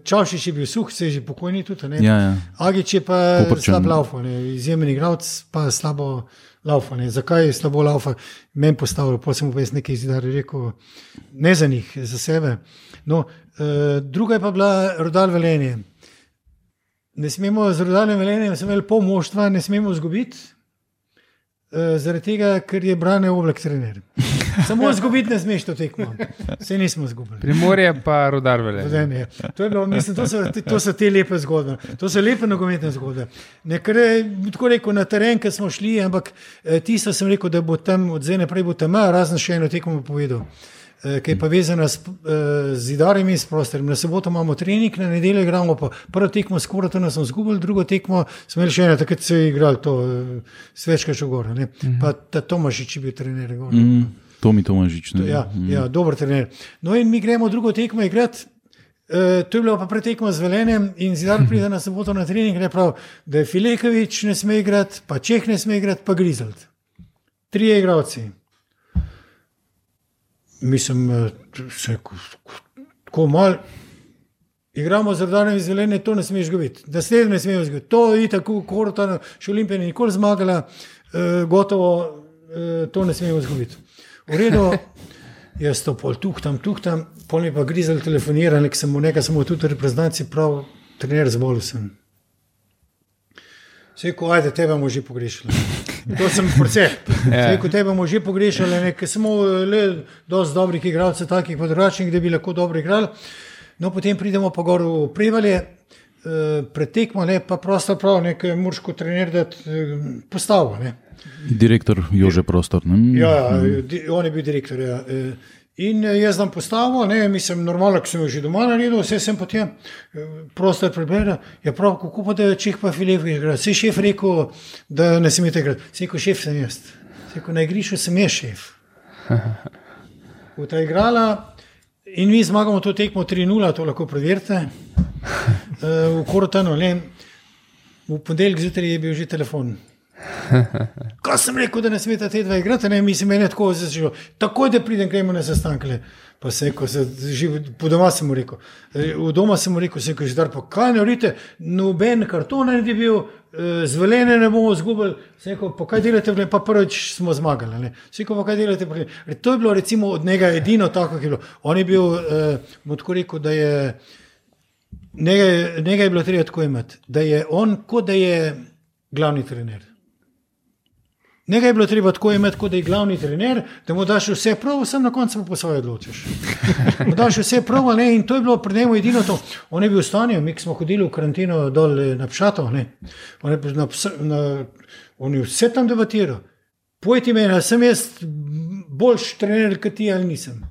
Čošiš je bil suh, se je že pokojni tudi. Ne. Ja, ja. Agič je pa Koprčan. slab laufo, izjemen igralec, pa slabo laufo. Ne. Zakaj je slabo laufo? Meni postavil, pa sem jaz nekaj zdaj rekel, ne za njih, za sebe. No, uh, druga je pa bila Rodal Velenje. Ne smemo z rodalnim velenjem, smo imeli pol moštva, ne smemo izgubiti, uh, zaradi tega, ker je brane oblek trener. Samo izgubiti ne smeš to tekmo. Vse nismo izgubili. Primorje pa rodar vele. Vedenje. To, je bilo, mislim, to, so, to so te lepe zgodbe, to so lepe nogometne zgodbe. Nekaj tako rekel na teren, ki smo šli, ampak eh, tisto sem rekel, da bo tam od zdaj naprej bo tam, razen še eno tekmo povedal. eh, Ki je povezana s eh, zidarjem in s prostorem. Na soboto imamo trening, na nedeljo igramo pa prvo tekmo s Koratom, smo izgubili, drugo tekmo smo imeli še eno, takrat se je igral to svečka še gor. ne. Pa ta Tomašič je bil trener. Mm, Tomi Tomažič. ne. Ja, ja, dober trener. No, in mi gremo drugo tekmo igrati. Uh, to je bilo pa pretekmo z Velenjem in zidar pride na soboto na trening in je prav, da je Filekovič ne sme igrati, pa Čeh ne sme igrati, pa Grizelt. Trije igravci. Mislim, eh, se tako mal. Igramo z Rdanem iz Velenja, to ne smeš gubiti. Da sledi ne smeš gubiti. To je tako, kot še Olimpija ni nikoli zmagala, uh, gotovo uh, to ne smemo izgubiti. V redu, jaz to pol tuhtam, tuhtam, pol mi pa grizel telefonira, nek sem mu nekaj, sem mu tudi reprezentanci prav, trener zbolel sem. Vse, ko ajde, tebe bomo že pogrešali. To sem precej. Vse, ko tebe bomo že pogrešali, nekaj smo le dosti dobrih igralcev, takih pa drugačnih, da bi lahko dobro igrali. No, potem pridemo pa gor v Prevalje, pretekmo, ne, pa prosto prav, nekaj murško trener, da postavo. Ne. Direktor Jože Prostor. Ne? Ja, ja, di- on je bil direktor. Ja. Eh, In eh, jaz tam postavil, ne, mislim, normalno, ki sem jo že doma naredil, vse sem potem eh, prostor prebral. Je prav, kako pa da čeh pa filev igra. Se je šef rekel, da ne smete igrati. Se je rekel, šef sem jaz. Se je rekel, na igrišču sem jaz šef. V ta igrala in mi zmagamo to tekmo 3-0, to lahko preverite. Uh, v Korotanu. V ponedeljek zjutraj je bil že telefon. Ko sem rekel, da ne smete te dve igrati, ne, mislim, meni je tako zaživel. Takoj, da pridem, gremo na sestankle. Pa se, ko se živi, po doma sem mu rekel. V doma sem mu rekel, se, ko že dar, pa kaj ne urite, noben karton ne bi bil, eh, zveljene ne bomo zgubili. Se, ko, pa kaj delate, vle, pa prvič smo zmagali. Ne. Se, ko, pa kaj delate, pa, to je bilo recimo od njega edino tako, ki je bilo. On je bil, eh, bom tako rekel, da je, nekaj, nekaj je bilo treba tako imeti, da je on, kot da je glavni trener. Nekaj je bilo treba tako imeti, kot da je glavni trener, da mu daš vse prav, sem na koncu pa po svoje odločiš. Mu daš vse prav, ne? in to je bilo pred njim edino to. On je bil v stanju, mi smo hodili v karanteno dol eh, na Pšato, ne? on je, na, na, on je vse tam debatiral. Pojdi meni, ali sem jaz boljši trener kot ti ali nisem.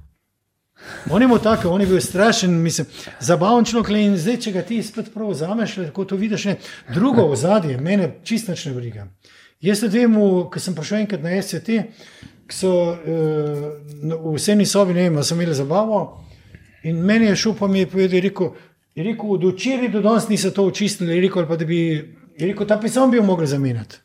On je bil tako, on je bil strašen, mislim, zabaven človek. le, In zdaj, če ga ti spet prav vzameš, kot to vidiš, ne, drugo v zadnje, mene čisto nič ne briga. Jaz v- ko sem prišel enkrat na SCT, ki so uh, v vseni sobi, ne vem, so imeli zabavo. In meni je šel, pa mi je povedal, je rekel, je rekel od včeraj do danes niso to očistili, je rekel, pa da bi, je rekel, ta pisem bi jo mogli zamenjati.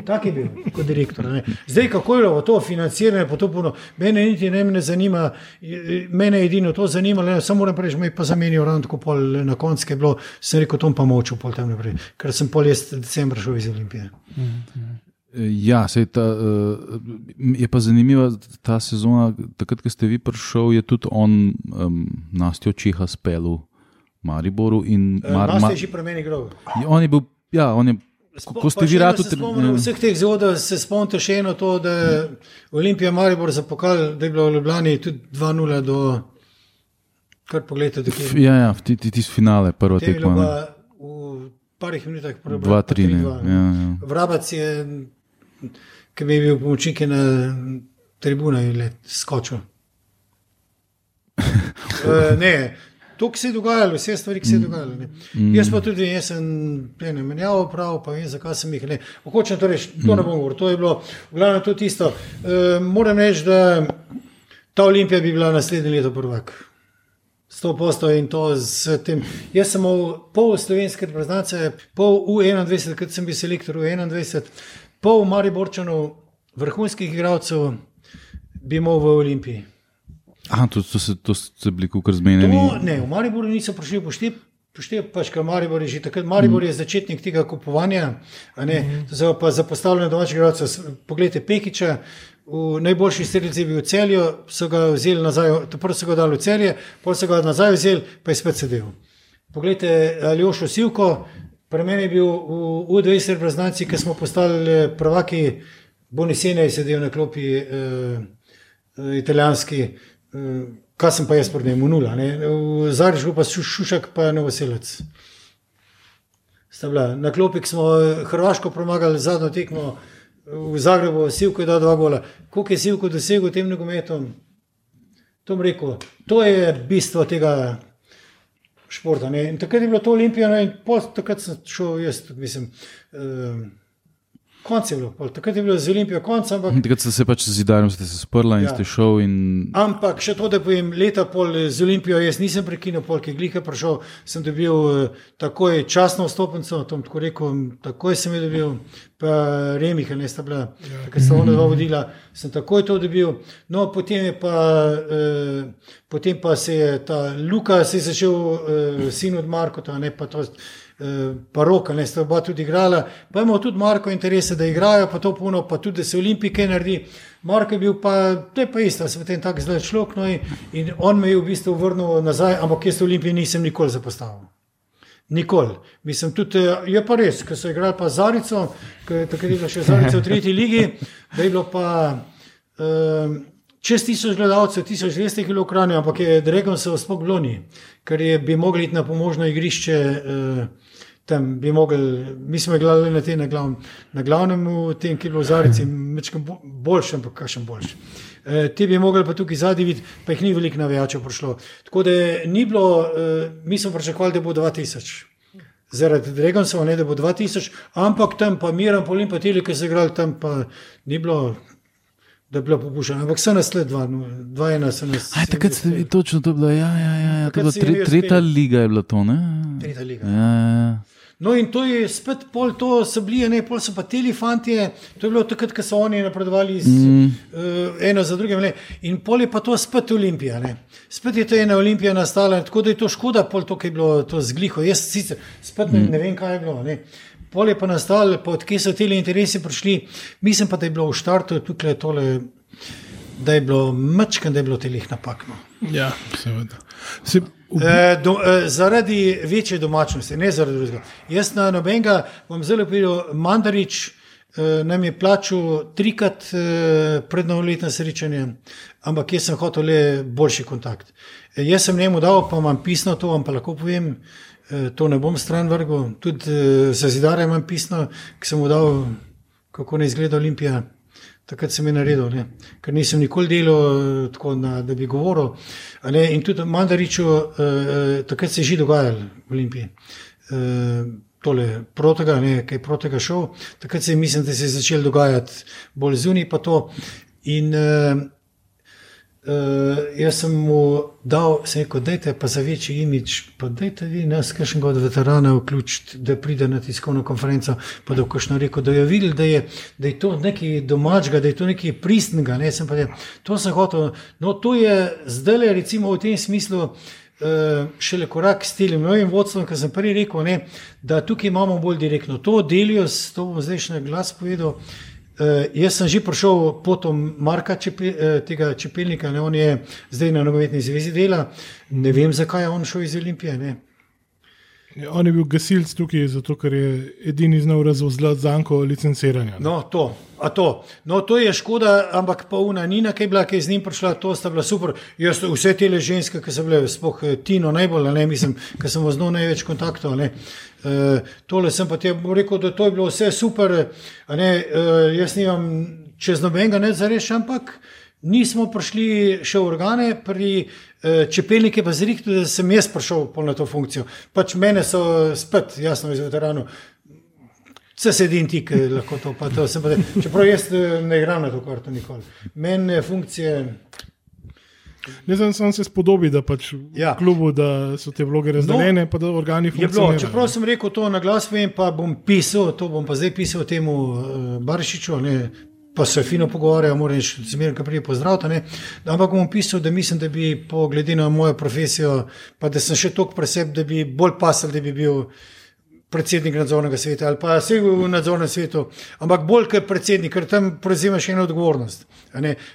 Tak je bil kot direktor. Ne. Zdaj, kako je to financiranje, pa to puno, mene niti ne, ne zanima, je- mene je edino to zanimalo, ne, samo moram reči, me je pa zamenjal ravno tako pol na koncu, je bilo, sem rekel, tom pa močil pol tam naprej, ker sem pol jaz decembra šel iz Olimpije. Ja, sej ta, uh, je pa zanimiva ta sezona. Takrat, ko ste vi prišel, je tudi on um, Nastjo Čeha spel v Mariboru. In Mar, Ma, Mar, že pri meni grob. on je bil, ja, on je, ko ste vi radi tudi. V vseh teh zgodov se spomnite še eno to, da je Olimpija Maribor za pokal, da je bilo v Ljubljani tudi 2-0 do, kar pogledajte, do kje. Ja, ja, ti, ti, tisti finale, prva je tekma. v parih minutah. Dva, tri, ne. Ja, ja. Vrabac je, ki bi bil pomočnik je na tribunah in skočil. uh, ne, to, ki se je dogajalo, vse stvari, ki se je dogajalo. Ne. Jaz pa tudi, jaz sem ne, menjal prav, pa vem, zakaj sem jih ne. Hočem to reči, to ne bom govoril, to je bilo, v glavnem, to tisto. Uh, moram reči, da ta Olimpija bi bila naslednje leto prvak. 100% in to z tem. Jaz sem pol slovenske reprezentance, pol U21, kot sem bil selektor U21, pol Mariborčanov, vrhunskih igralcev, bi imel v Olimpiji. Aha, to, to, se, to ste bili kar zmenjeni. To, ne, v Mariboru niso prišli poštep. Poštep pač, ker Maribor je že takrat, Maribor je začetnik tega kupovanja, a ne, to se pa za postavljanje domačih igralcev. Poglejte, Pekiča, v najboljši strelci je bil v celju, so ga vzeli nazaj, prvo so ga dali v celje, potem so ga nazaj vzeli, pa je spet sedel. Poglejte, Aljošo Sivko, pri meni je bil v U20 reprezentanci, ki smo postali eh, prvaki, Bonisene je sedel na klopi eh, eh, italijanski, eh, kaj sem pa jaz pred njim, nula. Ne? V Zagrebu pa Šu- Šušak, pa Novoselec. Na klopi ko smo eh, Hrvaško premagali zadnjo tekmo v Zagrebu, Sivko je dal dva gola. Koliko je Sivko dosegel tem nogometom? To to je bistvo tega športa. Ne? In takrat je bilo to olimpijano in takrat sem šel jaz, mislim, uh, konc je bilo, pol, takrat je bilo z olimpijo konc, ampak Takrat ste se pač z zidarjem ste se sprla in Ja. ste šel. In... Ampak še to, da povem, leta pol z Olimpijo, jaz nisem prekinil, pol, ki je gliha prišel, sem dobil eh, takoj časno vstopnico, tako rekel, takoj sem jo dobil, pa Remih, ne sta bila, ker sta ona dva vodila, sem takoj to dobil. No, potem je pa, eh, potem pa se je ta Luka, se je začel eh, sin od Markota, ne pa to. Pa roka, ne sta oba tudi igrala, pa imamo tudi Marko interese, da igrajo, pa to puno, pa tudi, da se olimpijke naredi. Marko je bil pa, to je pa isto, sem potem tako zdaj človek, no in, on me je v bistvu vrnil nazaj, ampak jaz v Olimpiji nisem nikoli zapostavil. Nikoli. Mislim, tudi, eh, je pa res, ker so igrali pa Zarico, ker takrat je bila še Zarica v tretji ligi, da je bilo pa um, čez tisoč gledalcev, 1200 kg ukranjeno, ampak je Dragon se spok bloni, ker je bi mogli iti na pomožno igrišče. Uh, Tam bi mogli, mi smo igrali na, te, na, glavnem, na glavnem, v tem, ki je bilo v Zarici, mečkam boljši, ampak kakšen boljši. E, te bi mogli pa tukaj zadnji videti, pa jih ni veliko navijačev prišlo. Tako da ni bilo, e, mi smo pričakovali, da bo 2000. Zaradi Dragonsa, ne da bo 2000, ampak tam pa Miran, Polin, pa Tili, ki so igrali tam, pa ni bilo, da bi bilo popuščeno. Ampak so nas le dva, no. Aj, takrat ste vi točno to bilo. Ja, ja, ja, ja. To je bila tre, tretja liga, je bila to, ne? Tretja liga. Ja, ja, ja. No, in to je spet pol, to so bili, ne, pol so pa ti fanti, to je bilo takrat, ko so oni napredovali z, mm. uh, eno za drugim. Ne. In pol je pa to spet Olimpija. Ne. Spet je to ena Olimpija nastala, tako da je to škoda, pol to, ki je bilo to zgliho. Jaz sicer spet ne, ne vem, kaj je bilo. Ne. Pol je pa nastalo, pa odkje so ti interesi prišli. Mislim pa, da je bilo v štartu tukaj tole. Da je bilo mečken, da je bilo telih napakno. Ja, seveda. Se, v, E, do, e, zaradi večje domačnosti, ne zaradi drugega. Jaz na nobenega bom zelo povedal, Mandarič, uh, nam je plačal trikrat uh, pred novoletno srečanje, ampak jaz sem hotel le boljši kontakt. Uh, jaz sem njemu dal, pa imam pisno, to vam pa lahko povem, to ne bom stran vrgel. Tudi uh, za zidare imam pisno, ki sem mu dal, kako ne izgleda Olimpija. Takrat sem je naredil, ne? ker nisem nikoli delal tako, na, da bi govoril. In tudi Mandariču, uh, takrat se je že dogajalo v Olimpiji. Uh, tole protega, ne, kaj protega šel. Takrat se je, mislim, da se je začel dogajati bolj zunaj pa to. In uh, uh, jaz sem mu dal, se je rekel, dajte pa za večji imič, pa dajte vi nas, kakšnega od veteranov vključiti, da pride na tiskovno konferenco, pa da boš rekel, da je videl, da je, da je to nekaj domačega, da je to nekaj pristnega. Ne, sem pa, to sem hotel. No, to je zdaj, recimo, v tem smislu. Uh, šele korak s tem novim vodstvom, ki sem prej rekel, ne, da tukaj imamo bolj direktno. To delijo, to bom zdaj še na glas povedal. Uh, jaz sem že prišel potom Marka Čepe, uh, tega čepelnika, ne, on je zdaj na nogometni zvezi dela. Ne vem, zakaj je on šel iz Olimpije. Ne. Ja, on je bil gasilc tukaj, zato ker je edini znal razvozlati zanko licenciranja. No to, to. no, to je škoda, ampak pa una Nina, ki je bila, ki je z njim prišla, to sta bila super. Jaz, vse te ženske, ki so bile, spoh Tino najbolj, ne mislim, ker sem znal največ kontaktov. Ne. Uh, tole sem pa ti rekel, da to je bilo vse super. Ne, uh, jaz nimam čez nobenega ne zares, ampak nismo prišli še v organe, pri uh, čepelnike pa zrihtu, da sem jaz prišel na to funkcijo. Pač mene so spet, jasno, iz veteranov. Vse sedim ti, ki lahko to pa to. Pa čeprav jaz eh, ne igram na to karto nikoli. Mene funkcije. Ne znam samo se spodobi, da pač ja. v klubu da so te vloge razdeljene, no, pa da organi funkcionirajo. Čeprav sem rekel to na glas, vem, pa bom pisal, to bom pa zdaj pisal temu uh, Baršiču, ne, pa se fino pogovarjajo, reči, zmeraj, ki prije pozdravljate. Ampak bom pisal, da mislim, da bi, po glede na mojo profesijo, pa da sem še toliko preseb, da bi bolj pasal, da bi bil predsednik nadzornega sveta ali pa vse v nadzornem svetu, ampak bolj kot predsednik, ker tam prevzemaš eno odgovornost.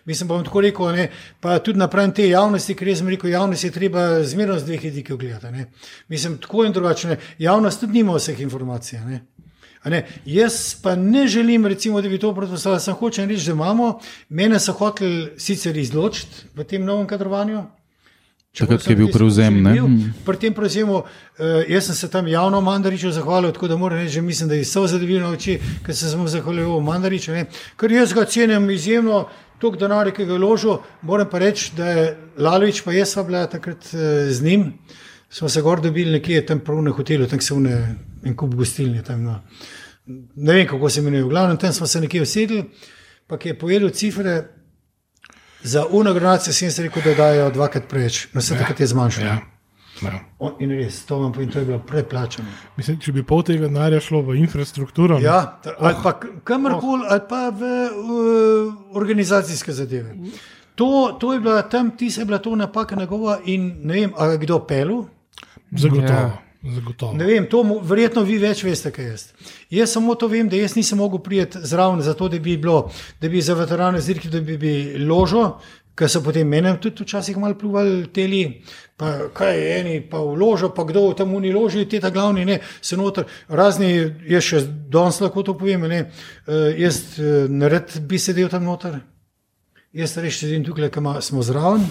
Mislim, bom tako rekel, ne? pa tudi napram te javnosti, ker jaz sem rekel, javnost je treba zmerno z dveh vidikov gledati. Mislim, tako in drugače, javnost tudi nima vseh informacij. Jaz pa ne želim, recimo, da bi to predpostavljal. Sam hočem reči, da imamo, mene so hoteli sicer izločiti v tem novem kadrovanju. Takrat je bil prevzem. Bil, hmm. pri tem prevzemu, uh, jaz sem se tam javno Mandariču zahvalil, tako da moram reči, mislim, da je so zadovoljni oči, ker se sem zahvalil Mandariču. Ne? Ker jaz ga cenim izjemno, tok denar, ki ga je ložil. Moram pa reči, da je Lalovič, pa jaz sem bila takrat uh, z njim, smo se gor dobili nekje tam pravno hotelu, tam se vne en kup gostilni. Tam, no. Ne vem, kako se imenuje. V glavnem, tam smo se nekje usedli, pa je povedal cifre. Za uno granacijo sem se rekel, da dajo dvakrat preveč, no se ja, takrat je zmanjšalo. Ja. Ja. In res, to vam povem, to je bilo preplačeno. Mislim, če bi pol tega denarja šlo v infrastrukturo. Ja, ali oh. pa kamorkoli, oh. ali pa v uh, organizacijske zadeve. To, to je bila tam, ti se je bila to napaka njegova in ne vem, ali kdo pelu. Zagotovo. Ja. Zagotovo. Ne vem, to verjetno vi več veste, kaj jaz. Jaz samo to vem, da jaz nisem mogel priti zraven, zato da bi bilo, da bi za veterane zirki, da bi bili ložo, ker so potem menem tudi včasih malo pluvali teli. Pa kaj je eni, pa v ložo, pa kdo v tam uni loži, te ta glavni, ne, se noter, razni, jaz še danes lahko to povem, ne, uh, jaz uh, nared bi sedel tam noter, jaz reči sedim tukaj, ker smo zraven.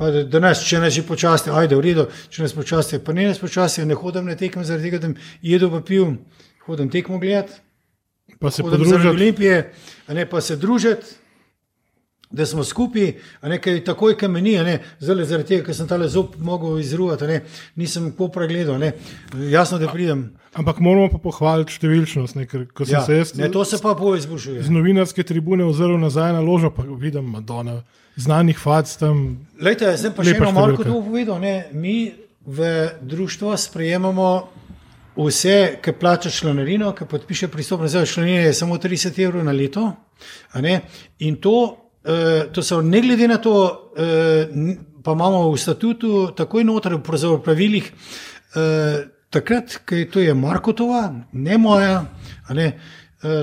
Pa da nas, če nas že počasi, ajde, v redu, če nas počasi, pa ne nas počasi, ne hodim na tekme, zaradi tega, da jedo pa pil, hodim tekmo gledati. Pa se podružiti. Olimpije, a ne pa se družiti, da smo skupaj, a ne kaj takoj, kaj meni, a ne zelo zaradi tega, ker sem tale zob mogel izruvati, a ne nisem po pregledu, a ne jasno, da pridem. Ampak moramo pa pohvaliti številčnost, ne, ker ko sem ja, se jaz. Ne, to se pa po izboljšuje. Z novinarske tribune ozrl nazaj na ložo, pa vidim Madonna znanih fac tam. Lejte, zdaj pa še eno malo kot povedal. Ne? Mi v društvu sprejemamo vse, ki plača članarino, ki podpiše pristopno za članarino, je samo 30 evrov na leto. In to, uh, to so ne glede na to, uh, pa imamo v statutu, tako in noter v pravilih. Uh, takrat, ko je to je Markotova, ne moja, ne,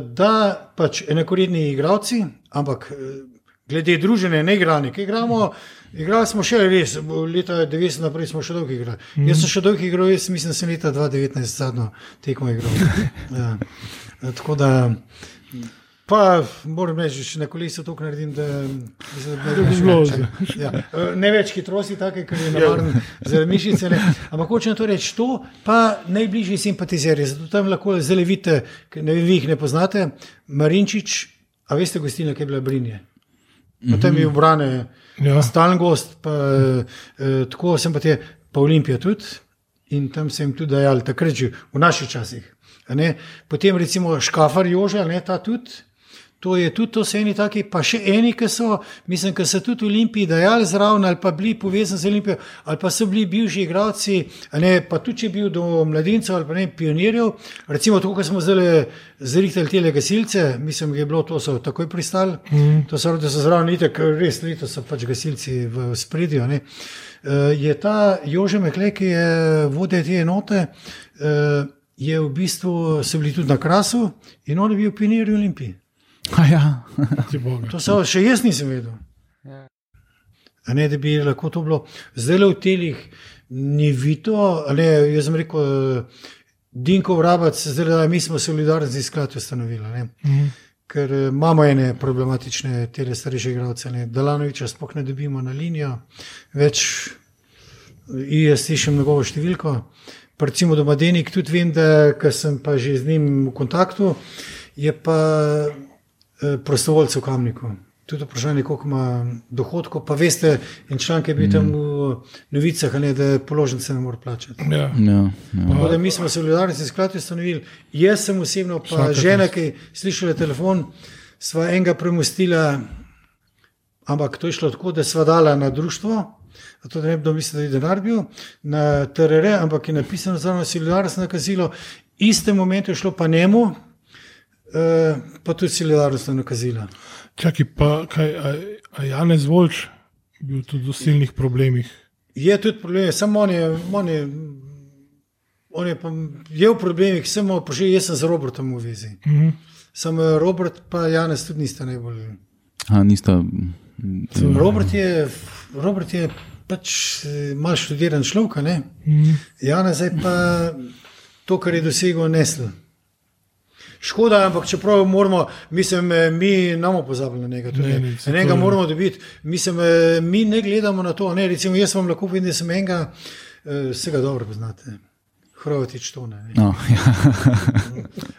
da pač enakoredni igravci, ampak glede družine, ne igranje, ki igramo. Igrali smo še res, leta 90 naprej smo še dolgo igrali. Mm. Jaz sem še dolgo igral, jaz mislim, da sem leta 2019 zadnjo tekmo igral. ja. Tako da Pa moram reči, če na kolesu to naredim, da, bi ne bilo več. Ja. Eh, Ne več hitrosti, take, ker je navaren za mišice. Ne. Ampak hočem to reči, to pa najbližji simpatizerji. Zato tam lahko zelo vidite, ne vem, vi jih ne poznate. Marinčič, a veste, gostilna, ki je bila Brinje. Potem je obrane, Ja. ja. stalen gost, pa, eh, tako sem pa te, pa Olimpija tudi. In tam sem tudi dajal, takrat že v naših časih. a ne. Potem recimo Škafar Joža, ne ta tudi. To je tudi to, so eni taki, pa še eni, ki so, mislim, ki so tudi v Olimpiji dajali zraven ali pa bili povezani z Olimpijo, ali pa so bili bivši igralci, ne, pa tudi če bil do mladincev ali pa ne pionirjev. Recimo, kot smo zdaj zrihtali te gasilce, mislim, da je bilo to, so takoj pristali. Mm. To so, da so zraven, itek, res leto so pač gasilci v spredju. a ne. Eh, Je ta Jože Meklej, ki je vodja te enote, eh, je v bistvu, so bili tudi na krasu in on je bil pionir v Olimpiji. Ja. To so, še jaz nisem vedel. Ja. A Ne, da bi lahko to bilo. Zdaj le v telih ni vito, a ne, jaz sem rekel, eh, Dinko Vrabac, zdaj da mi smo solidarni sklad ustanovili. ne. Mhm. Ker eh, imamo ene problematične, te starejše igralce. ne. Delanoviča sploh ne dobimo na linijo, več in jaz slišim njegovo številko. Recimo do Madenik tudi vem, da ker sem pa že z njim v kontaktu, je pa eh, prostovoljec v Kamniku. Tudi vprašanje, koliko ima dohodkov. Pa veste, en članek je bil mm. tam v novicah, a ne, da položnice ne more plačati. Ja. Ja, ja. Tako da mi smo solidarni sklad ustanovili. Jaz sem osebno, pa Vsaka žena, ki je slišala telefon, sva enega premustila, ampak to je šlo tako, da sva dala na društvo. Da ne bi kdo mislil, da je denar bil na TRR, ampak je napisano za solidarnost nakazilo. Istem momentu je šlo pa njemu, eh, pa tudi solidarnostno nakazilo. Čakaj, pa kaj, a, a Janez Volč bil tudi v silnih problemih. Je tudi problem, samo on je, on je, on je, pa, je v problemih, samo že jaz sem z Robertom v vezi. Mhm. Sam eh, Robert pa Janez tudi nista najbolj. A, nista. Robert je, Robert je pač eh, malo študiran človek, ne? Mhm. Janez je pa to, kar je dosegel, nesel. Škoda, ampak čeprav moramo, mislim, eh, mi bomo pozabili na njega. Ne, Ne, enega je- moramo dobiti. Mislim, eh, mi ne gledamo na to. Ne, recimo, jaz vam lahko povem, da sem enega, eh, vsega dobro poznate. Hrvatič to ne. ne. No, ja.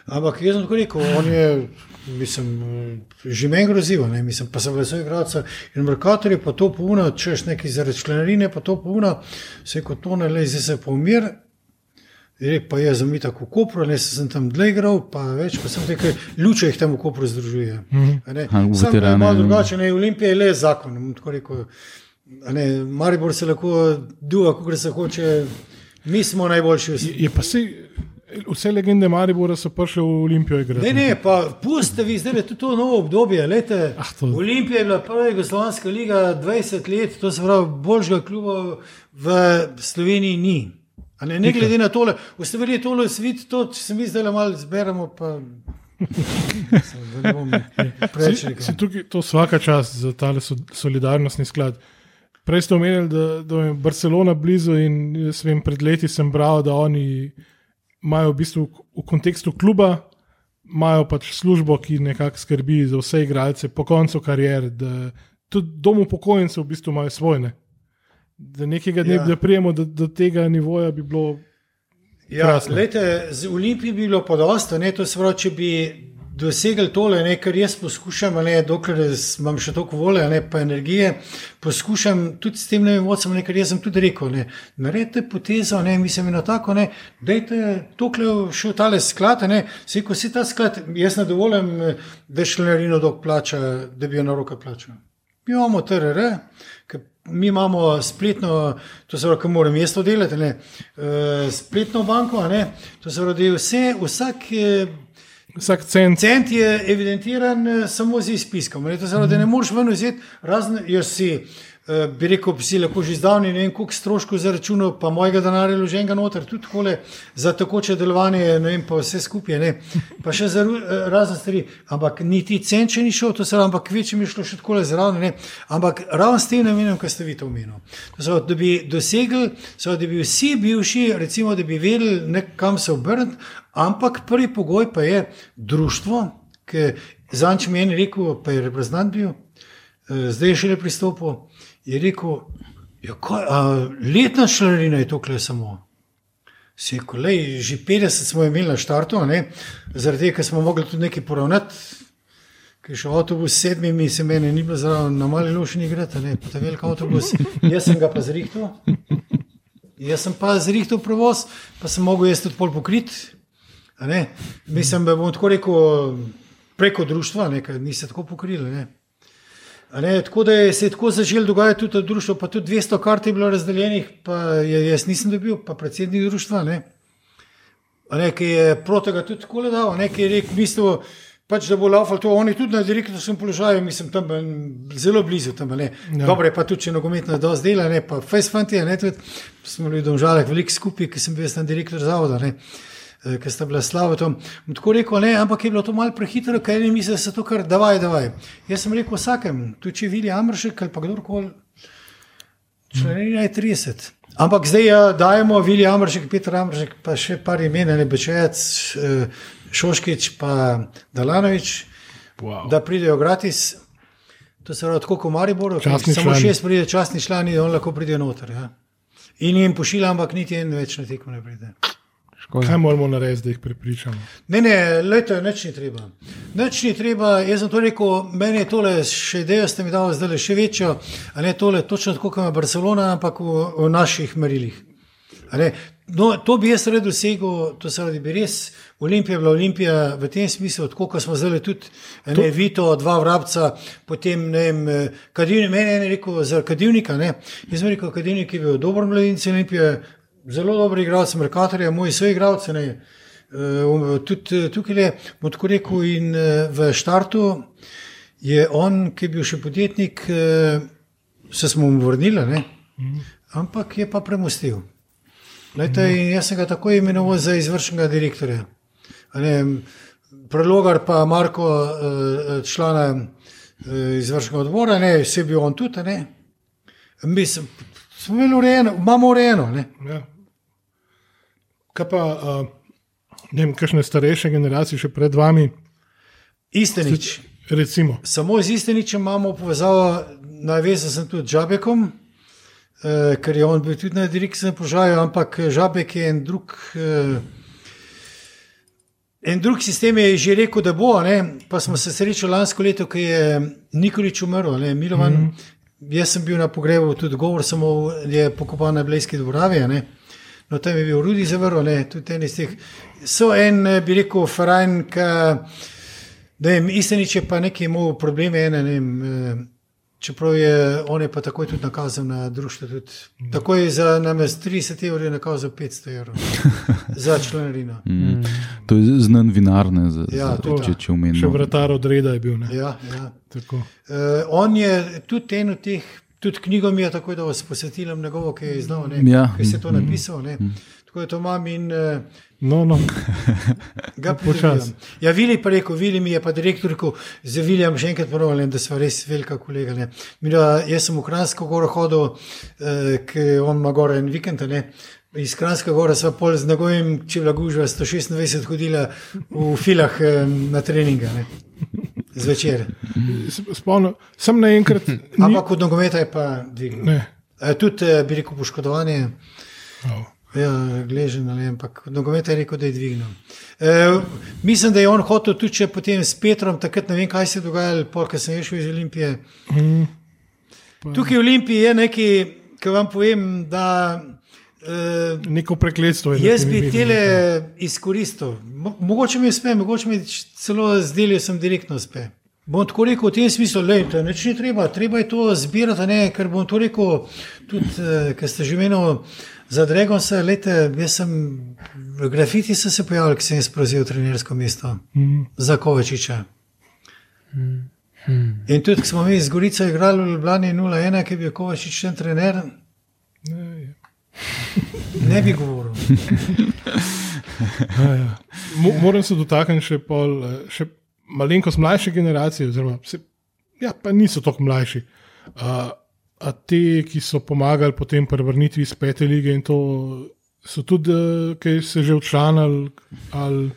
Ampak jaz sem tako rekel, on je, mislim, eh, že meni grozil, ne, mislim, pa sem vesel igralca in Merkator je pa to puno, češ neki zaradi članarine, pa to puno, se kot to ne le, zdaj se pa umir. Je pa jaz sem tako v Kopru, ne sem tam dlje igral, pa več, pa sem rekel, luče jih tam v Kopru združuje. A, v Samo je malo ne. drugače, ne, Olimpija je le zakon, tako rekel. Ne, Maribor se lahko duha, kako se hoče, mi smo najboljši. Je, je pa se, vse legende Maribora so prišle v Olimpijo igrati. Ne, ne, pa pustite vi zdaj, da je to, to novo obdobje. Lejte, Ah, to- Olimpija je bila prva Jugoslavijska liga 20 let, to se pravi, boljšega kluba v Sloveniji ni. A Ne, ne glede na tole, ustavili tole svet, to če se mi zdaj le malo zberemo, pa Si, si tukaj, to vsaka čast za ta solidarnostni sklad. Prej ste omenili, da, da je Barcelona blizu in jaz vem, pred leti sem bral, da oni imajo v bistvu v kontekstu kluba. Imajo pač službo, ki nekako skrbi za vse igralce po koncu kariere, da tudi dom upokojencev v bistvu imajo svojne. Da nekega dne, Ja. da prijemo do, do tega nivoja, bi bilo Ja, lejte, z Olimpiji bi bilo podosta, ne, to se pravi, če bi dosegli tole, ne, kar jaz poskušam, ne, dokler imam še toliko volje, ne, pa energije, poskušam tudi s tem novim vodcem, ne, kar jaz sem tudi rekel, ne, naredite potezo, ne, mislim, eno tako, ne, dajte tokle še v tale sklad, ne, se ko si ta sklad, jaz ne dovolim, eh, da šlenarino dok plača, da bi jo na roke plačal. Mi imamo TRR, mi imamo spletno, to se pravi, moram jaz to delati, ne, uh, spletno banko, ne, to se pravi, vse, vsak eh, vsak cent. cent je evidentiran eh, samo z izpiskom. Ne, to se pravi, da ne moreš ven vzeti, razen jaz si. Eh, Bi rekel, bi si lahko že zdavni, ne vem, koliko stroškov za računal, pa mojega denarja loženega noter, tudi takole za takoče delovanje, ne vem, pa vse skupaj, ne, pa še za eh, razne stvari. Ampak niti cent še ni šel, to se ampak večjem je šlo še takole zraven, ne, ampak ravno s tem namenom, kar ste vi to omenili. Pravi, da bi dosegli, se pravi, da bi vsi bivši, recimo, da bi vedeli, kam se obrniti, ampak prvi pogoj pa je društvo, Zanč mi je rekel, pa je reprezentant bil, eh, zdaj je šele pristopil. Je rekel, ja, kaj, a, letna članarina je to, kle samo. Si rekel, lej, že 50 smo imeli na štartu, zaradi tega, smo mogli tudi nekaj poravnati. Ker je šel avtobus s sedmimi, se meni ni bilo zraven, na mali lošini igrati, ne, ta velik avtobus. Jaz sem ga pa zrihtel. Jaz sem pa zrihtel prevoz, pa sem mogel jaz tudi pol pokrit. Mislim, da bom tako rekel preko društva, ne, ker niste tako pokrili. Ne, tako da je se je tako začelo dogajati tudi v društvu, pa tudi 200 kart je bilo razdeljenih, pa je, jaz nisem dobil, pa predsednik društva. Ne. Ne, ki je proti tega tudi tako dal, ne, ki je rekel, mislil, pač, da bo laufal to, oni tudi na direktorskem položaju, mislim, tam zelo blizu. Tam, ne. Ja. Dobro je pa tudi, če nogometno dosti dela, ne, pa face fanti, ne, tudi smo bili v domžalah veliko skupaj, ki sem bil jaz tam direktor zavoda. Ne. eh, Ker sta bila slava tam. Tako rekel, ne, ampak je bilo to malo prehitro, ker eni mislijo, da se to kar davaj, davaj. Jaz sem rekel vsakem, tudi če vidi Amršek ali pa kdorkoli, članarina je 30. Ampak zdaj ja, dajemo Vili Amršek, Petr Amršek, pa še par imen, ne Bečec, eh, Šoškič, pa Dalanovič, Wow. da pridejo gratis. To se pravi, tako kot Častni samo šest pride, častni člani, on lahko pride noter. Ja. In jim pošilja, ampak niti en več na tekmo ne pride. Škoda. Kaj moramo narediti, da jih prepričamo? Ne, ne, leto, nič ni treba. Nič ni treba, jaz sem to rekel, meni je tole še idejo, ste mi dali zdaj še večjo, a ne tole, točno tako kot ima Barcelona, ampak v, v naših merilih. A ne, No, to bi jaz rad dosegel, to se radi bi res. Olimpija je bila Olimpija v tem smislu, tako kot smo zdaj tudi, ne Vito, dva vrabca, potem ne vem, Kadivnik, meni je rekel za Kadivnika, ne. Jaz sem rekel, Kadivnik je bil dober mladinec Olimpije, zelo dober igralec, Merkatorja, moj soigralec, ne. Uh, tudi eh, tukaj je, bom tako rekel, in uh, v štartu je on, ki je bil še podjetnik, se smo mu vrnili, ne? ampak je pa premustil. Lejte, in jaz sem ga tako imenoval za izvršnega direktorja. Ne, prelogar pa Marko, eh, člana eh, izvršnega odbora, ne, vse bil on tudi. Ne. Mi smo, imeli urejeno, imamo urejeno. Ne. Ja. Kaj pa, uh, ne vem, kakšne starejše generacije še pred vami, Iste nič. recimo. Samo z Isteničem imamo povezavo, navezan sem tudi z Žabekom, eh, ker je on bil tudi na direktnem položaju, ampak Žabek je en drug. Eh, En drug sistem je že rekel, da bo, ne? pa smo se srečali lansko leto, ko je Nikolič umrl, ne? Milovan. Mm -hmm. Jaz sem bil na pogrebu, tudi govor samo je pokopan na Blejski dvoravi. ne. No, tam je bil Rudi zavrl, tudi en iz teh. So en, eh, bi rekel, Farajn, ki, da jim Istenič je pa nekaj imel probleme, ene, ne vem, eh, čeprav je on je pa takoj tudi nakazal na društvo. Tudi. Takoj za namest 30 evrov je nakazal 500 evrov za članarino. Mm. To je znan vinar, ne, za, Ja, za, če, to. če Še omenimo. vratar od reda je bil. Ne? Ja, ja. Tako. Uh, on je tudi en od teh, tudi knjigo mi je tako, da vas posvetim njegovo, ki je znal, ne, Ja. ki je to napisal. Ne. Tako da to imam in uh, No, no. ga Počasi. Ja, Vili pa rekel, Vili mi je pa direktor rekel, za Viljem še enkrat ponovim, da smo res velika kolega. Ne. Mi da, jaz sem v Kranjsko goro hodil, uh, ker on ima gore en vikend. Ne. Iz Kranjske gore sva pol z njegovim, če bila gužva, 126 hodila v filah eh, na treninge. Ne. Zvečer. Spomnim, sem naenkrat. Ampak od nogometa je pa dvignil. E, tudi, eh, bi rekel, poškodovanje. Oh. Ja, gležen, ali, ampak nogomet je rekel, da je dvignil. E, mislim, da je on hotel tudi če potem s Petrom, takrat ne vem, kaj se je dogajalo, polk sem šel iz Olimpije. Mm. Tukaj v Olimpiji je nekaj, ki vam povem, da e, Neko prekletstvo je. jaz za bi tele izkoristil. Mo mogoče mi uspe, mogoče mi celo zdeli, da sem direktno uspe. Bom tako rekel v tem smislu, da nič ni treba, treba je to zbirati, ne, ker bom to rekel tudi, eh, ker ste že menili za Dragonsa, lete, jaz sem v grafiti sem se pojavil, ker sem jaz prevzel trenersko mesto Mm. za Kovačiča. In tudi, ko smo mi z Gorico igrali v Ljubljani 0-1, ki je bil Kovačič ten trener, Ne, je. ne bi govoril. Ja, ja. Mo, moram se dotakniti še, pol, eh, še malenkost mlajše generacije, oziroma se, ja, pa niso tako mlajši. A, a te, ki so pomagali potem pri vrnitvi iz pete lige in to so tudi, eh, ki se že učlanili, ali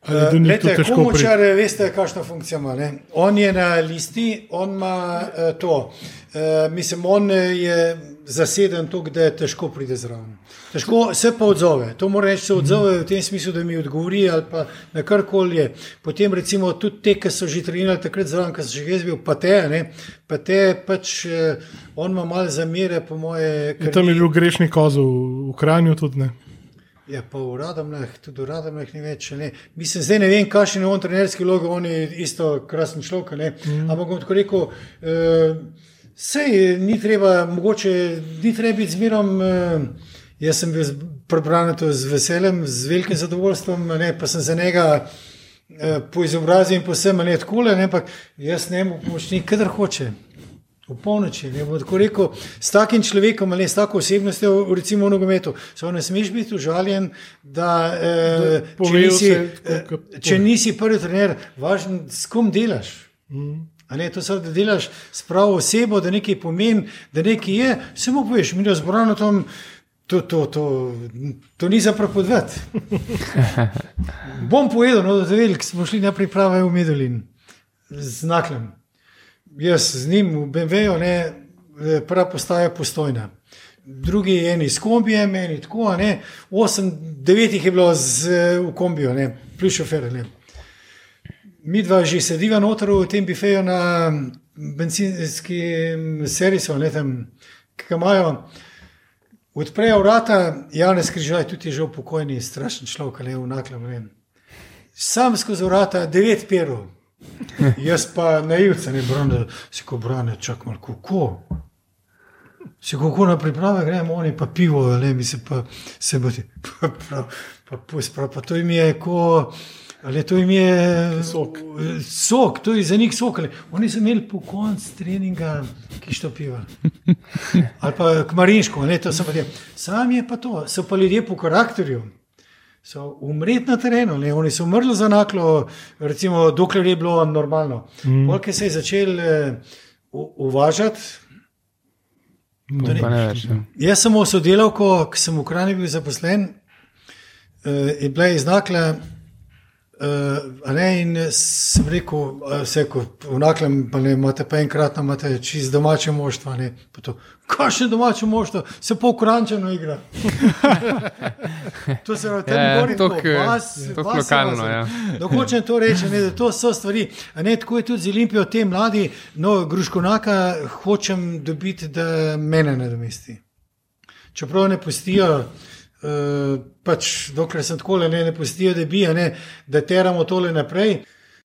Ali njih Lete, to težko priti? komučar, veste, kakšna funkcija ima. Ne? On je na listi, on ima uh, to. Uh, mislim, on je zaseden tako, da je težko pride zraven. Težko se pa odzove. To mora reči, se odzove v tem smislu, da mi odgovori ali pa na karkoli je. Potem recimo tudi te, ki so že trenirali takrat zraven, ki so že jaz bil, pa te, ne, pa te pač uh, on ima malo zamere, po moje. ker Tam je bil grešni kozel v Kranju tudi ne. Ja, pa v Radomljah, tudi v Radomljah ni več. Ne. Mislim, zdaj ne vem, kakšen je on trenerski logo, on je isto krasen človek. Mm. Ampak bom tako rekel, uh, sej ni treba, mogoče ni treba biti zmerom. Uh, jaz sem bil prebran to z veseljem, z velikim zadovoljstvom, ne, pa sem za njega. eh, Po izobrazbi in posebej ne tako, ampak jaz ne morem pomočnik, kadar hoče. V polnoči, ne bom tako rekel, s takim človekom ali s tako osebnostjo, recimo v nogometu, samo ne smeš biti užaljen, da eh, če, povejo nisi, se eh, tako, kot če nisi prvi trener, važno s kom delaš. A Ne, to se da delaš s pravo osebo, da nekaj pomeni, da nekaj je. Samo poveš, mi razboramo tam, to, to, to, to ni za prepodvati. Bom povedal, no, da velik smo šli na priprave v Medulin z Naklem. Jaz z njim v BMW-ju, ne, prva postaja postojna. Drugi je eni s kombijem, eni tako, ne. Osem, devet jih je bilo z, v kombiju, ne, plus šofer. Ne. Mi dva že sediva noter v tem bifeju na benzinskem servisu, ne tam, ki ga imajo. Odprejo vrata, Janez Križaj, tudi je že upokojeni, strašen človek, ali je v naklem. Sam skozi vrata, devet perov. Jaz pa naivce, ne brane, si ko brane, čak malo, kako. Si kako na priprave gremo, oni pa pivo, ne, mi se pa se bodi, pa prav, pa pust, prav, pa to jim je ko, ali to jim je Sok. Sok, to je za njih sok. ali- Oni so imeli po koncu treninga, ki što piva. Ali pa kmarinško, ne, to sem pa rekel. Sam je pa to, so pa ljudje po karakterju. So umreti na terenu, ne? oni so umrli za naklo, recimo, dokler je bilo normalno. Mm. Polk se je začel eh, uvažati. Ni- Pa ne več. ne. Jaz sem sodelavko, ki sem v Ukrajini bil zaposlen, uh, je bila iznakla. Uh, ne, in sem rekel, vse ko vnaklem, pa ne imate pa enkrat, imate čist domače moštva. ne, pa to, Kakšne domače moštvo, se pa ukrančeno igra. to se pravi, tam Ja, ja, gori tok, tako, eh, je lokalno, ja. Da hočem to reči, ne, da to so stvari. A Ne, tako je tudi z Olimpijo, te mladi, no, Gruškonaka hočem dobiti, da mene nadomesti. Čeprav ne pustijo, uh, pač dokler sem tako, ne, ne pustijo, da bi, ne, da teramo tole naprej.